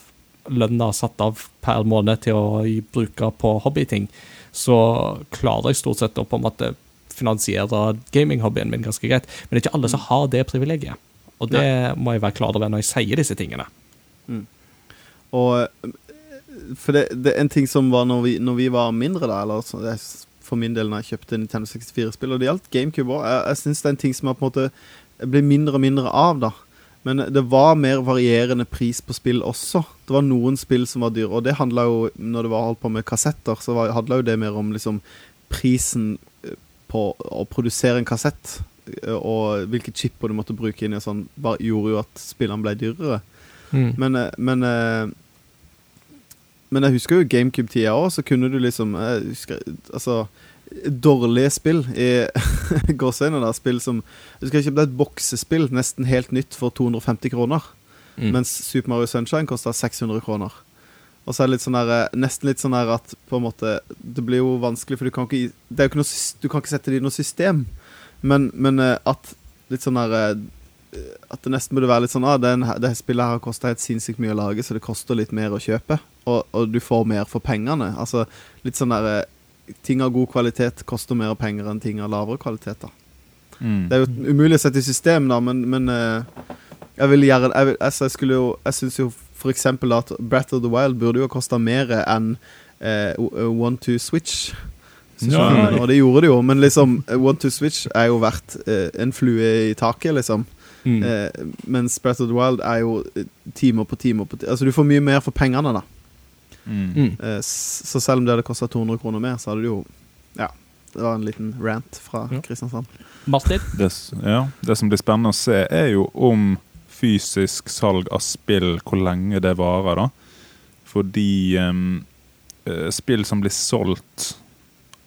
lønna satt av per måned til å bruke på hobbyting, så klarer jeg stort sett å på en måte finansiere gaminghobbyen min ganske greit. Men det er ikke alle som har det privilegiet. Og det må jeg være klar over når jeg sier disse tingene. Og eh, For det, det er en ting som var når vi, når vi var mindre, da, eller så, for min del når jeg kjøpte Nintendo 64-spill, og det gjaldt GameCube òg. Jeg, jeg syns det er en ting som jeg på en måte blir mindre og mindre av, da. Men det var mer varierende pris på spill også. Det var noen spill som var dyre, og det handla jo Når det var holdt på med kassetter, så handla jo det mer om liksom prisen eh, på å produsere en kassett, og hvilke chipper du måtte bruke inn i sånn, bare gjorde jo at spillene ble dyrere. Men, eh, men eh, Men jeg husker jo GameCube-tida òg, så kunne du liksom husker, Altså Dårlige spill i gåseøyne, da. Spill som husker jeg kjøpte et boksespill nesten helt nytt for 250 kroner. Mm. Mens Super Mario Sunshine kosta 600 kroner. Og så er det litt sånn der, eh, nesten litt sånn der at på en måte Det blir jo vanskelig, for du kan ikke, det jo ikke noe, du kan ikke sette det i noe system. Men, men eh, at litt sånn der eh, At det nesten burde være litt sånn ah, den, Det spillet her har kosta helt sinnssykt mye å lage, så det koster litt mer å kjøpe. Og, og du får mer for pengene. Altså litt sånn der eh, Ting av god kvalitet koster mer penger enn ting av lavere kvalitet. da Mm. det er jo umulig å sette i system, da, men, men jeg vil gjøre jeg, vil, altså, jeg skulle jo Jeg syns jo for eksempel at Breath of the Wild burde jo ha kosta mer enn eh, One to Switch. Ja. Og det gjorde det jo, men liksom eh, One to Switch er jo verdt eh, en flue i taket, liksom. Mm. Eh, mens Breath of the Wild er jo eh, timer på timer på timer. Altså du får mye mer for pengene, da. Mm. Mm. Eh, så selv om det hadde kosta 200 kroner mer, så hadde det jo Ja. Det var en liten rant fra Ja. Kristiansand. Martin? Det, ja, det som blir spennende å se, er jo om fysisk salg av spill, hvor lenge det varer, da. Fordi eh, spill som blir solgt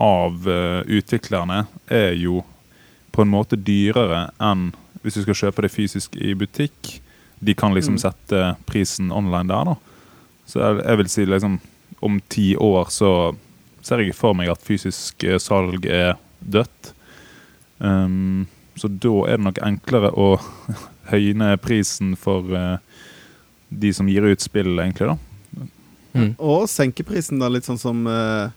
av eh, utviklerne, er jo på en måte dyrere enn hvis du skal kjøpe det fysisk i butikk. De kan liksom Mm. sette prisen online der, da. Så jeg, jeg vil si liksom om ti år så ser jeg for meg at fysisk eh, salg er dødt. Um, så da er det nok enklere å høyne prisen for uh, de som gir ut spill, egentlig, da. Mm. Og senke prisen, da, litt sånn som eh,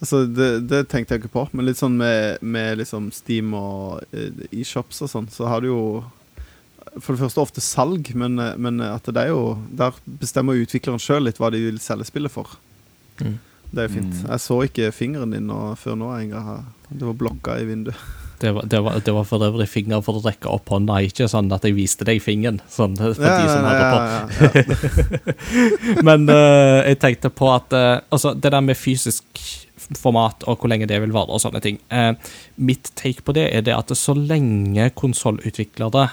Altså, det, det tenkte jeg ikke på, men litt sånn med, med liksom Steam og eShops og sånn, så har du jo for det første ofte salg, men, eh, men at det er jo Der bestemmer utvikleren sjøl litt hva de vil selge spillet for. Mm. Det er jo fint. Mm. Jeg så ikke fingeren din nå, før nå. Engang. Det var blokka i vinduet. Det var, det, var, det var for øvrig finger for å rekke opp hånda, ikke sånn at jeg viste deg fingeren. Sånn for de som hadde på. ja, ja. Men uh, jeg tenkte på at uh, Altså, det der med fysisk format og hvor lenge det vil vare og sånne ting eh, Mitt take på det er det at så lenge konsollutviklere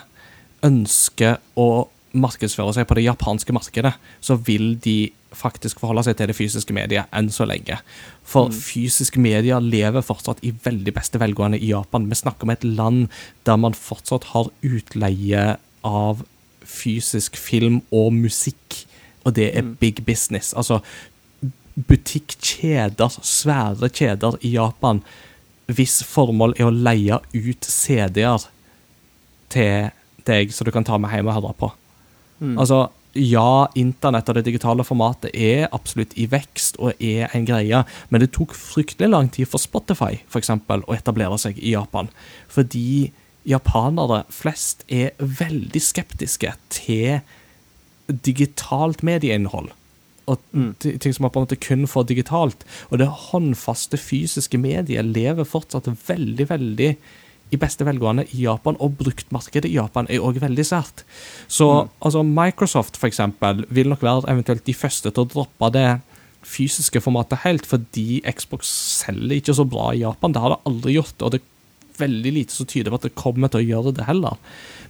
ønsker å markedsføre seg på det japanske markedet, så vil de faktisk forholde seg til det fysiske mediet enn så lenge. For fysiske medier lever fortsatt i veldig beste velgående i Japan. Vi snakker om et land der man fortsatt har utleie av fysisk film og musikk, og det er Mm. big business. Altså, butikkjeder, svære kjeder i Japan, hvis formål er å leie ut CD-er til deg, så du kan ta med hjem og høre på. Mm. Altså, ja, internett og det digitale formatet er absolutt i vekst og er en greie, men det tok fryktelig lang tid for Spotify for eksempel, å etablere seg i Japan. Fordi japanere flest er veldig skeptiske til digitalt medieinnhold. Og Mm. ting som man på en måte kun får digitalt. Og det håndfaste fysiske mediet lever fortsatt veldig, veldig i beste velgående i Japan, og bruktmarkedet i Japan er òg veldig sært. Så Mm. altså, Microsoft for eksempel, vil nok være eventuelt de første til å droppe det fysiske formatet helt, fordi Xbox selger ikke så bra i Japan. Det har det aldri gjort, og det er veldig lite som tyder på at det kommer til å gjøre det heller.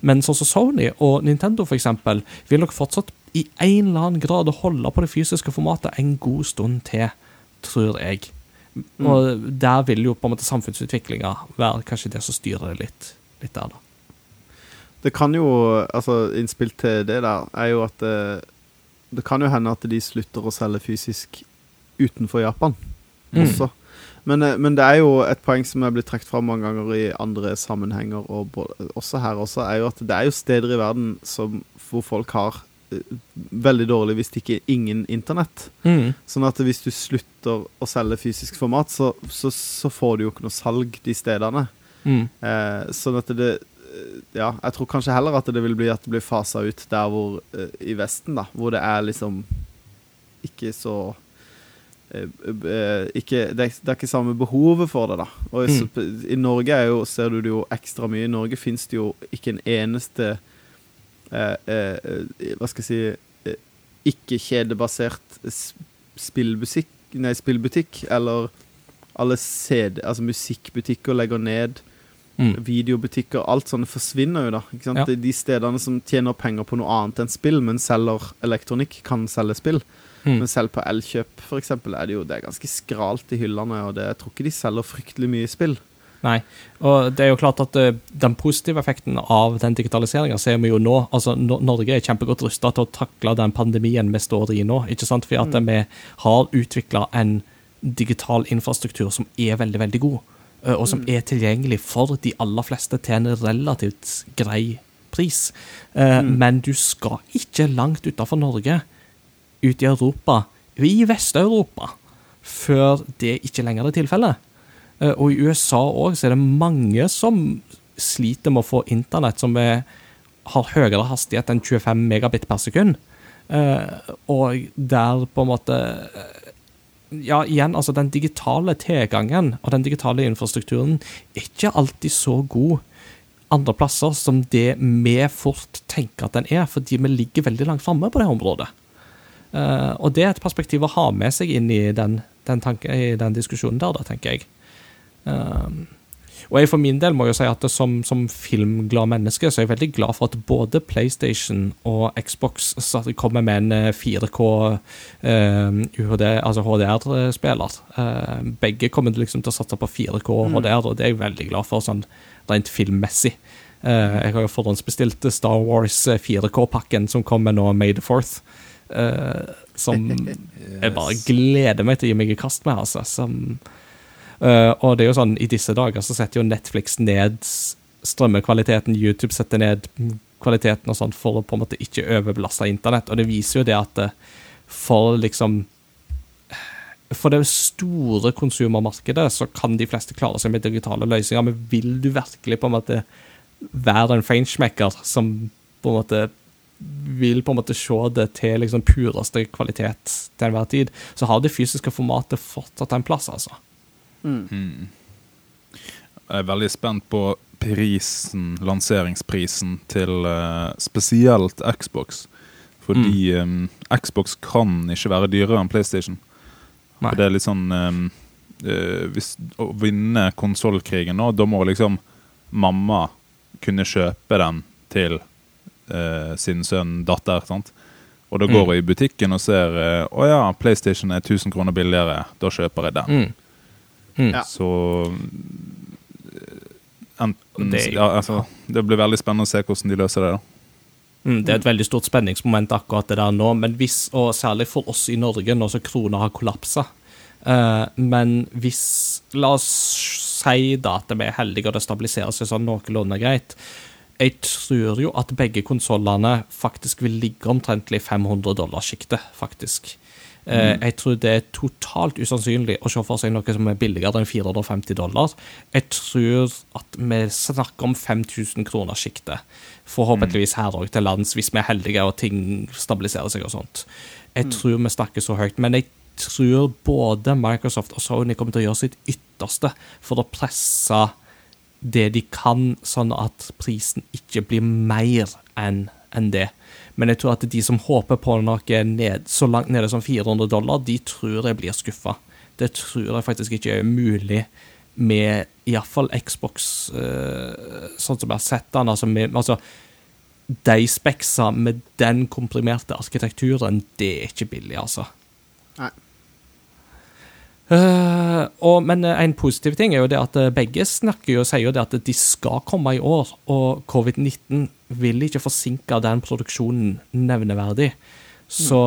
Men sånn som Sony og Nintendo for eksempel, vil nok fortsatt i en eller annen grad å holde på det fysiske formatet en god stund til, tror jeg. Og der vil jo på en måte samfunnsutviklinga være kanskje det som styrer det litt, litt der, da. Det kan jo Altså, innspill til det der er jo at det, det kan jo hende at de slutter å selge fysisk utenfor Japan Mm. også. Men, eh, men det er jo et poeng som er blitt trukket fram mange ganger i andre sammenhenger, og både, også her også, er jo at det er jo steder i verden som, hvor folk har eh, veldig dårlig, hvis det ikke er ingen internett. Mm. Sånn at hvis du slutter å selge fysisk format, så, så, så får du jo ikke noe salg de stedene. Mm. Eh, sånn at det eh, Ja, jeg tror kanskje heller at det vil bli at det blir fasa ut der hvor eh, I Vesten, da, hvor det er liksom ikke så eh, eh, ikke, det, er, det er ikke samme behovet for det, da. Og i, Mm. så- i Norge jo, ser du det jo ekstra mye. I Norge fins det jo ikke en eneste eh, eh, eh, Hva skal jeg si eh, Ikke-kjedebasert spillbutikk, nei, spillbutikk, eller alle CD, altså musikkbutikker legger ned Mm. videobutikker, alt sånt forsvinner jo da. Ikke sant? Ja. De stedene som tjener penger på noe annet enn spill, men selger elektronikk, kan selge spill. Mm. Men selv på Elkjøp for eksempel, er det jo det er ganske skralt i hyllene, og det, jeg tror ikke de selger fryktelig mye spill. Nei. Og det er jo klart at uh, den positive effekten av den digitaliseringa ser vi jo nå. Altså, Nor- Norge er kjempegodt rusta til å takle den pandemien vi står i nå. ikke sant? For at Mm. vi har utvikla en digital infrastruktur som er veldig, veldig god. Uh, Og som Mm. er tilgjengelig for de aller fleste til en relativt grei pris. Uh, Mm. Men du skal ikke langt utafor Norge, ut i Europa, i Vest-Europa, før det ikke lenger er tilfellet. Eh, Og i USA òg er det mange som sliter med å få internett som er, har høyere hastighet enn 25 megabit per sekund. Eh, og der på en måte ja, igjen, altså den digitale tilgangen og den digitale infrastrukturen er ikke alltid så god andre plasser som det vi fort tenker at den er, fordi vi ligger veldig langt framme på det området. Uh, og det er et perspektiv å ha med seg inn i den, den, tanke, i den diskusjonen der, da, tenker jeg. Um, og jeg for min del må jo si at som, som filmglad menneske så er jeg veldig glad for at både PlayStation og Xbox kommer med en eh, 4K eh, UHD, altså HDR-spiller. Eh, begge kommer liksom til å satse på 4K og HDR, og det er jeg veldig glad for sånn rent filmmessig. Eh, jeg har jo forhåndsbestilt Star Wars 4K-pakken som kommer nå May the 4th. eh, som jeg bare gleder meg til å gi meg i kast med, altså. Som, Eh, og det er jo sånn, i disse dager så setter jo Netflix ned strømmekvaliteten, YouTube setter ned kvaliteten og sånn for å på en måte ikke overbelaste internett, og det viser jo det at eh, for liksom For det store konsumermarkedet så kan de fleste klare seg med digitale løsninger, men vil du virkelig på en måte være en feinschmecker som på en måte vil på en måte se det til liksom pureste kvalitet til enhver tid, så har det fysiske formatet fortsatt en plass, altså. Mm. Jeg er veldig spent på prisen, lanseringsprisen til eh, spesielt Xbox. Fordi eh, Xbox kan ikke være dyrere enn PlayStation. Nei. For det er litt sånn um, uh, Hvis Å vinne konsollkrigen nå, da må liksom mamma kunne kjøpe den til uh, sin sønn, datter. sant? Og da går Mm. hun i butikken og ser Å ja, PlayStation er 1000 kroner billigere. Da kjøper jeg den. Mm. Mm. Ja. Så eh, enten, Det- ja, altså, det blir veldig spennende å se hvordan de løser det. Mm, det er et veldig stort spenningsmoment akkurat det der nå, men hvis, og særlig for oss i Norge nå som krona har kollapsa. Eh, men hvis La oss si da at vi er heldige og det stabiliserer seg sånn noenlunde greit. Jeg tror jo at begge konsollene faktisk vil ligge omtrentlig i 500 dollar-sjiktet, faktisk. Eh, Jeg tror det er totalt usannsynlig å se for seg noe som er billigere enn 450 dollar. Jeg tror at vi snakker om 5000 kroner-sjiktet. Forhåpentligvis her òg til lands, hvis vi er heldige og ting stabiliserer seg og sånt. Jeg tror vi snakker så høyt, men jeg tror både Microsoft og Sony kommer til å gjøre sitt ytterste for å presse det de kan, sånn at prisen ikke blir mer enn det. Men jeg tror at de som håper på noe ned, så langt nede som 400 dollar, de tror jeg blir skuffa. Det tror jeg faktisk ikke er mulig med iallfall Xbox, eh, sånn som jeg har sett den. Altså, med, altså de speksa med den komprimerte arkitekturen, det er ikke billig, altså. Nei. Uh, og, men en positiv ting er jo det at eh, begge snakker jo, og sier jo det at de skal komme i år, og covid-19 vil ikke forsinke den produksjonen nevneverdig. Så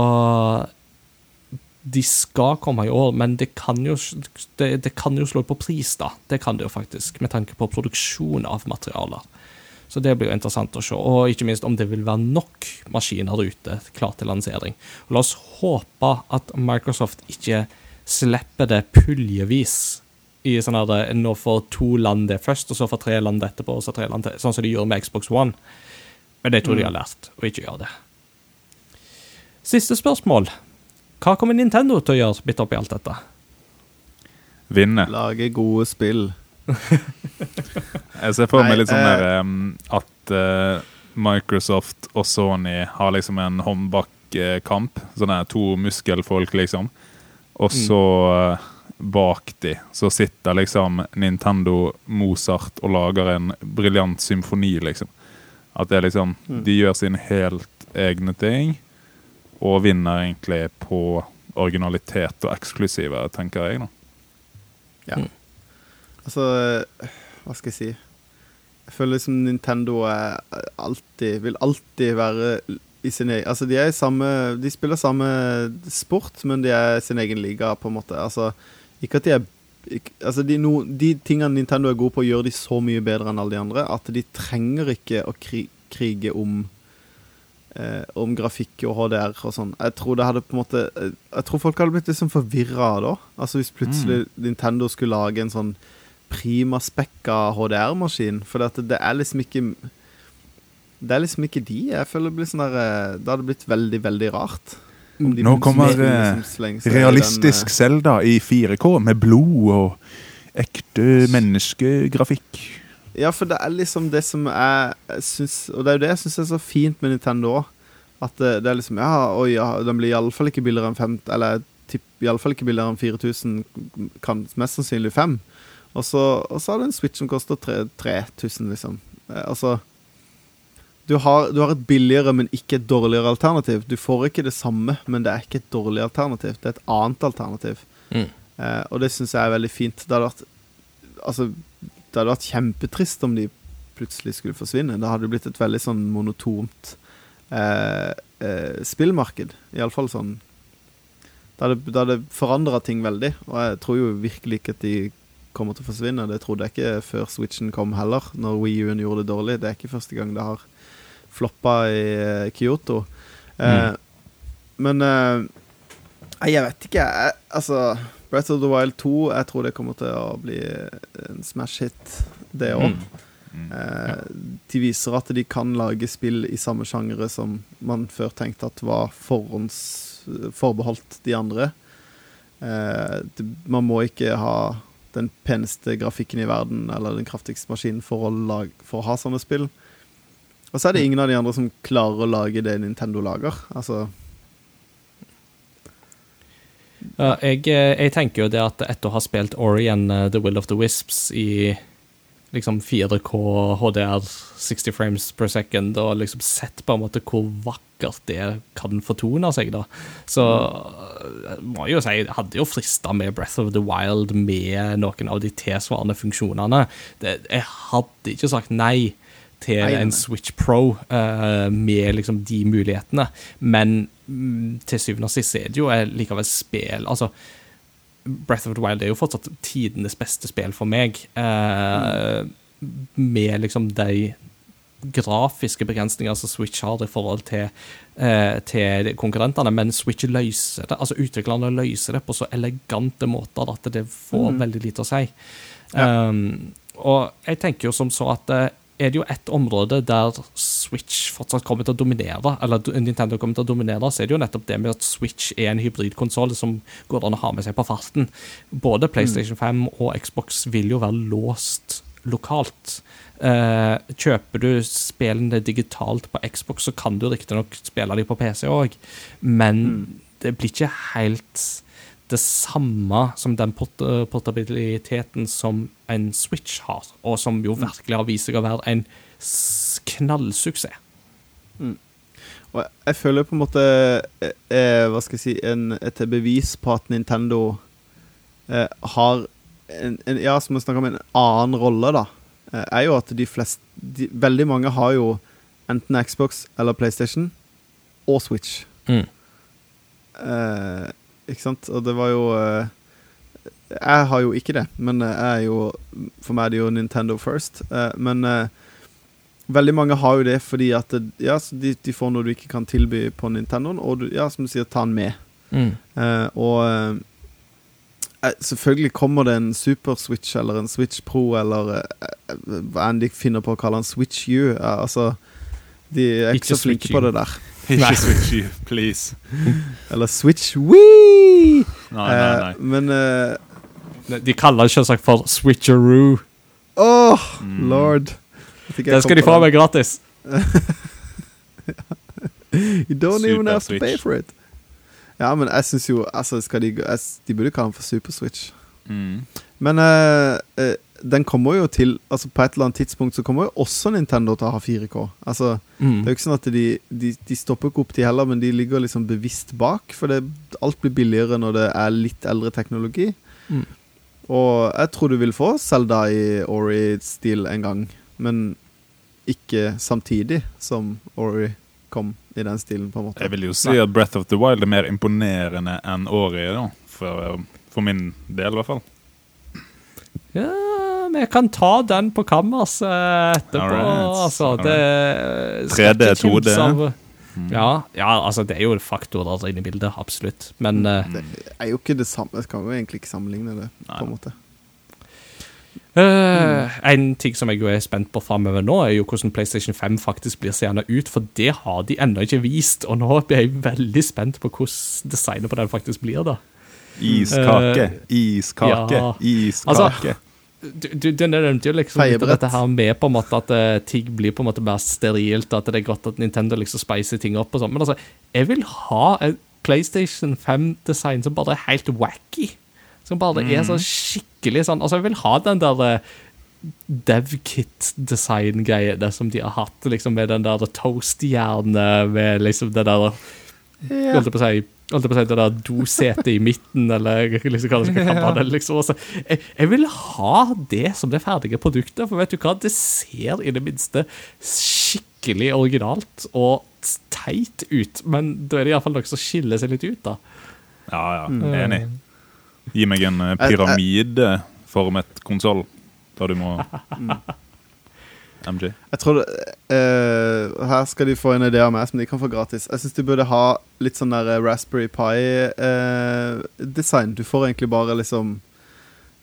de skal komme i år, men det kan jo, det, det kan jo slå på pris, da. Det kan det jo faktisk, med tanke på produksjon av materialer. Så det blir jo interessant å se, og ikke minst om det vil være nok maskiner ute klar til lansering. Og la oss håpe at Microsoft ikke slipper det puljevis i sånn at nå får to land det først, og så får tre land det etterpå, og så tre land til, sånn som de gjør med Xbox One. Men det tror jeg de har lært, å ikke gjøre det. Siste spørsmål. Hva kommer Nintendo til å gjøre midt oppi alt dette? Vinne. Lage gode spill. Jeg ser for meg litt sånn der um, at uh, Microsoft og Sony har liksom en håndbakkamp. Sånne to muskelfolk, liksom. Og så uh, bak de så sitter liksom Nintendo Mozart og lager en briljant symfoni, liksom. At det er liksom Mm. De gjør sine helt egne ting, og vinner egentlig på originalitet og eksklusive, tenker jeg, da. Altså, hva skal jeg si Jeg føler liksom Nintendo er alltid Vil alltid være i sin egen Altså, de er i samme De spiller samme sport, men de er i sin egen liga, på en måte. Altså, ikke at de er Altså, de, no, de tingene Nintendo er gode på, gjør de så mye bedre enn alle de andre at de trenger ikke å kri krige om eh, om grafikk og HDR og sånn. Jeg tror det hadde på en måte eh, Jeg tror folk hadde blitt liksom forvirra da. Altså Hvis plutselig Nintendo skulle lage en sånn primaspekka HDR-maskin. For det, det er liksom ikke Det er liksom ikke de. Jeg føler det blir sånn der eh, Det hadde blitt veldig, veldig rart. Nå kommer eh, realistisk Selda i 4K med blod og ekte menneskegrafikk. Ja, for det er liksom det som jeg syns Og det er jo det jeg syns er så fint med Nintendo òg. At det, det er liksom Ja, oi, ja, den blir iallfall ikke billigere enn 5 Eller iallfall ikke billigere enn 4000, kan mest sannsynlig 5. Og så, og så har du en Switch som koster 3 3000, liksom. Eh, altså du har, du har et billigere, men ikke et dårligere alternativ. Du får ikke det samme, men det er ikke et dårlig alternativ. Det er et annet alternativ. Mm. Eh, og det syns jeg er veldig fint. Det hadde vært Altså, det hadde vært kjempetrist om de plutselig skulle forsvinne. Da hadde det blitt et veldig sånn monotont eh, eh, spillmarked. Iallfall sånn Da hadde, det hadde forandra ting veldig. Og jeg tror jo virkelig ikke at de kommer til å forsvinne. Det trodde jeg ikke før Switchen kom heller, når Wii U-en gjorde det dårlig. Det er ikke første gang det har floppa i eh, Kyoto. Eh, Men eh, jeg vet ikke. Jeg, altså Breath of the Wild 2, jeg tror det kommer til å bli en smash hit, det òg. Mm. Eh, de viser at de kan lage spill i samme sjangere som man før tenkte at var forhånds, forbeholdt de andre. Eh, det, man må ikke ha den peneste grafikken i verden eller den kraftigste maskinen for å, lage, for å ha sånne spill. Og så er det ingen av de andre som klarer å lage det Nintendo lager. Altså Ja, jeg, eh, jeg tenker jo det at etter å ha spilt Ori and eh, The Will of the Wisps i liksom 4K HDR 60 frames per second, og liksom sett på en måte hvor vakkert det kan fortone seg, da, så eh, må jeg jo si jeg hadde jo frista med Breath of the Wild med noen av de tilsvarende funksjonene. Det, jeg hadde ikke sagt nei til Nei, en. Switch Pro uh, med liksom de mulighetene, men mm, til syvende og sist er det jo eh, likevel spill Altså, Breath of the Wild er jo fortsatt tidenes beste spill for meg, Uh, med liksom de grafiske begrensninger som Switch har i forhold til, uh, til konkurrentene, men Switch løser det, altså utviklerne løser det på så elegante måter at det får Mm. veldig lite å si. Ja. Um, og jeg tenker jo som så at er det jo ett område der Switch fortsatt kommer til å dominere, eller Nintendo kommer til å dominere, så er det jo nettopp det med at Switch er en hybridkonsoll som går an å ha med seg på farten. Både PlayStation 5 og Xbox vil jo være låst lokalt. Eh, kjøper du spillene digitalt på Xbox, så kan du riktignok spille de på PC òg, men det blir ikke helt det samme som den port portabiliteten som en Switch har, og som jo virkelig har vist seg å være en knallsuksess. Mm. Og jeg- jeg føler på en måte eh, eh, Hva skal jeg si en, Et bevis på at Nintendo eh, har en, en, Ja, som vi snakker om, en annen rolle, da. Eh, er jo at de fleste Veldig mange har jo enten Xbox eller PlayStation og Switch. Mm. Ikke sant? Og det var jo eh, Jeg har jo ikke det, men eh, jeg er jo For meg er det jo Nintendo first. Eh, men veldig mange har jo det fordi at ja, så de, de får noe du ikke kan tilby på Nintendoen, og du, ja, som du sier, ta den med. Mm. Og selvfølgelig kommer det en Super Switch eller en Switch Pro eller hva enn de finner på å kalle en Switch U. Altså, de er ikke, Ikke så flinke på det der. Ikke switch you, please. Eller Switch Wii! Nei, nei, nei. Eh, men eh, De kaller det selvsagt for Switcheroo. Åh, Mm. lord. Det skal de få meg gratis. You don't even Super have to pay for it. Ja, men jeg syns jo altså, skal de, jeg, De burde kalle den for Super Switch. Mm. Men uh, eh, den kommer jo til Altså På et eller annet tidspunkt så kommer jo også Nintendo til å ha 4K. Altså Mm. Det er jo ikke sånn at de, de, de stopper ikke opp, de heller, men de ligger liksom bevisst bak. For det, alt blir billigere når det er litt eldre teknologi. Mm. Og jeg tror du vil få Zelda i Ori-stil en gang, men ikke samtidig som Ori kom i den stilen, på en måte. Jeg vil jo si at Breath of the Wild er mer imponerende enn Ori, da. For, for min del, i hvert fall. Ja, vi kan ta den på kammers eh, etterpå. Alright, Altså, det alright. 3D, 2D. av- Mm. Ja, ja, altså det er jo faktorer inne i bildet, absolutt. Men eh, Det er jo ikke det samme. Jeg kan jo egentlig ikke sammenligne det, på en måte. Uh, en ting som jeg jo er spent på framover nå, er jo hvordan PlayStation 5 faktisk blir seende ut, for det har de ennå ikke vist. Og nå blir jeg veldig spent på hvordan designet på den faktisk blir. da. Iskake, iskake, ja. iskake. Du, du, du nevnte jo liksom litt Feiebrett. dette her med på en måte at uh, ting blir på en måte mer sterilt, at det er godt at Nintendo liksom spicer ting opp og sånn. Men altså, jeg vil ha en PlayStation 5-design som bare er helt wacky. Som bare er så skikkelig sånn Altså, jeg vil ha den der uh, DevKit-design-greiene som de har hatt, liksom med den der toast-hjerne, med liksom det der Holdt jeg på å si Holdt jeg på å si det der dosetet i midten, eller liksom hva det skal kalle det. Liksom. Altså, jeg, jeg vil ha det som det ferdige produktet, for vet du hva, det ser i det minste skikkelig originalt og teit ut, men da er det iallfall noe som skiller seg litt ut, da. Ja, ja, Mm. enig. Gi meg en eh, pyramideformet konsoll, da du må MG. Jeg tror det, uh, Her skal de få en idé av meg som de kan få gratis. Jeg syns de burde ha litt sånn der eh, Raspberry Pi-design. du får egentlig bare liksom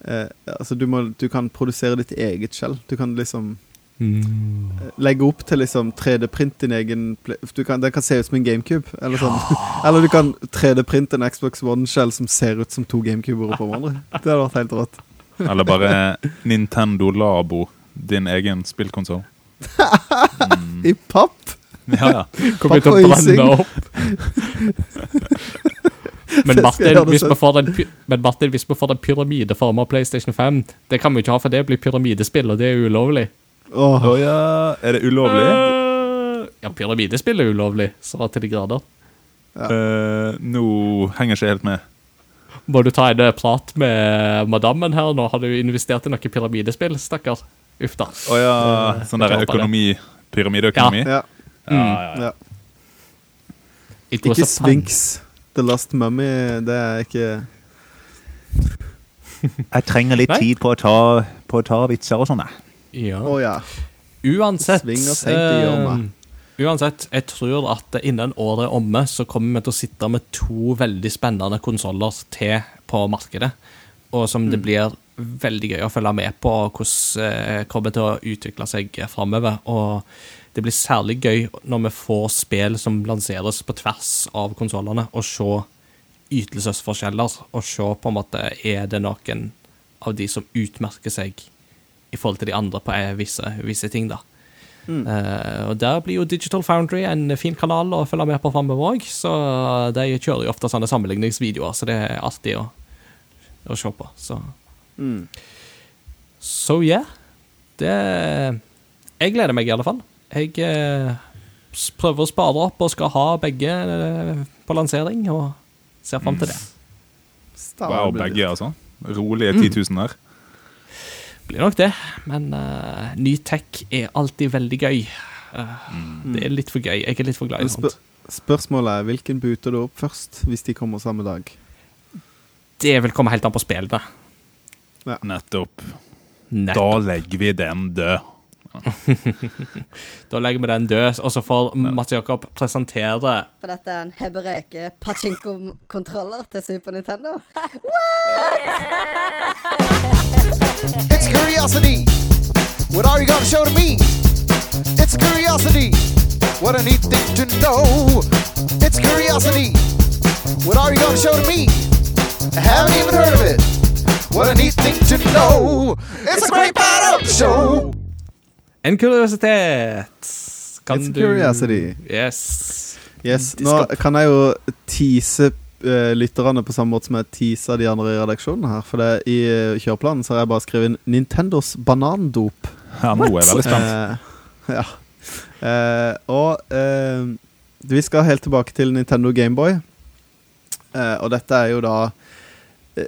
uh, Altså, du, må, du kan produsere ditt eget skjell. Du kan liksom mm. legge opp til liksom 3D-print din egen du kan, Den kan se ut som en GameCube. Eller sånn Eller du kan 3D-printe en Xbox One-skjell som ser ut som to GameCuber oppå hverandre. Det hadde vært helt rått. Eller bare Nintendo Labo, din egen spillkonsoll. Mm. I papp! Ja, ja. Kommer til å brenne opp. Men Martin, hvis vi får den, men Martin, hvis vi får den pyramideforma PlayStation 5 Det kan vi ikke ha, for det blir pyramidespill, og det er ulovlig. Åh, Oh, ja. Er det ulovlig? Uh, Ja, pyramidespill er ulovlig, så til de grader. Eh, nå henger jeg ikke helt med. Må du ta en prat med madammen her nå? Har du investert i noe pyramidespill, stakkar? Uff da. Oh, ja. Sånn der økonomi Pyramideøkonomi? ja, Ja, ja, ja. ja. Ikke. Sphinx. The Last Mummy, det er ikke Jeg trenger litt Nei. tid på å ta, på å ta vitser og sånn. jeg. Ja. Oh, ja. Uansett eh, Uansett, jeg tror at innen året er omme, så kommer vi til å sitte med to veldig spennende konsoller til på markedet. Og som Mm. det blir veldig gøy å følge med på hvordan eh, kommer til å utvikle seg framover. Og det blir særlig gøy når vi får spill som lanseres på tvers av konsollene, og se ytelsesforskjeller. Og se på en måte er det noen av de som utmerker seg i forhold til de andre på visse, visse ting, da. Eh, og Der blir jo Digital Foundry en fin kanal å følge med på framover òg. Så de kjører jo ofte sånne sammenligningsvideoer, så det er artig å, å se på. Så Mm. so yeah. Det Jeg gleder meg i alle fall. Jeg eh, prøver å spare opp og skal ha begge eh, på lansering, og ser fram til det. Stav Wow, begge, altså. Rolige 10 000 der. Blir nok det, men uh, ny tech er alltid veldig gøy. Eh, Det er litt for gøy. Jeg er litt for glad i sånt. Spørsmålet er hvilken buter du opp først, hvis de kommer samme dag? Det vil komme helt an på spillene. Nettopp. Nettopp. Da legger vi den død. Da legger vi den død, og så får Mats Jakob presentere For dette er en Hebereke pachinko-kontroller til Super Nintendo. It's curiosity. What are you gonna show to me? It's curiosity. What a neat thing to know. It's curiosity. What are you gonna show to me? I haven't even heard of it. What a neat thing to know. It's a great part of the show. En kuriositet. Kan It's a du curiosity. Yes. Yes, Nå kan jeg jo tease uh, lytterne på samme måte som jeg teasa de andre i redaksjonen her. For det, i eh, kjøreplanen så har jeg bare skrevet inn 'Nintendos banandop'. Ja, nå er jeg veldig spent. Uh, ja. Uh, og vi skal helt tilbake til Nintendo Gameboy. Eh, og dette er jo da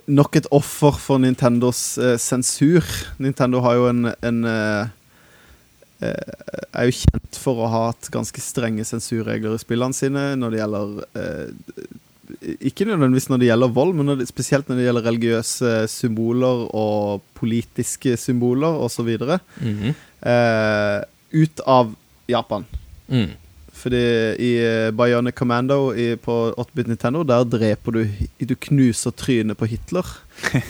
nok et offer for Nintendos eh, sensur. Nintendo har jo en, en eh, eh, er jo kjent for å ha hatt ganske strenge sensurregler i spillene sine når det gjelder eh, Ikke nødvendigvis når det gjelder vold, men når det, spesielt når det gjelder religiøse symboler og politiske symboler osv. Mhm. Eh, ut av Japan. Mm. Fordi i eh, Bionic Commando i, på 8-bit Nintendo, der dreper du Du knuser trynet på Hitler.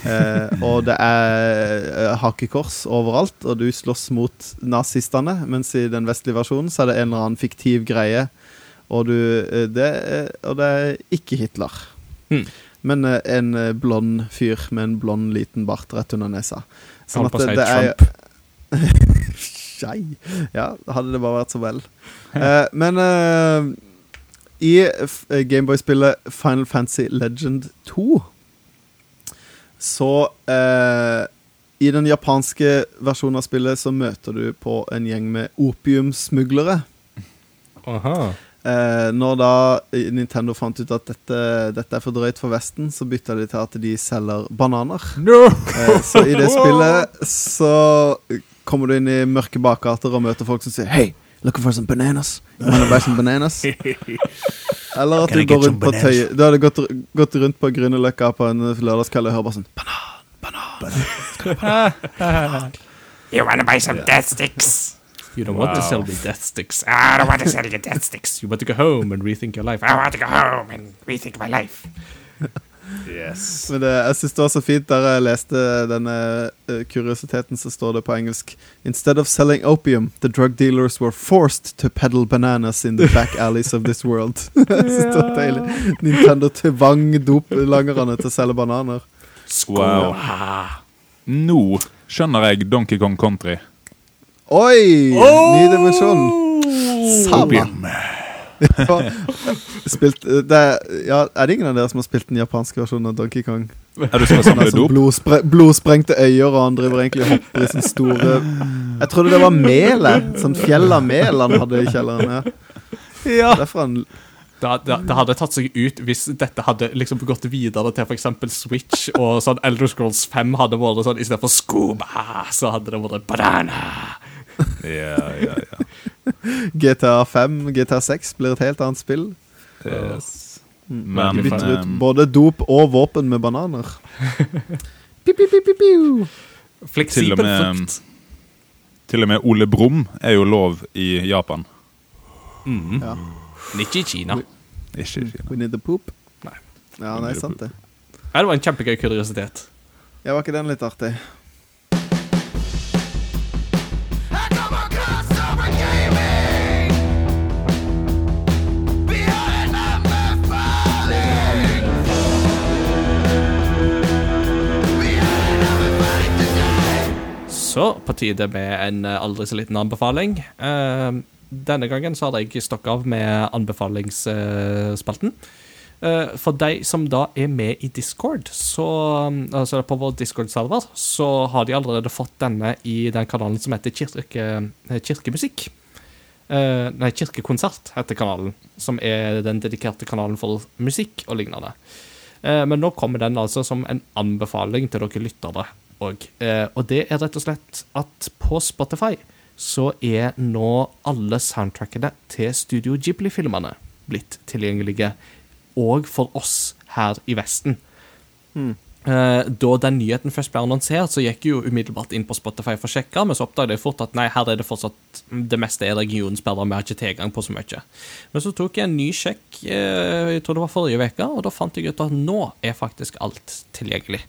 Eh, og det er eh, hakekors overalt, og du slåss mot nazistene. Mens i den vestlige versjonen så er det en eller annen fiktiv greie, og, du, eh, det, og det er ikke Hitler. Hmm. Men en blond fyr med en blond liten bart rett under nesa. Sånn at det, det er Trump. Skei. Ja, hadde det bare vært så vel. Uh, men uh, i eh, Gameboy-spillet Final Fantasy Legend 2 så uh, I den japanske versjonen av spillet så møter du på en gjeng med opiumsmuglere. Aha. Når da Nintendo fant ut at dette, dette er for drøyt for Vesten, så bytta de til at de selger bananer. Eh, så i det spillet så kommer du inn i mørke bakgater og møter folk som sier Hei, looking for some bananas? You wanna buy some bananas? Eller at du går rundt på tøyet Du hadde gått, gått rundt på Grünerløkka på en lørdagskveld og hører bare sånn Banan, banan. banan. You wanna buy some death sticks? You don't want to sell me death sticks. I don't want to sell you death sticks. You want to go home and rethink your life. I want to go home and rethink my life. Yes. Men det, jeg synes det var så fint Der jeg leste denne uh, kuriositeten Så står det på engelsk. Instead of selling opium The drug dealers were forced to peddle bananas In the back alleys of this world. Jeg synes det var deilig. Nintendo tvang doplangerne til å selge bananer. Wow. Nå skjønner jeg Donkey Kong Country. Oi! Ny dimensjon. Sama Spilt, eh, det, er- ja, Er det ingen av dere som har spilt den japanske versjonen av Donkey Kong? Er du som har samlet sånn dop? blodspre blodsprengte øyer, og han driver egentlig og hopper i sånne store Jeg trodde det var melet. Sånn fjell av mel han hadde i kjelleren. Ja. Derfor han Det, det, det hadde tatt seg ut hvis dette hadde liksom gått videre til f.eks. Switch, og sånn Elder Scrolls 5 hadde vært sånn istedenfor scuba, så hadde det vært banana. Ja, ja, ja. GTA 5, GTA 6 blir et helt annet spill. Yes. Men Men bytter ut ehm, både dop og våpen med bananer. Piu, piu, piu, piu, til, Fleksibel og med, frukt. til og med Ole Brumm er jo lov i Japan. Mm. Ja. Ikke i Kina. Ikke i Kina. We need the poop. Nei. Ja, nei, sant det. Ja, det var en kjempegøy kuriositet. Ja, var ikke den litt artig? Så på tide med en eh, aldri så liten anbefaling. Eh, denne gangen så har jeg stokket av med anbefalingsspalten. Eh, for de som da er med i Discord, så, altså på vår Discord-server, så har de allerede fått denne i den kanalen som heter kirke, Kirkemusikk. Uh, nei, Kirkekonsert heter kanalen, som er den dedikerte kanalen for musikk og lignende. Uh, men nå kommer den altså som en anbefaling til dere lyttere òg. Eh, og det er rett og slett at på Spotify så er nå alle soundtrackene til Studio Ghibli-filmene blitt tilgjengelige òg for oss her i Vesten. Eh, da den nyheten først ble annonsert, så gikk jeg jo umiddelbart inn på Spotify for å sjekke, men så oppdaget jeg fort at nei, her er det fortsatt det meste er regionsperrer, vi har ikke tilgang på så mye. Men så tok jeg en ny sjekk, eh, jeg tror det var forrige uke, og da fant jeg ut at nå er faktisk alt tilgjengelig.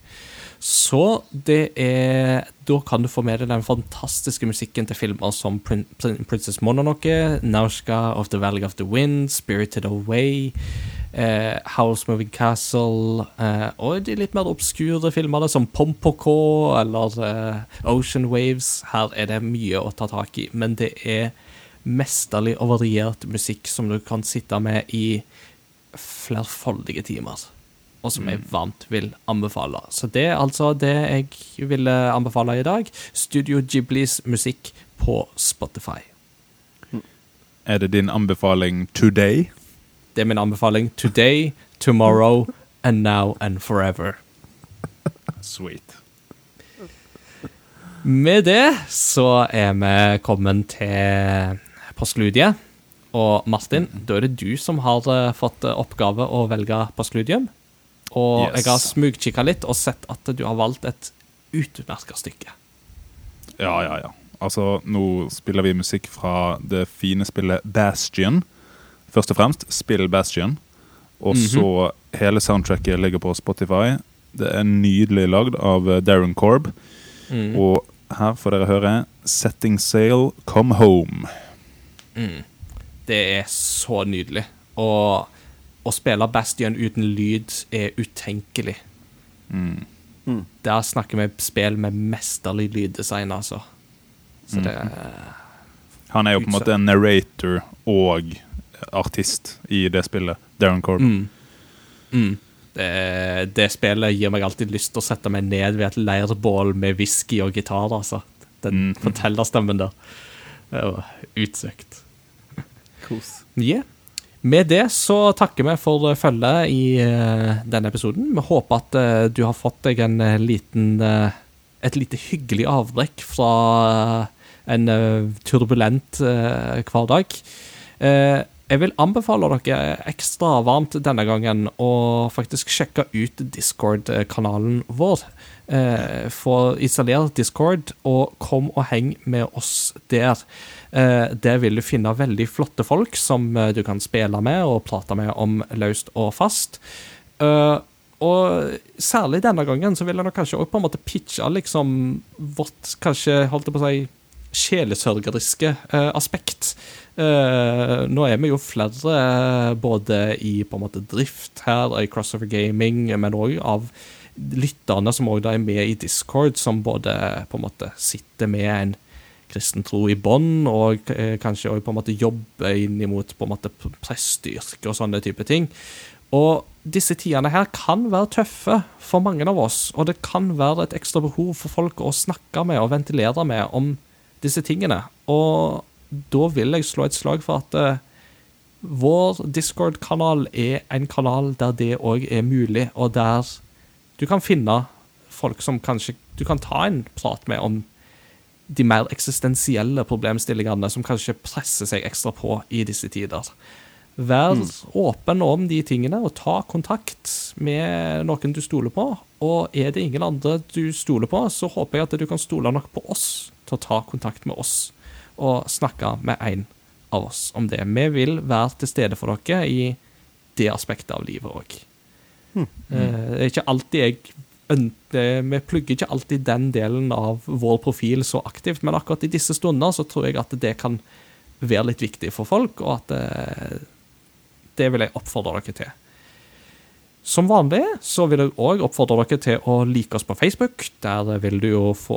Så det er Da kan du få med deg den fantastiske musikken til filmer som Prin Prin Princess Mononoke, Naushka of the Valley of the Wind, Spirited Away, eh, House Moving Castle eh, og de litt mer obskure filmene som Pompoko eller eh, Ocean Waves. Her er det mye å ta tak i, men det er mesterlig og variert musikk som du kan sitte med i flerfoldige timer og som jeg varmt vil anbefale. Så det er altså det jeg ville anbefale i dag. Studio Ghiblis musikk på Spotify. Er det din anbefaling today? Det er min anbefaling today, tomorrow and now and forever. Sweet. Med det så er vi kommet til postludiet. Og Martin, da er det du som har eh, fått eh, oppgave å velge postludium. Og Yes. jeg har smugkikka litt og sett at du har valgt et utmerka stykke. Ja, ja, ja. Altså, nå spiller vi musikk fra det fine spillet Bastion. først og fremst spill Bastion. Og så hele soundtracket ligger på Spotify. Det er nydelig lagd av eh, Darren Korb. Mm. Og her får dere høre 'Setting Sail, Come Home'. Det er så nydelig. Og å spille Bastion uten lyd er utenkelig. Mm. Der snakker vi spill med mesterlig lyddesign, altså. Så det Han er jo på en måte en narrator og artist i det spillet. Darren Corb. Mm. Mm. Det, det spillet gir meg alltid lyst til å sette meg ned ved et leirbål med whisky og gitar, altså. Den Mm. fortellerstemmen der. Det var utsøkt. Kos. Ja. Med det så takker vi for følget i eh, denne episoden. Vi håper at eh, du har fått deg en eh, liten Et lite hyggelig avbrekk fra en turbulent hverdag. Jeg vil anbefale dere ekstra varmt denne gangen å faktisk sjekke ut Discord-kanalen vår. Eh, Få installert Discord, og kom og heng med oss der. Eh, Der vil du finne veldig flotte folk som eh, du kan spille med og prate med om løst og fast. Eh, og særlig denne gangen så vil jeg nok kanskje også på en måte pitche liksom vårt kanskje, holdt jeg på å si, sjelesørgeriske eh, aspekt. Eh, nå er vi jo flere eh, både i på en måte drift her, i Crossover Gaming, men òg av lytterne som òg er med i Discord, som både på en måte sitter med en kristen tro i bånd, og eh, kanskje òg på en måte jobber inn imot på og sånne type ting. Og disse tidene her kan være tøffe for mange av oss, og det kan være et ekstra behov for folk å snakke med og ventilere med om disse tingene. Og da vil jeg slå et slag for at eh, vår Discord-kanal er en kanal der det òg er mulig, og der du kan finne folk som kanskje du kan ta en prat med om de mer eksistensielle problemstillingene som kanskje presser seg ekstra på i disse tider. Vær åpen om de tingene, og ta kontakt med noen du stoler på. Og er det ingen andre du stoler på, så håper jeg at du kan stole nok på oss til å ta kontakt med oss og snakke med en av oss om det. Vi vil være til stede for dere i det aspektet av livet òg. Det er ikke alltid jeg Vi plugger ikke alltid den delen av vår profil så aktivt, men akkurat i disse stunder så tror jeg at det kan være litt viktig for folk, og at det, det vil jeg oppfordre dere til. Som vanlig så vil jeg òg oppfordre dere til å like oss på Facebook. Der vil du jo få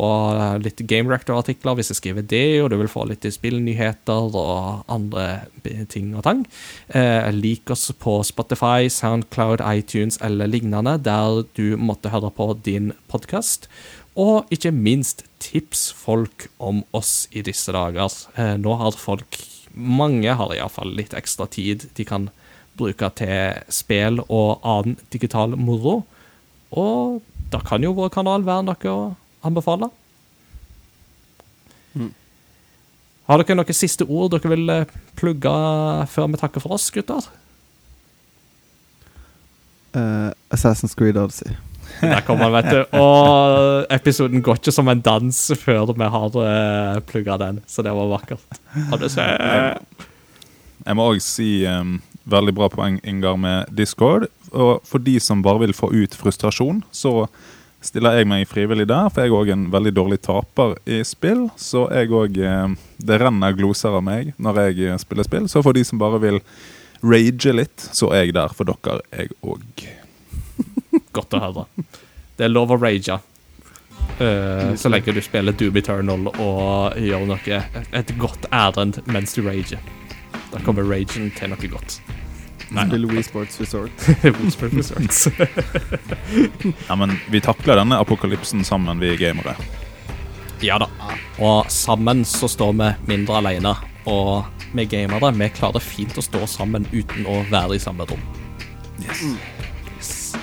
litt Game Rector-artikler hvis jeg skriver det, og du vil få litt spillnyheter og andre ting og tang. Eh, lik oss på Spotify, Soundcloud, iTunes eller lignende, der du måtte høre på din podkast. Og ikke minst tips folk om oss i disse dager. Eh, nå har folk, mange har iallfall litt ekstra tid de kan bruke til spill og annen digital moro. Og da kan jo vår kanal være noe å anbefale. Har dere noen siste ord dere vil eh, plugge før vi takker for oss, gutter? Uh, Assassin's Creed Odyssey. Der kommer han, vet du. Og episoden går ikke som en dans før vi har uh, plugga den, så det var vakkert. Har du sett? Jeg må òg si um, veldig bra poeng, Ingar, med Discord. Og for de som bare vil få ut frustrasjon, så stiller jeg meg frivillig der. For jeg er òg en veldig dårlig taper i spill. Så jeg òg eh, Det renner gloser av meg når jeg eh, spiller spill. Så for de som bare vil rage litt, så er jeg der for dere, jeg òg. Godt å høre. Det er lov å rage. Uh, så lenge du spiller Doom Eternal og gjør noe et godt ærend mens du rager. Da kommer ragen til noe godt. Spill Wii Sports Resort. Sports Resort. Ja, men vi takler denne apokalypsen sammen, vi gamere. ja da. Og sammen så står vi mindre alene. Og vi gamere vi klarer fint å stå sammen uten å være i samme rom. Yes.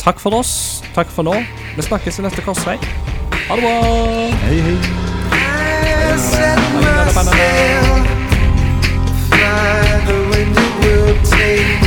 Takk for oss. Takk for nå. Vi snakkes i neste korsvei. Ha det bra! Hei, hei. I set myself, fly the wind it will take